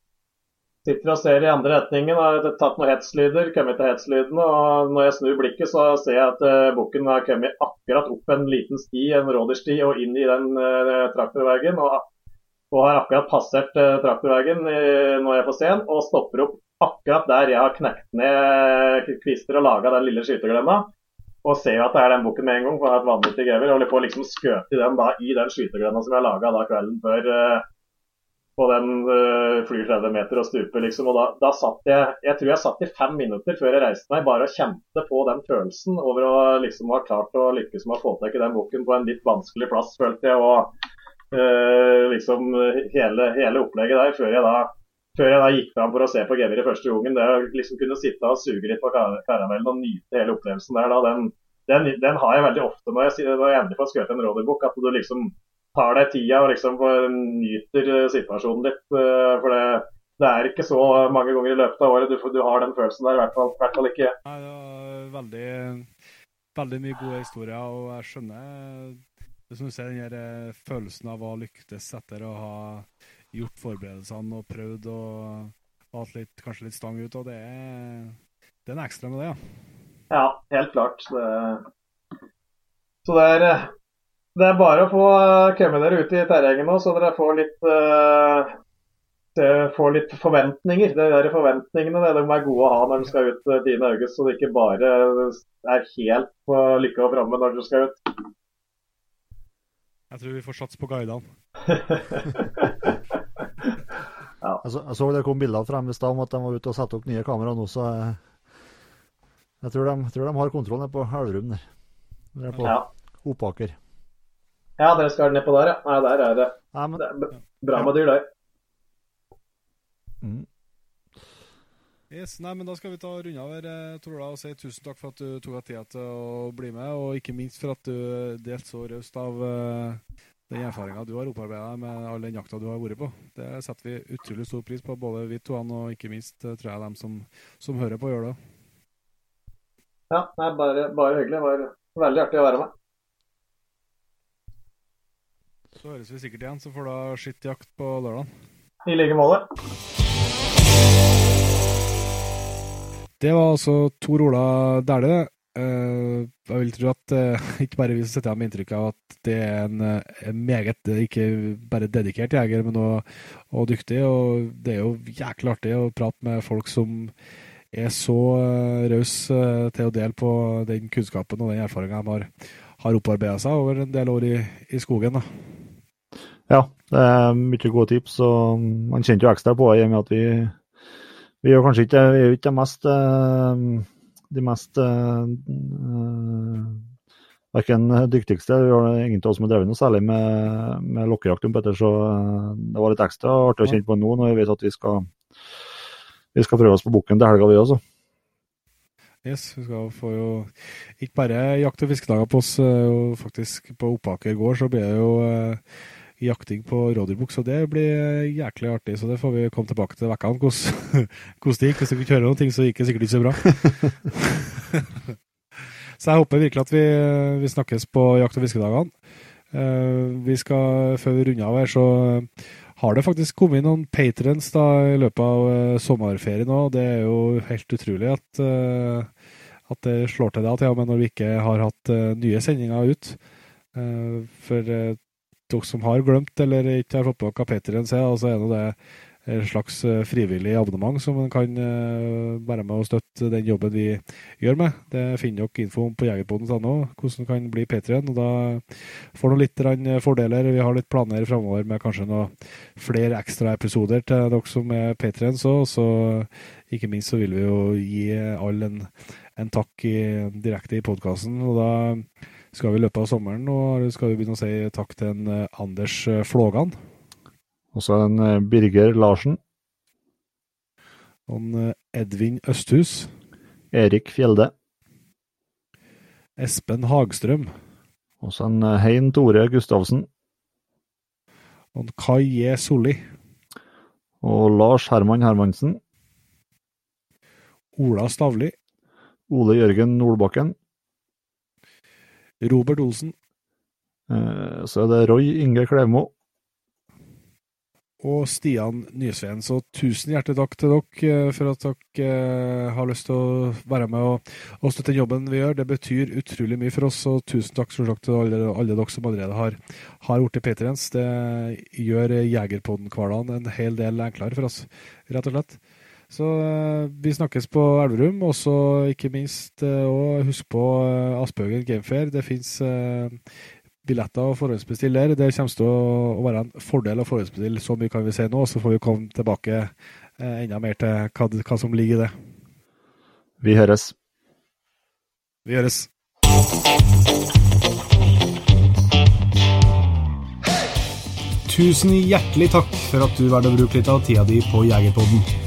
Sitter og ser i andre retningen. Har tatt noen hetslyder, kommet til hetslydene. Og når jeg snur blikket, så ser jeg at uh, bukken har kommet akkurat opp en liten sti, en rådersti, og inn i den uh, traktorveien. Og, og, har akkurat passert uh, traktorveien når jeg får se den, og stopper opp akkurat der jeg har knekt ned kvister og laga den lille skyteglemma. Og ser jo at det er den bukken med en gang, for jeg har et vanvittig gever. Holder på å liksom skøte i den da, i den skyteglemma som jeg laga kvelden før på den uh, flyr 30 meter og stuper, liksom. Og da, da, satt jeg Jeg tror jeg satt i fem minutter før jeg reiste meg, bare og kjente på den følelsen over å liksom ha klart å lykkes med å få tak i den boken på en litt vanskelig plass, følte jeg. Og uh, liksom hele, hele, opplegget der, før jeg da før jeg da gikk fram for å se på geviret første gangen, det å liksom kunne sitte og suge litt på kar karamellen og nyte hele opplevelsen der, da, den, den, den, har jeg veldig ofte når jeg, når jeg endelig får skrevet en rådebok, At du liksom tar deg tida og liksom nyter eh, situasjonen litt. Eh, for det, det, er ikke så mange ganger i løpet av året du, du har den følelsen der. I hvert fall, hvert fall ikke. Nei, det var veldig, veldig mye gode historier, og jeg skjønner det som du ser, den her eh, følelsen av å lyktes etter å ha gjort forberedelsene og prøvd og hatt litt, kanskje litt stang ut. og Det er, det er en ekstra med det, ja. Ja, helt klart. Det, så det er det er bare å få eh, komme dere ut i terrenget nå, så dere får litt, uh, får litt forventninger. Det der forventningene det, de er gode å ha når du skal ut 10. Eh, så det ikke bare er helt på lykke og framme når du skal ut. Jeg tror vi får sats på guidene. ja. jeg, så, jeg så det kom bilder frem i stad om at de var ute og satte opp nye kameraer nå, så jeg, tror, de, tror, de, har kontroll nede på Elverum der. Det er på ja. Opaker. Ja, dere skal nedpå der, ja. Nei, der er det. Nei, men, det er bra med dyr der. Mm. Yes, nei, men Da skal vi ta runde av her, eh, Torla, og si tusen takk for at du tok deg tida til å bli med. Og ikke minst for at du delte så raust av uh, den erfaringa du har opparbeida med all den jakta du har vært på. Det setter vi utrolig stor pris på, både vi to og ikke minst tror jeg dem som, som hører på, gjør det. Ja, nei, bare, bare hyggelig. Det var veldig artig å være med. Så høres vi sikkert igjen, så får du ha skittjakt på lørdag. I like måte. Det var altså Tor Ola Dæhlie. Uh, jeg vil tro at uh, ikke bare vi som sitter igjen med inntrykk av at det er en, en meget, ikke bare dedikert jeger, men også dyktig. Og det er jo jæklig artig å prate med folk som er så rause til å dele på den kunnskapen og den erfaringa de har, har opparbeida seg over en del år i, i skogen. da. Ja, det er mye gode tips. og Man kjente jo ekstra på det i og med at vi, vi er kanskje ikke, vi er ikke de mest, eh, de mest uh, verken dyktigste. Vi har ingen av oss som har drevet noe særlig med, med lokkejakt, så det var litt ekstra artig å kjenne på nå når vi vet at vi skal, vi skal prøve oss på bukken til helga, vi også. Yes, vi skal få jo ikke bare jakt- og fiskedager på oss, faktisk på Oppaker gård så blir det jo jakting på rådyrbukk. Så det blir jæklig artig. Så det får vi komme tilbake til vekkene, hvordan det gikk. Hvis dere ikke hører noen ting, så gikk det sikkert ikke så bra. så jeg håper virkelig at vi, vi snakkes på jakt- og fiskedagene. vi skal, Før vi runder av her, så har det faktisk kommet noen patrons da, i løpet av sommerferien òg. Det er jo helt utrolig at at det slår til deg til og med når vi ikke har hatt uh, nye sendinger ut. Uh, for uh, dere som har glemt eller ikke har fått på hva Patrion er, så er det et slags frivillig abonnement som man kan være med og støtte den jobben vi gjør med. Det finner dere info om på jegerpoden.no, hvordan det kan bli Patrion. Da får du litt fordeler. Vi har litt planer framover med kanskje noen flere ekstraepisoder til dere som er Patrions òg. Så ikke minst så vil vi jo gi alle en en takk i, direkte i podkasten. Og da skal vi i løpet av sommeren og skal vi begynne å si takk til en uh, Anders uh, Flågan. Også en uh, Birger Larsen. Og en Edvin Østhus. Erik Fjelde. Espen Hagstrøm. Også en Hein Tore Gustavsen. Og en Kai J. Solli. Og Lars Herman Hermansen. Ola Stavli. Ole Jørgen Nordbakken. Robert Olsen. Eh, så er det Roy Inge Klevmo. Og Stian Nysveen. Så tusen hjertelig takk til dere eh, for at dere eh, har lyst til å være med og, og støtte den jobben vi gjør. Det betyr utrolig mye for oss, og tusen takk til alle, alle dere som allerede har, har blitt patrients. Det gjør Jegerpodden-hverdagen en hel del enklere for oss, rett og slett. Så uh, vi snakkes på Elverum, og så ikke minst uh, husk på uh, Aspøgen Gamefair. Det fins billetter å forhåndsbestille der. Det kommer til å, være en fordel å forhåndsbestille, så mye kan vi si nå. Så får vi komme tilbake enda mer til hva, hva som ligger i det. Vi høres. Vi høres. Tusen hjertelig takk for at du valgte å bruke litt av tida di på Jegerpodden.